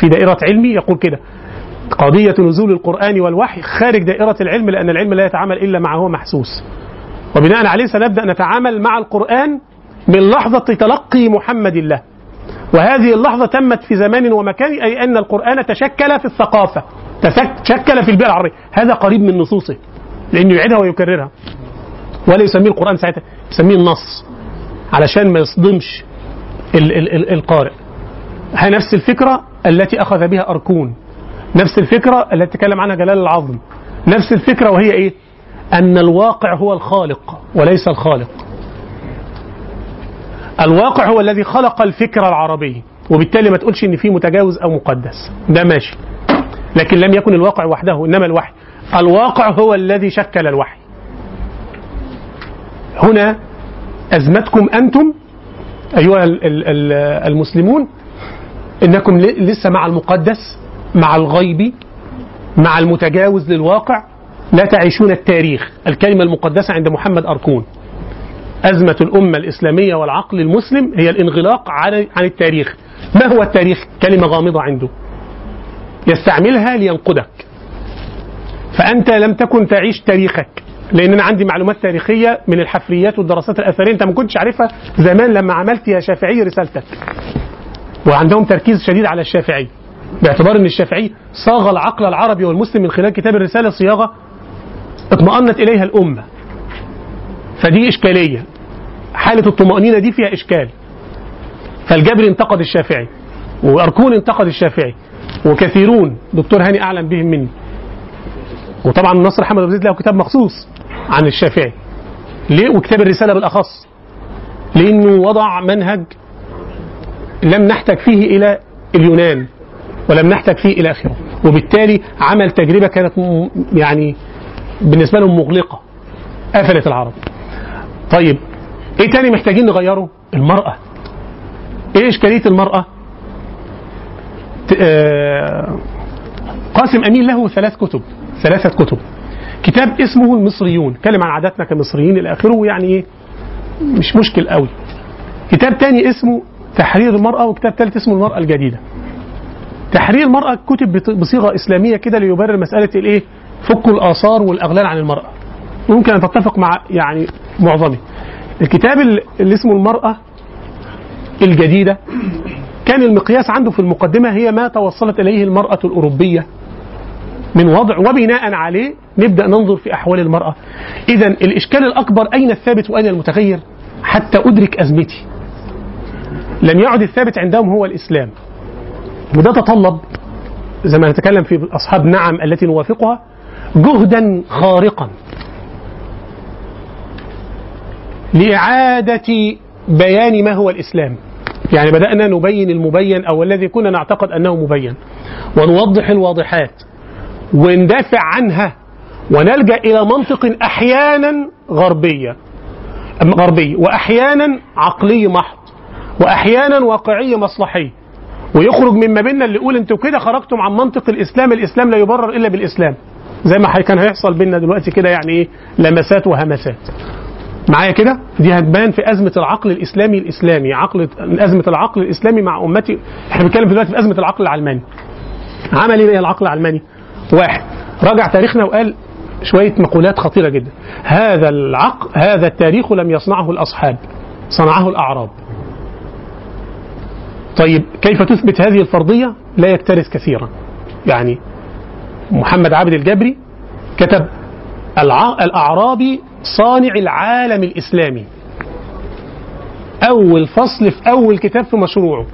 Speaker 1: في دائرة علمي يقول كده. قضية نزول القرآن والوحي خارج دائرة العلم لأن العلم لا يتعامل إلا مع هو محسوس. وبناء عليه سنبدأ نتعامل مع القرآن من لحظة تلقي محمد الله. وهذه اللحظة تمت في زمان ومكان أي أن القرآن تشكل في الثقافة. تشكل في البيئة العربية. هذا قريب من نصوصه لأنه يعيدها ويكررها. ولا يسميه القرآن ساعتها يسميه النص علشان ما يصدمش ال ال ال القارئ. ها نفس الفكرة التي أخذ بها أركون. نفس الفكرة التي تكلم عنها جلال العظم. نفس الفكرة وهي إيه؟ أن الواقع هو الخالق وليس الخالق. الواقع هو الذي خلق الفكر العربي وبالتالي ما تقولش إن في متجاوز أو مقدس. ده ماشي. لكن لم يكن الواقع وحده إنما الوحي. الواقع هو الذي شكل الوحي. هنا أزمتكم أنتم أيها ال- ال- ال- المسلمون إنكم لسه مع المقدس مع الغيبي مع المتجاوز للواقع. لا تعيشون التاريخ. الكلمة المقدسة عند محمد أركون. أزمة الأمة الإسلامية والعقل المسلم هي الانغلاق عن التاريخ. ما هو التاريخ؟ كلمة غامضة عنده. يستعملها لينقدك. فأنت لم تكن تعيش تاريخك. لأن أنا عندي معلومات تاريخية من الحفريات والدراسات الأثرية أنت ما كنتش عارفها زمان لما عملت يا شافعي رسالتك. وعندهم تركيز شديد على الشافعي. باعتبار أن الشافعي صاغ العقل العربي والمسلم من خلال كتاب الرسالة صياغة اطمأنت إليها الأمة. فدي إشكالية. حالة الطمأنينة دي فيها إشكال. فالجبري انتقد الشافعي وأركون انتقد الشافعي وكثيرون دكتور هاني أعلم بهم مني. وطبعا نصر حمد أبو زيد له كتاب مخصوص عن الشافعي. ليه؟ وكتاب الرسالة بالأخص. لأنه وضع منهج لم نحتاج فيه إلى اليونان ولم نحتاج فيه إلى آخره. وبالتالي عمل تجربة كانت يعني بالنسبة لهم مغلقة. قفلت العرب. طيب إيه تاني محتاجين نغيره؟ المرأة. إيه إشكالية المرأة؟ آه، قاسم أمين له ثلاث كتب ثلاثة كتب. كتاب اسمه المصريون كلم عن عاداتنا كمصريين إلى آخره يعني إيه؟ مش مشكل قوي. كتاب تاني اسمه تحرير المرأة وكتاب ثالث اسمه المرأة الجديدة. تحرير المرأة كتب بصيغة إسلامية كده ليبرر مسألة الإيه؟ فك الآثار والأغلال عن المرأة. ممكن أن تتفق مع يعني معظمه. الكتاب ال- اللي اسمه المرأة الجديدة كان المقياس عنده في المقدمة هي ما توصلت إليه المرأة الأوروبية من وضع وبناء عليه نبدأ ننظر في أحوال المرأة. إذا الإشكال الأكبر أين الثابت وأين المتغير؟ حتى أدرك أزمتي. لم يعد الثابت عندهم هو الإسلام. وده تطلب زي ما نتكلم في أصحاب نعم التي نوافقها جهدا خارقا. لإعادة بيان ما هو الإسلام. يعني بدأنا نبين المبين أو الذي كنا نعتقد أنه مبين. ونوضح الواضحات. وندافع عنها. ونلجأ إلى منطق أحيانا غربية غربي. وأحيانا عقلي محض. وأحيانا واقعي مصلحي. ويخرج من ما بيننا اللي يقول أنتوا كده خرجتم عن منطق الإسلام. الإسلام لا يبرر إلا بالإسلام. زي ما كان هيحصل بيننا دلوقتي كده يعني إيه؟ لمسات وهمسات. معايا كده؟ دي هتبان في أزمة العقل الإسلامي الإسلامي عقل أزمة العقل الإسلامي مع أمتي. إحنا بنتكلم دلوقتي في أزمة العقل العلماني. عمل إيه العقل العلماني؟ واحد راجع تاريخنا وقال شوية مقولات خطيرة جدا. هذا العقل هذا التاريخ لم يصنعه الأصحاب صنعه الأعراب. طيب كيف تثبت هذه الفرضية؟ لا يكترث كثيرا. يعني محمد عابد الجبري كتب. الأعرابي صانع العالم الإسلامي. أول فصل في أول كتاب في مشروعه.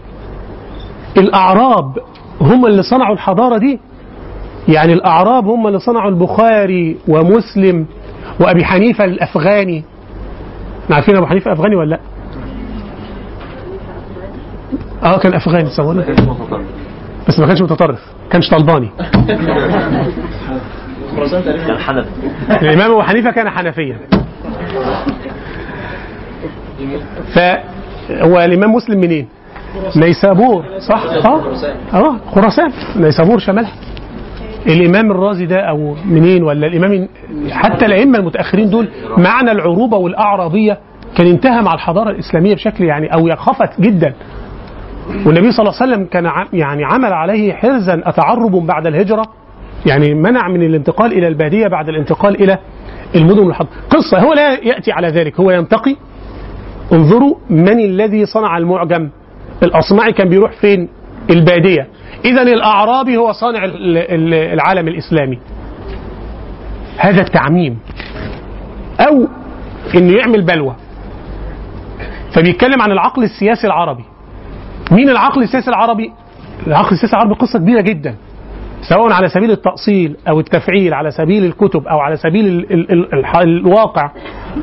Speaker 1: الأعراب هم اللي صنعوا الحضارة دي؟ يعني الأعراب هم اللي صنعوا البخاري ومسلم وأبي حنيفة الأفغاني. عارفين أبو حنيفة أفغاني ولا لأ؟ آه كان أفغاني تصور بس ما كانش متطرف. كانش طلباني.
Speaker 4: كان حنفي.
Speaker 1: الإمام أبو حنيفة كان حنفيا. فهو الإمام مسلم منين؟ نيسابور صح؟ آه. آه خراسان. نيسابور شمالها الإمام الرازي ده أو منين ولا الإمام حتى الأئمة المتأخرين دول معنى العروبة والاعرابيه كان انتهى مع الحضارة الإسلامية بشكل يعني أو خفت جدا. والنبي صلى الله عليه وسلم كان يعني عمل عليه حرزا اتعرب بعد الهجرة. يعني منع من الانتقال إلى البادية بعد الانتقال إلى المدن والحضر قصة هو لا يأتي على ذلك هو ينتقي. انظروا من الذي صنع المعجم. الاصمعي كان بيروح فين؟ البادية. اذا الأعرابي هو صانع ال- ال- العالم الإسلامي. هذا التعميم. أو إنه يعمل بلوى. فبيتكلم عن العقل السياسي العربي. مين العقل السياسي العربي؟ العقل السياسي العربي قصة كبيرة جدا. سواء على سبيل التأصيل أو التفعيل على سبيل الكتب أو على سبيل ال ال ال الح- الواقع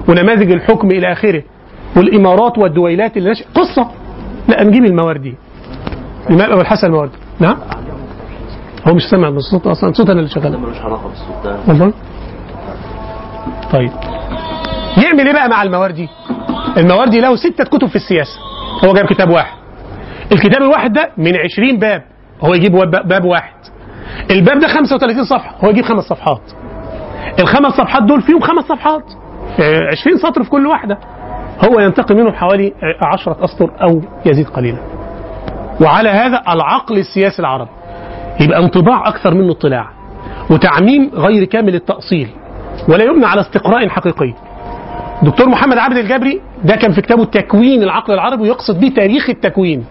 Speaker 1: ونماذج الحكم إلى آخره والإمارات والدويلات اللي نشأ قصة لا نجيب المواردي الإمام أبو الحسن المواردي نعم؟ هو مش سامع بالصوت أصلا صوت أنا اللي شغال. والله؟ طيب. يعمل إيه بقى مع المواردي؟ المواردي له ستة كتب في السياسة. هو جاب كتاب واحد. الكتاب الواحد ده من 20 باب. هو يجيب باب واحد. الباب ده 35 صفحة هو يجيب خمس صفحات. الخمس صفحات دول فيهم خمس صفحات. آه، 20 سطر في كل واحدة. هو ينتقي منهم حوالي آه، عشرة أسطر أو يزيد قليلا. وعلى هذا العقل السياسي العربي. يبقى انطباع أكثر منه اطلاع. وتعميم غير كامل التأصيل. ولا يبنى على استقراء حقيقي. دكتور محمد عابد الجبري ده كان في كتابه تكوين العقل العربي ويقصد به تاريخ التكوين.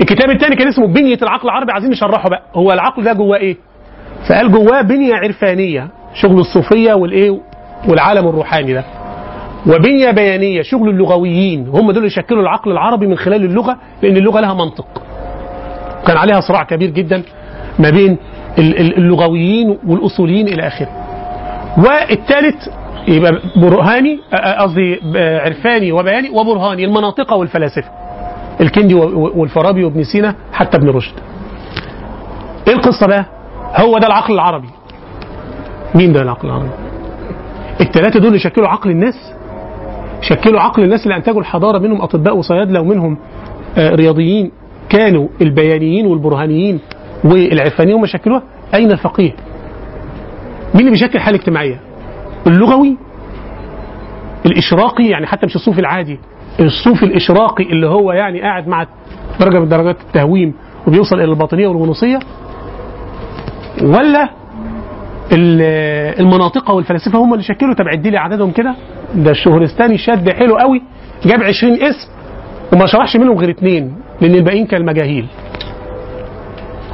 Speaker 1: الكتاب الثاني كان اسمه بنية العقل العربي عايزين نشرحه بقى. هو العقل ده جواه إيه؟ فقال جواه بنية عرفانية شغل الصوفية والإيه؟ والعالم الروحاني ده. وبنية بيانية شغل اللغويين هم دول يشكلوا العقل العربي من خلال اللغة لأن اللغة لها منطق. كان عليها صراع كبير جدا ما بين ال- ال- اللغويين والأصوليين إلى آخره. والثالث يبقى برهاني آه، قصدي آه، عرفاني وبياني وبرهاني المناطق والفلاسفة. الكندي والفارابي وابن سينا حتى ابن رشد. إيه القصة بقى؟ هو ده العقل العربي. مين ده العقل العربي؟ الثلاثة دول يشكلوا عقل الناس شكلوا عقل الناس اللي أنتجوا الحضارة منهم أطباء وصيادلة ومنهم آه، رياضيين كانوا البيانيين والبرهانيين والعرفانيين هم شكلوها أين الفقيه؟ مين اللي بيشكل حالة اجتماعية؟ اللغوي الإشراقي يعني حتى مش الصوفي العادي. الصوفي الإشراقي اللي هو يعني قاعد مع درجة من درجات التهويم وبيوصل إلى الباطنية والغنوصيه ولا ال- المناطق والفلاسفة هم اللي شكلوا طب عدي لي عددهم كده ده الشهرستاني شد حلو قوي جاب 20 اسم وما شرحش منهم غير اثنين لأن الباقيين كان مجاهيل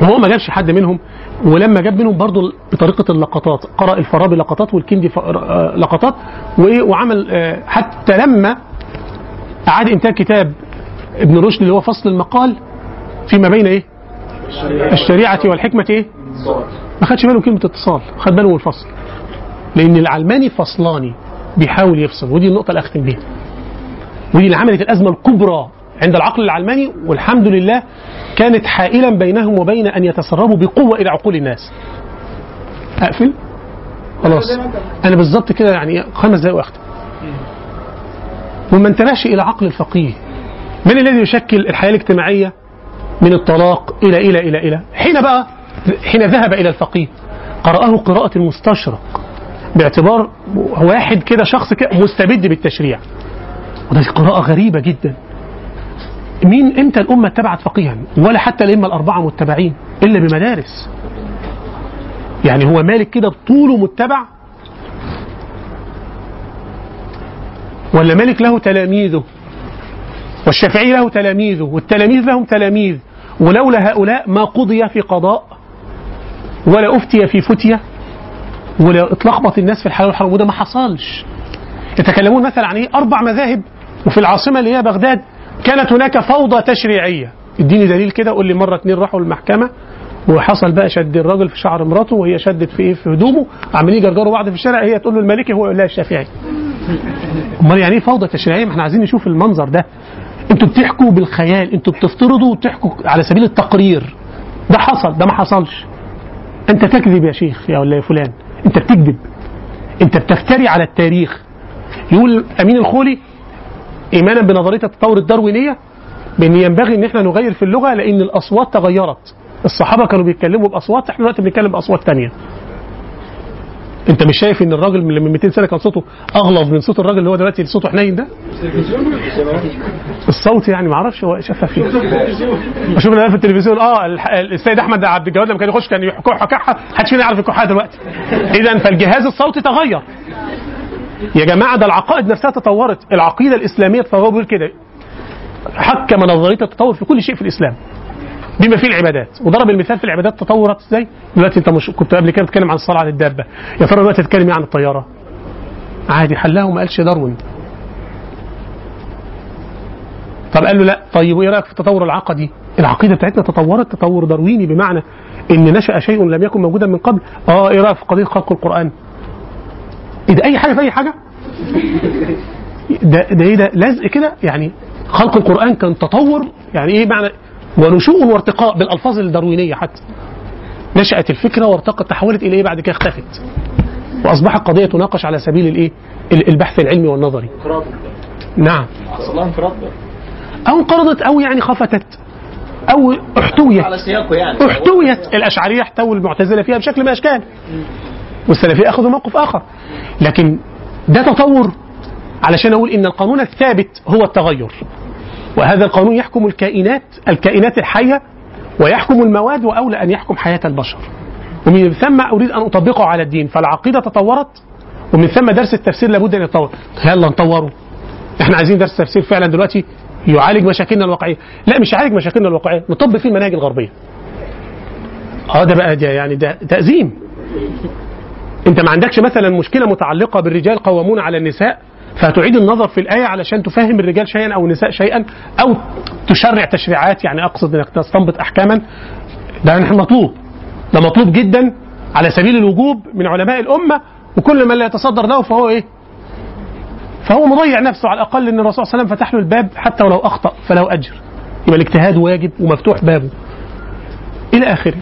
Speaker 1: وهو ما جابش حد منهم ولما جاب منهم برضه بطريقة اللقطات قرأ الفارابي لقطات والكندي آه، لقطات؟ وعمل آه، حتى لما أعاد إنتاج كتاب ابن رشد اللي هو فصل المقال فيما بين إيه؟ الشريعة والحكمة إيه؟ ما خدش باله كلمة اتصال خد باله من الفصل. لأن العلماني فصلاني بيحاول يفصل ودي النقطة اللي أختم بيها. ودي اللي عملت الأزمة الكبرى عند العقل العلماني والحمد لله كانت حائلا بينهم وبين أن يتسربوا بقوة إلى عقول الناس. أقفل؟ خلاص. أنا بالظبط كده يعني خمس دقايق وأختم. وما انتبهش إلى عقل الفقيه من الذي يشكل الحياة الاجتماعية؟ من الطلاق إلى إلى إلى إلى. حين بقى حين ذهب إلى الفقيه قرأه قراءة المستشرق باعتبار واحد كده شخص كده مستبد بالتشريع. وده قراءة غريبة جدا. مين إمتى الأمة اتبعت فقيها؟ ولا حتى الأئمة الأربعة متبعين إلا بمدارس. يعني هو مالك كده طوله متبع ولا مالك له تلاميذه والشافعي له تلاميذه والتلاميذ لهم تلاميذ ولولا هؤلاء ما قضي في قضاء ولا أفتي في فتية ولا اتلخبط الناس في الحلال والحرام وده ما حصلش. يتكلمون مثلا عن إيه؟ أربع مذاهب وفي العاصمة اللي هي بغداد كانت هناك فوضى تشريعية. اديني دليل كده قول لي مرة اتنين راحوا المحكمة وحصل بقى شد الراجل في شعر مراته وهي شدت في إيه؟ في هدومه عمالين يجرجروا بعض في الشارع هي تقول له المالكي هو يقول لها الشافعي. امال يعني إيه فوضى تشريعية ما إحنا عايزين نشوف المنظر ده. أنتوا بتحكوا بالخيال أنتوا بتفترضوا وتحكوا على سبيل التقرير. ده حصل ده ما حصلش. انت تكذب يا شيخ يا ولا يا فلان. انت بتكذب. انت بتفتري على التاريخ. يقول أمين الخولي إيمانا بنظرية التطور الداروينية بأن ينبغي أن إحنا نغير في اللغة لأن الأصوات تغيرت. الصحابة كانوا بيتكلموا بأصوات إحنا دلوقتي بنتكلم بأصوات تانية. انت مش شايف ان الراجل من من 200 سنة كان صوته اغلظ من صوت الراجل اللي هو دلوقتي صوته حنين ده؟ الصوت يعني ما أعرفش هو شافها فين. بشوف أنا في التلفزيون. آه السيد أحمد عبد الجواد لما كان يخش كان يكح كحه محدش فينا يعرف يكحها دلوقتي. اذا فالجهاز الصوتي تغير. يا جماعة ده العقائد نفسها تطورت. العقيدة الإسلامية فهو بيقول كده. حكم نظرية التطور في كل شيء في الإسلام. بما فيه العبادات. وضرب المثال في العبادات تطورت إزاي؟ دلوقتي أنت مش كنت قبل كده بتتكلم عن الصلاة على الدابة. يا ترى دلوقتي تتكلم إيه عن الطيارة؟ عادي حلها وما قالش داروين طب قال له لا. طيب وايه رأيك في التطور العقدي؟ العقيدة بتاعتنا تطورت تطور دارويني بمعنى إن نشأ شيء لم يكن موجودا من قبل. آه إيه رأيك في قضية خلق القرآن؟ إيه ده؟ أي حاجة في أي حاجة؟ ده ده إيه ده؟ لزق كده؟ يعني خلق القرآن كان تطور يعني إيه معنى ونشوء وارتقاء بالألفاظ الداروينية حتى. نشأت الفكرة وارتقت تحولت إلى إيه بعد كده؟ اختفت. وأصبحت قضية تناقش على سبيل الإيه؟ ال- البحث العلمي والنظري. نعم.
Speaker 4: حصل لها انفراد
Speaker 1: أو انقرضت أو يعني خفتت. أو احتويت.
Speaker 4: على سياقه يعني.
Speaker 1: احتويت. الأشعرية احتووا المعتزلة فيها بشكل من الاشكال والسلفية أخذوا موقف آخر. لكن ده تطور. علشان أقول إن القانون الثابت هو التغير. وهذا القانون يحكم الكائنات الكائنات الحية ويحكم المواد وأولى أن يحكم حياة البشر. ومن ثم أريد أن أطبقه على الدين فالعقيدة تطورت ومن ثم درس التفسير لابد أن يتطور. يلا نطوره. إحنا عايزين درس تفسير فعلا دلوقتي يعالج مشاكلنا الواقعية. لا مش يعالج مشاكلنا الواقعية نطبق فيه المناهج الغربية. آه ده بقى ده يعني ده تأزيم. أنت ما عندكش مثلا مشكلة متعلقة بالرجال قوامون على النساء؟ فتعيد النظر في الآية علشان تفهم الرجال شيئا أو النساء شيئا أو تشرع تشريعات يعني أقصد أنك تستنبط أحكاما. ده نحن مطلوب. ده مطلوب جدا على سبيل الوجوب من علماء الأمة وكل من لا يتصدر له فهو إيه؟ فهو مضيع نفسه على الأقل أن الرسول صلى الله عليه وسلم فتح له الباب حتى ولو أخطأ فله أجر. يبقى الاجتهاد واجب ومفتوح بابه. إلى آخره.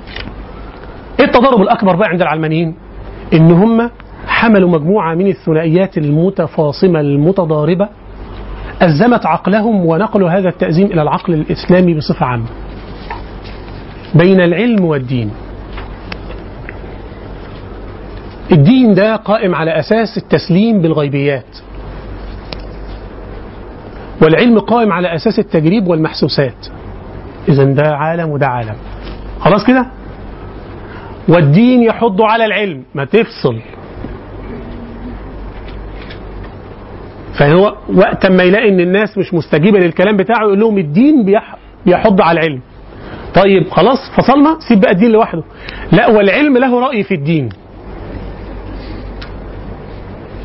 Speaker 1: إيه التضارب الأكبر بقى عند العلمانيين؟ إن هم حملوا مجموعة من الثنائيات المتفاصمة المتضاربة أزمت عقلهم ونقلوا هذا التأزيم إلى العقل الإسلامي بصفة عامة. بين العلم والدين. الدين ده قائم على أساس التسليم بالغيبيات. والعلم قائم على أساس التجريب والمحسوسات. إذا ده عالم وده عالم. خلاص كده؟ والدين يحض على العلم. ما تفصل. فهو وقت ما يلاقي إن الناس مش مستجيبة للكلام بتاعه يقول لهم الدين بيح- بيحض على العلم. طيب خلاص فصلنا سيب بقى الدين لوحده. لا والعلم له رأي في الدين.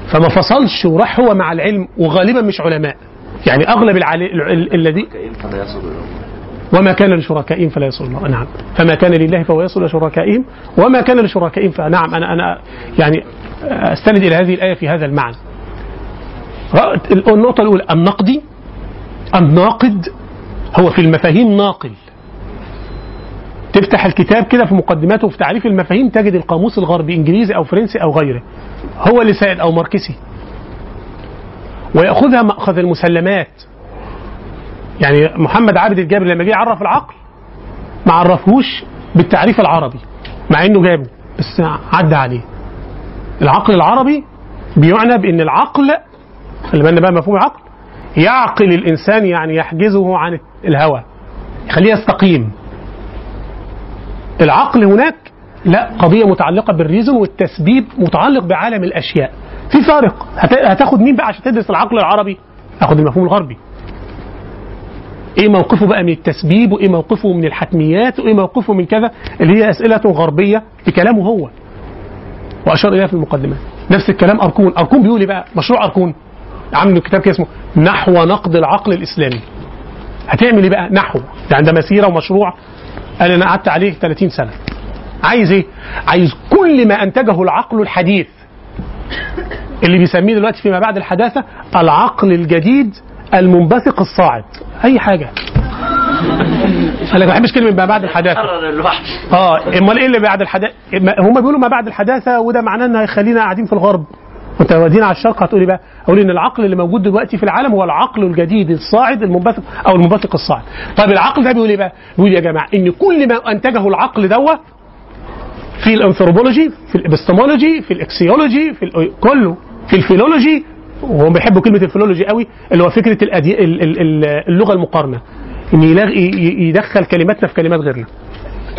Speaker 1: فما فصلش وراح هو مع العلم وغالبا مش علماء. يعني أغلب الذي وما كان لشركائهم فلا يصل الله. نعم. فما كان لله فهو يصل لشركائهم وما كان لشركائهم فنعم. أنا أنا يعني أستند إلى هذه الآية في هذا المعنى. النقطة الأولى النقدي الناقد هو في المفاهيم ناقل. تفتح الكتاب كده في مقدماته في تعريف المفاهيم تجد القاموس الغربي إنجليزي أو فرنسي أو غيره. هو اللي سائد أو ماركسي. ويأخذها مأخذ المسلمات. يعني محمد عابد الجابر لما جه يعرف العقل ما عرفهوش بالتعريف العربي مع إنه جابه بس عدى عليه. العقل العربي بيعنى بإن العقل خلي بالنا بقى مفهوم العقل. يعقل الإنسان يعني يحجزه عن الهوى يخليه يستقيم. العقل هناك لا قضية متعلقة بالريزون والتسبيب متعلق بعالم الأشياء. في فارق. هت- هتاخد مين بقى عشان تدرس العقل العربي؟ هاخد المفهوم الغربي. إيه موقفه بقى من التسبيب وإيه موقفه من الحتميات وإيه موقفه من كذا؟ اللي هي أسئلة غربية في كلامه هو. وأشار إليها في المقدمات نفس الكلام أركون. أركون بيقول إيه بقى؟ مشروع أركون. عامل كتاب كده اسمه نحو نقد العقل الإسلامي. هتعمل إيه بقى؟ نحو. ده مسيرة ومشروع. قال أنا قعدت عليه 30 سنة. عايز إيه؟ عايز كل ما أنتجه العقل الحديث. اللي بيسميه دلوقتي فيما بعد الحداثة العقل الجديد المنبثق الصاعد. أي حاجة. أنا ما بحبش كلمة ما بعد الحداثة. آه أمال إيه اللي بعد الحداثه هم بيقولوا ما بعد الحداثة وده معناه إن هيخلينا قاعدين في الغرب. ودينا على الشرق هتقولي بقى أقول إن العقل اللي موجود دلوقتي في العالم هو العقل الجديد الصاعد المنبثق أو المنبثق الصاعد. طيب العقل ده بيقول إيه بقى؟ بيقول يا جماعة؟ إن كل ما أنتجه العقل دوت في الأنثروبولوجي في الإبستمولوجي في ال axiology في كله في ال philology وهم بيحبوا كلمة ال philology قوي اللي هو فكرة الأدي... ال- ال- ال- اللغة المقارنة. إن يدخل كلماتنا في كلمات غيرنا.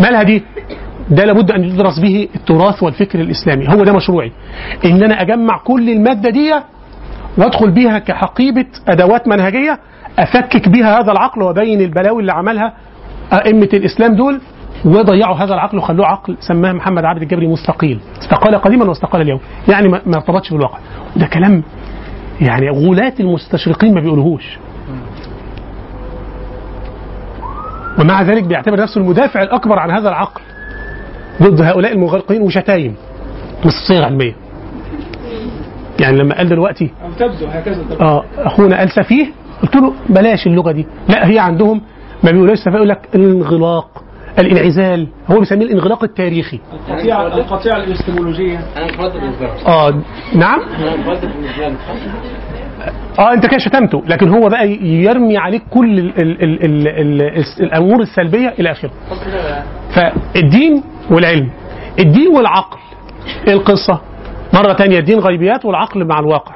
Speaker 1: مالها دي؟ ده لابد أن يدرس به التراث والفكر الإسلامي. هو ده مشروعي. إن أنا أجمع كل المادة دي وأدخل بيها كحقيبة أدوات منهجية أفكك بيها هذا العقل وابين البلاوي اللي عملها أئمة الإسلام دول وضيعوا هذا العقل وخلوه عقل سماه محمد عابد الجابري مستقيل. استقال قديما واستقال اليوم. يعني ما ارتبطش بالواقع. وده كلام يعني غلاة المستشرقين ما بيقولوهوش. ومع ذلك بيعتبر نفسه المدافع الأكبر عن هذا العقل. ضد هؤلاء المغرقين وشتايم. مش صيغه علميه يعني لما قال دلوقتي
Speaker 2: تبدو هكذا.
Speaker 1: آه أخونا قال سفيه قلت له بلاش اللغة دي. لا هي عندهم ما بيقولوش سفيه يقول لك الانغلاق الانعزال هو بيسميه الانغلاق التاريخي.
Speaker 2: القطيعة القطيعة الإبستمولوجية
Speaker 16: أنا متردد بالنسبة
Speaker 1: آه نعم؟
Speaker 16: أنا متردد بالنسبة
Speaker 1: آه أنت كده شتمته لكن هو بقى يرمي عليك كل ال ال ال ال ال الأمور السلبية إلى آخره. فالدين والعلم الدين والعقل إيه القصة مرة تانية الدين غيبيات والعقل مع الواقع.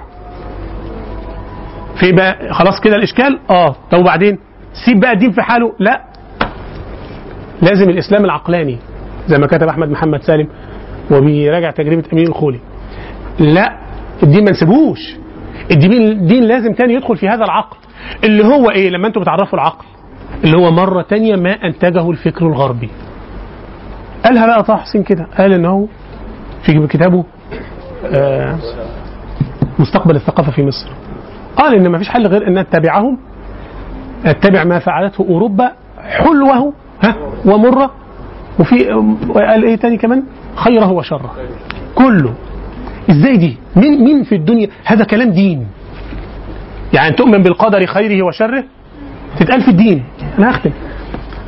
Speaker 1: في بقى خلاص كده الإشكال؟ آه. طب وبعدين؟ سيب بقى الدين في حاله؟ لا. لازم الإسلام العقلاني زي ما كتب أحمد محمد سالم وبيراجع تجربه أمين الخولي. لا. الدين ما نسيبوش الدين الدين لازم تاني يدخل في هذا العقل. اللي هو إيه؟ لما أنتوا بتعرفوا العقل. اللي هو مرة تانية ما أنتجه الفكر الغربي. قالها بقى طه حسين كده. قال إنه في كتابه آه مستقبل الثقافة في مصر. قال إن ما فيش حل غير أن نتبعهم نتبع ما فعلته أوروبا حلوة ها ومره. وفي قال إيه تاني كمان؟ خيره وشره. كله. إزاي دي؟ مين مين في الدنيا؟ هذا كلام دين. يعني تؤمن بالقدر خيره وشره؟ تتقال في الدين. أنا هختم.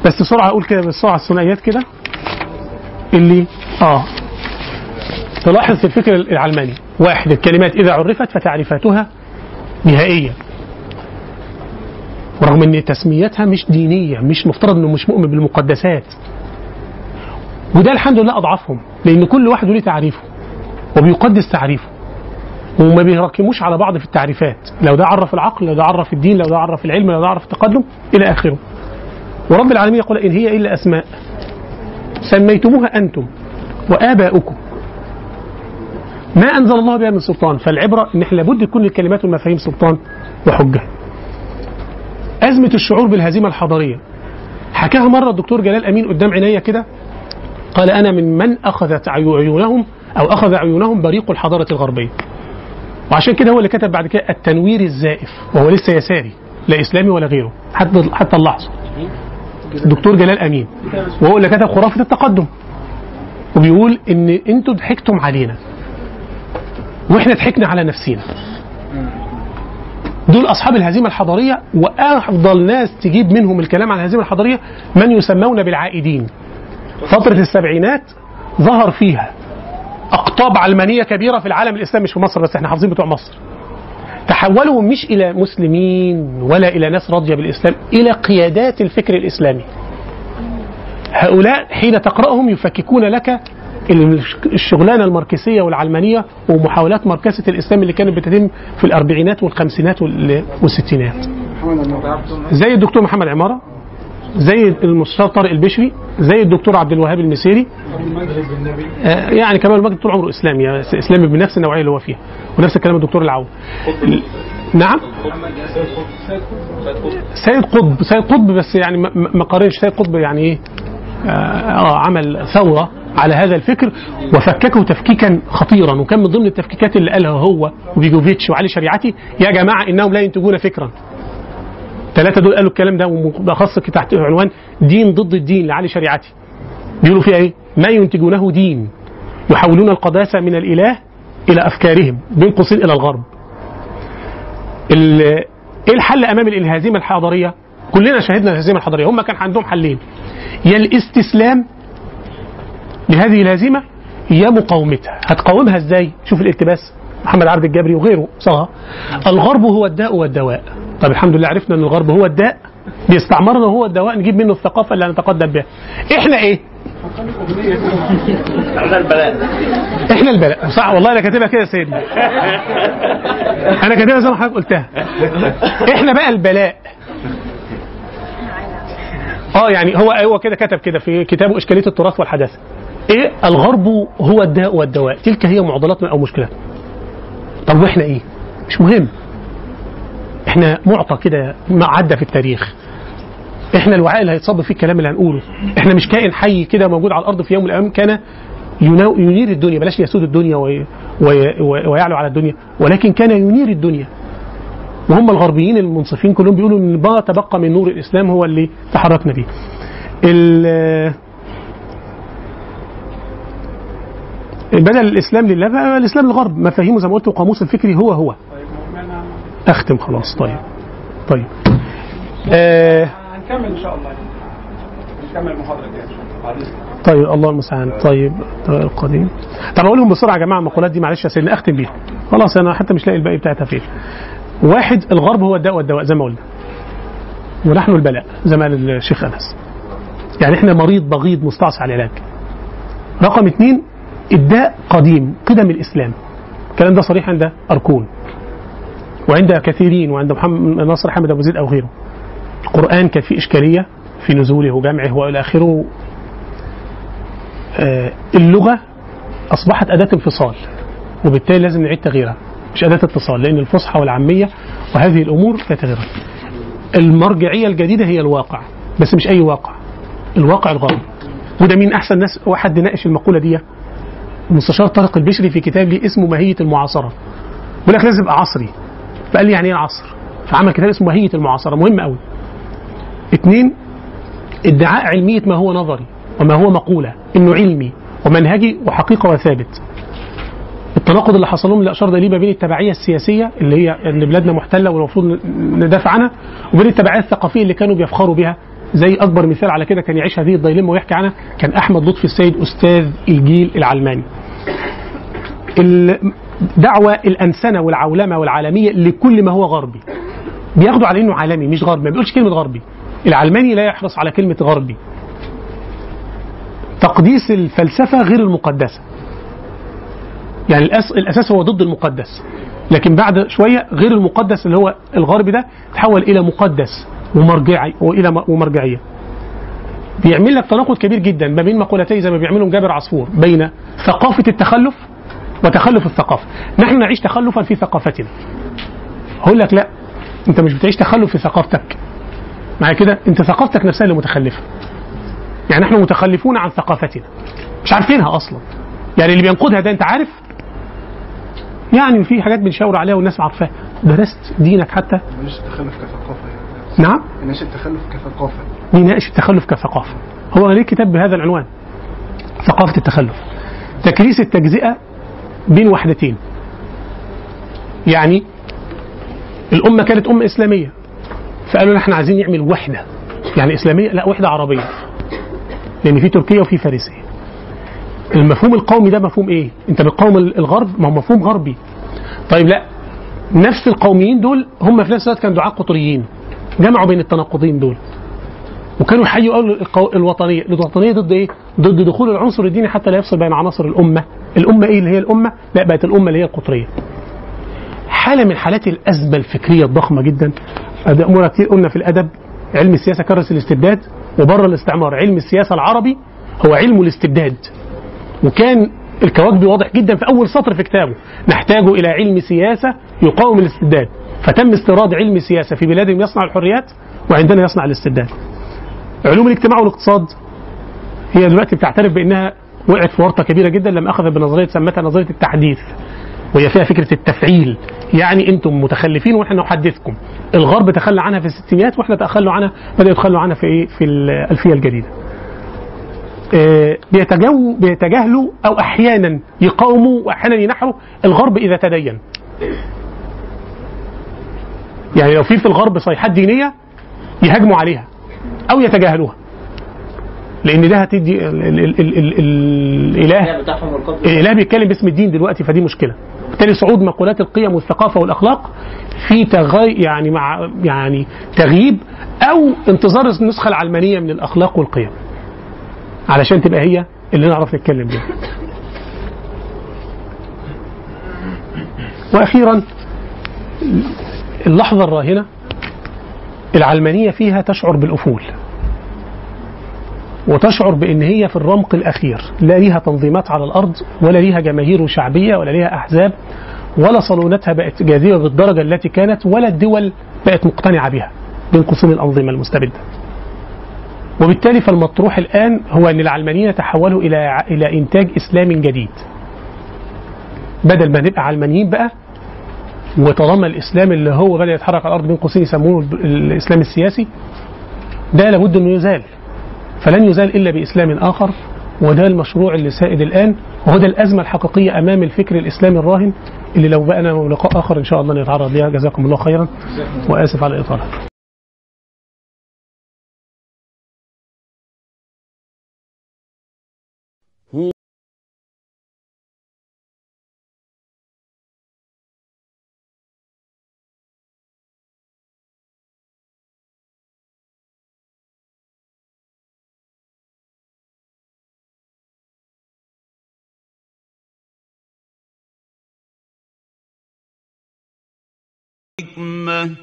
Speaker 1: بس بسرعة أقول كده بسرعة الثنائيات كده. اللي آه. تلاحظ في الفكر العلماني. واحد الكلمات إذا عرفت فتعريفاتها نهائية. ورغم إن تسميتها مش دينية مش مفترض إنه مش مؤمن بالمقدسات. وده الحمد لله أضعفهم لأن كل واحد له تعريفه. وبيقدس تعريفه. وما بيركموش على بعض في التعريفات. لو ده عرف العقل لو ده عرف الدين لو ده عرف العلم لو ده عرف التقدم إلى آخره. ورب العالمين يقول إن هي إلا أسماء. سميتموها أنتم وآباؤكم. ما أنزل الله بها من سلطان. فالعبرة إن إحنا لابد يكون للكلمات والمفاهيم سلطان وحجة. أزمة الشعور بالهزيمة الحضارية. حكاها مرة الدكتور جلال أمين قدام عينيا كده. قال أنا من من أخذت عيونهم أو أخذ عيونهم بريق الحضارة الغربية. وعشان كده هو اللي كتب بعد كده التنوير الزائف وهو لسه يساري لا إسلامي ولا غيره حتى حتى اللحظة. الدكتور جلال أمين وهو اللي كتب خرافة التقدم. وبيقول إن أنتوا ضحكتم علينا. وإحنا ضحكنا على نفسينا. دول أصحاب الهزيمة الحضارية وأفضل ناس تجيب منهم الكلام عن الهزيمة الحضارية من يسمون بالعائدين. فترة السبعينات ظهر فيها أقطاب علمانية كبيرة في العالم الإسلامي مش في مصر بس إحنا حافظين بتوع مصر. تحولوا مش إلى مسلمين ولا إلى ناس راضية بالإسلام إلى قيادات الفكر الإسلامي. هؤلاء حين تقرأهم يفككون لك الشغلانة الماركسية والعلمانية ومحاولات مركزه الإسلام اللي كانت بتتم في الأربعينات والخمسينات وال- والستينات. زي الدكتور محمد عمارة. زي المستشار البشري زي الدكتور عبد الوهاب المسيري. آه، يعني كمال المجد طول عمره إسلامي إسلامي بنفس النوعية اللي هو فيها ونفس الكلام الدكتور العون نعم؟ سيد قطب سيد قطب بس يعني ما قارنش. سيد قطب يعني إيه؟ آه آه، عمل ثورة على هذا الفكر وفككه تفكيكا خطيرا وكان من ضمن التفكيكات اللي قالها هو وبيجوفيتش وعلي شريعتي يا جماعة إنهم لا ينتجون فكرا. ثلاثة دول قالوا الكلام ده وبالاخص تحت عنوان دين ضد الدين لعلي شريعتي. بيقولوا فيها إيه؟ ما ينتجونه دين يحولون القداسة من الإله إلى أفكارهم بين قوسين إلى الغرب. ال- إيه الحل أمام الهزيمه الحضاريه كلنا شاهدنا الهزيمه الحضاريه هم كان عندهم حلين. يا الاستسلام لهذه الهزيمه يا مقاومتها. هتقاومها إزاي؟ شوف الاقتباس محمد عبد الجبري وغيره صها الغرب هو الداء والدواء. طب الحمد لله عرفنا إن الغرب هو الداء. بيستعمرنا هو الدواء نجيب منه الثقافة اللي هنتقدم بها إحنا إيه؟
Speaker 15: هذا البلاء.
Speaker 1: إحنا البلاء. صح والله أنا كاتبها كده يا سيدنا. أنا كاتبها زي ما حضرتك قلتها. إحنا بقى البلاء. آه يعني هو هو كده كتب كده في كتابه إشكالية التراث والحداثة. إيه؟ الغرب هو الداء والدواء. تلك هي معضلاتنا أو مشكلاتنا. طب وإحنا إيه؟ مش مهم. إحنا معطى كده عدى في التاريخ. إحنا الوعاء اللي هيتصب فيه الكلام اللي هنقوله. إحنا مش كائن حي كده موجود على الأرض في يوم من الأيام كان ينير الدنيا بلاش يسود الدنيا وي وي وي ويعلو على الدنيا ولكن كان ينير الدنيا. وهم الغربيين المنصفين كلهم بيقولوا إن ما تبقى من نور الإسلام هو اللي تحركنا به ال- بدل الإسلام لله بقى الإسلام للغرب مفاهيمه زي ما قلت القاموس الفكري هو هو. أختم خلاص. طيب. طيب. آه
Speaker 2: هنكمل إن شاء الله. نكمل المحاضره الجايه ان شاء الله.
Speaker 1: طيب الله المستعان. طيب القديم. طب أقول لهم بسرعة يا جماعة المقولات دي معلش يا سيدنا أختم بيها. خلاص أنا حتى مش لاقي الباقي بتاعتها فين. واحد الغرب هو الداء والدواء زي ما قلنا. ونحن البلاء زي ما قال الشيخ أنس. يعني إحنا مريض بغيض مستعصي على العلاج. رقم اثنين الداء قديم قدم الإسلام. الكلام ده صريح عند أركون. وعند كثيرين وعند محمد ناصر حامد أبو زيد أو غيره. القران كان فيه إشكالية في نزوله وجمعه وإلى آخره. آه، اللغة أصبحت أداة انفصال وبالتالي لازم نعيد تغييرها. مش أداة اتصال لأن الفصحى والعامية وهذه الأمور لا تغيرها. المرجعية الجديدة هي الواقع بس مش أي واقع. الواقع الغربي وده مين أحسن ناس واحد ناقش المقولة دي. المستشار طارق البشري في كتاب لي اسمه ماهية المعاصرة. بيقول لك لازم يبقى عصري. فقال لي يعني إيه العصر؟ فعمل كتاب اسمه ماهية المعاصرة مهم قوي اثنين ادعاء علمية ما هو نظري وما هو مقولة إنه علمي ومنهجي وحقيقة وثابت. التناقض اللي حصل لهم اللي أشار اليه ما بين التبعية السياسية اللي هي إن بلادنا محتلة والمفروض ندافع عنها وبين التبعية الثقافية اللي كانوا بيفخروا بها زي أكبر مثال على كده كان يعيش هذه الضيلمه ويحكي عنها كان أحمد لطفي السيد أستاذ الجيل العلماني. الدعوه الأنسنة والعولمة والعالمية لكل ما هو غربي. بياخدوا على إنه عالمي مش غربي ما بيقولش كلمة غربي. العلماني لا يحرص على كلمة غربي. تقديس الفلسفة غير المقدسة. يعني الأس... الأساس هو ضد المقدس لكن بعد شوية غير المقدس اللي هو الغربي ده تحول إلى مقدس ومرجعي وإلى م- ومرجعية بيعمل لك تناقض كبير جدا ما بين مقولتي زي ما بيعملهم جابر عصفور بين ثقافة التخلف وتخلف الثقافة. نحن نعيش تخلفا في ثقافتنا. هقول لك لا أنت مش بتعيش تخلف في ثقافتك. معايا كده أنت ثقافتك نفسها اللي متخلفة. يعني نحن متخلفون عن ثقافتنا. مش عارفينها أصلا. يعني اللي بينقدها ده أنت عارف؟ يعني في حاجات بنشاور عليها والناس عارفاها. درست دينك حتى؟
Speaker 6: مش تخلف كثقافة يعني.
Speaker 1: نعم.
Speaker 6: يناقش التخلف كثقافة.
Speaker 1: بيناقش التخلف كثقافة. هو ليه كتاب بهذا العنوان؟ ثقافة التخلف. تكريس التجزئة بين وحدتين. يعني الأمة كانت أمة إسلامية فقالوا إحنا عايزين نعمل وحدة. يعني إسلامية؟ لا وحدة عربية. لأن في تركيا وفي فارسية. المفهوم القومي ده مفهوم إيه؟ أنت بتقاوم الغرب؟ ما هو مفهوم غربي. طيب لا. نفس القوميين دول هم في نفس الوقت كانوا دعاة قطريين. جمعوا بين التناقضين دول. وكانوا يحيوا الوطنية، الوطنية ضد إيه؟ ضد دخول العنصر الديني حتى لا يفصل بين عناصر الأمة، الأمة إيه اللي هي الأمة؟ لا بقت الأمة اللي هي القطرية. حالة من حالات الأزمة الفكرية الضخمة جدا مرة كتير قلنا في الأدب علم السياسة كرس الاستبداد وبره الاستعمار، علم السياسة العربي هو علم الاستبداد. وكان الكواكبي واضح جدا في أول سطر في كتابه نحتاج إلى علم سياسة يقاوم الاستبداد فتم استيراد علم السياسة في بلادهم يصنع الحريات وعندنا يصنع الاستبداد علوم الاجتماع والاقتصاد هي دلوقتي بتعترف بإنها وقعت في ورطة كبيرة جدا لما اخذت بنظرية سمتها نظرية التحديث وهي فيها فكرة التفعيل. يعني أنتم متخلفين وإحنا نحدثكم. الغرب تخلى عنها في الستينيات وإحنا تخلوا عنها بدأوا يتخلوا عنها في إيه؟ في الألفية الجديدة. آه، بيتجو بيتجاهلوا أو أحيانا يقاوموا واحيانا ينحروا. الغرب إذا تدين. يعني لو في في الغرب صيحات دينية يهاجموا عليها أو يتجاهلوها. لأن ده هتدي ال- ال- ال- ال- ال- الاله. الاله بيتكلم باسم الدين دلوقتي فدي مشكلة. بالتالي صعود مقولات القيم والثقافة والأخلاق في تغي يعني مع يعني تغييب أو انتظار النسخة العلمانية من الأخلاق والقيم. علشان تبقى هي اللي نعرف نتكلم بيها. وأخيرا اللحظة الراهنة العلمانية فيها تشعر بالأفول. وتشعر بإن هي في الرمق الأخير لا ليها تنظيمات على الأرض ولا ليها جماهير شعبية ولا ليها أحزاب ولا صالوناتها بقت جاذبة بالدرجة التي كانت ولا الدول بقت مقتنعة بها بين قوسين الأنظمة المستبدة. وبالتالي فالمطروح الآن هو أن العلمانيين يتحولوا إلى إلى إنتاج اسلام جديد. بدل ما نبقى علمانيين بقى وطالما الإسلام اللي هو بدا يتحرك على الأرض بين قوسين يسموه ال- الإسلام السياسي ده لابد إنه يزال. فلن يزال إلا بإسلام آخر وده المشروع اللي سائد الآن وهو ده الأزمة الحقيقية أمام الفكر الإسلامي الراهن اللي لو بقى لقاء آخر إن شاء الله نتعرض ليها. جزاكم الله خيرا وآسف على الإطالة.
Speaker 17: حكمة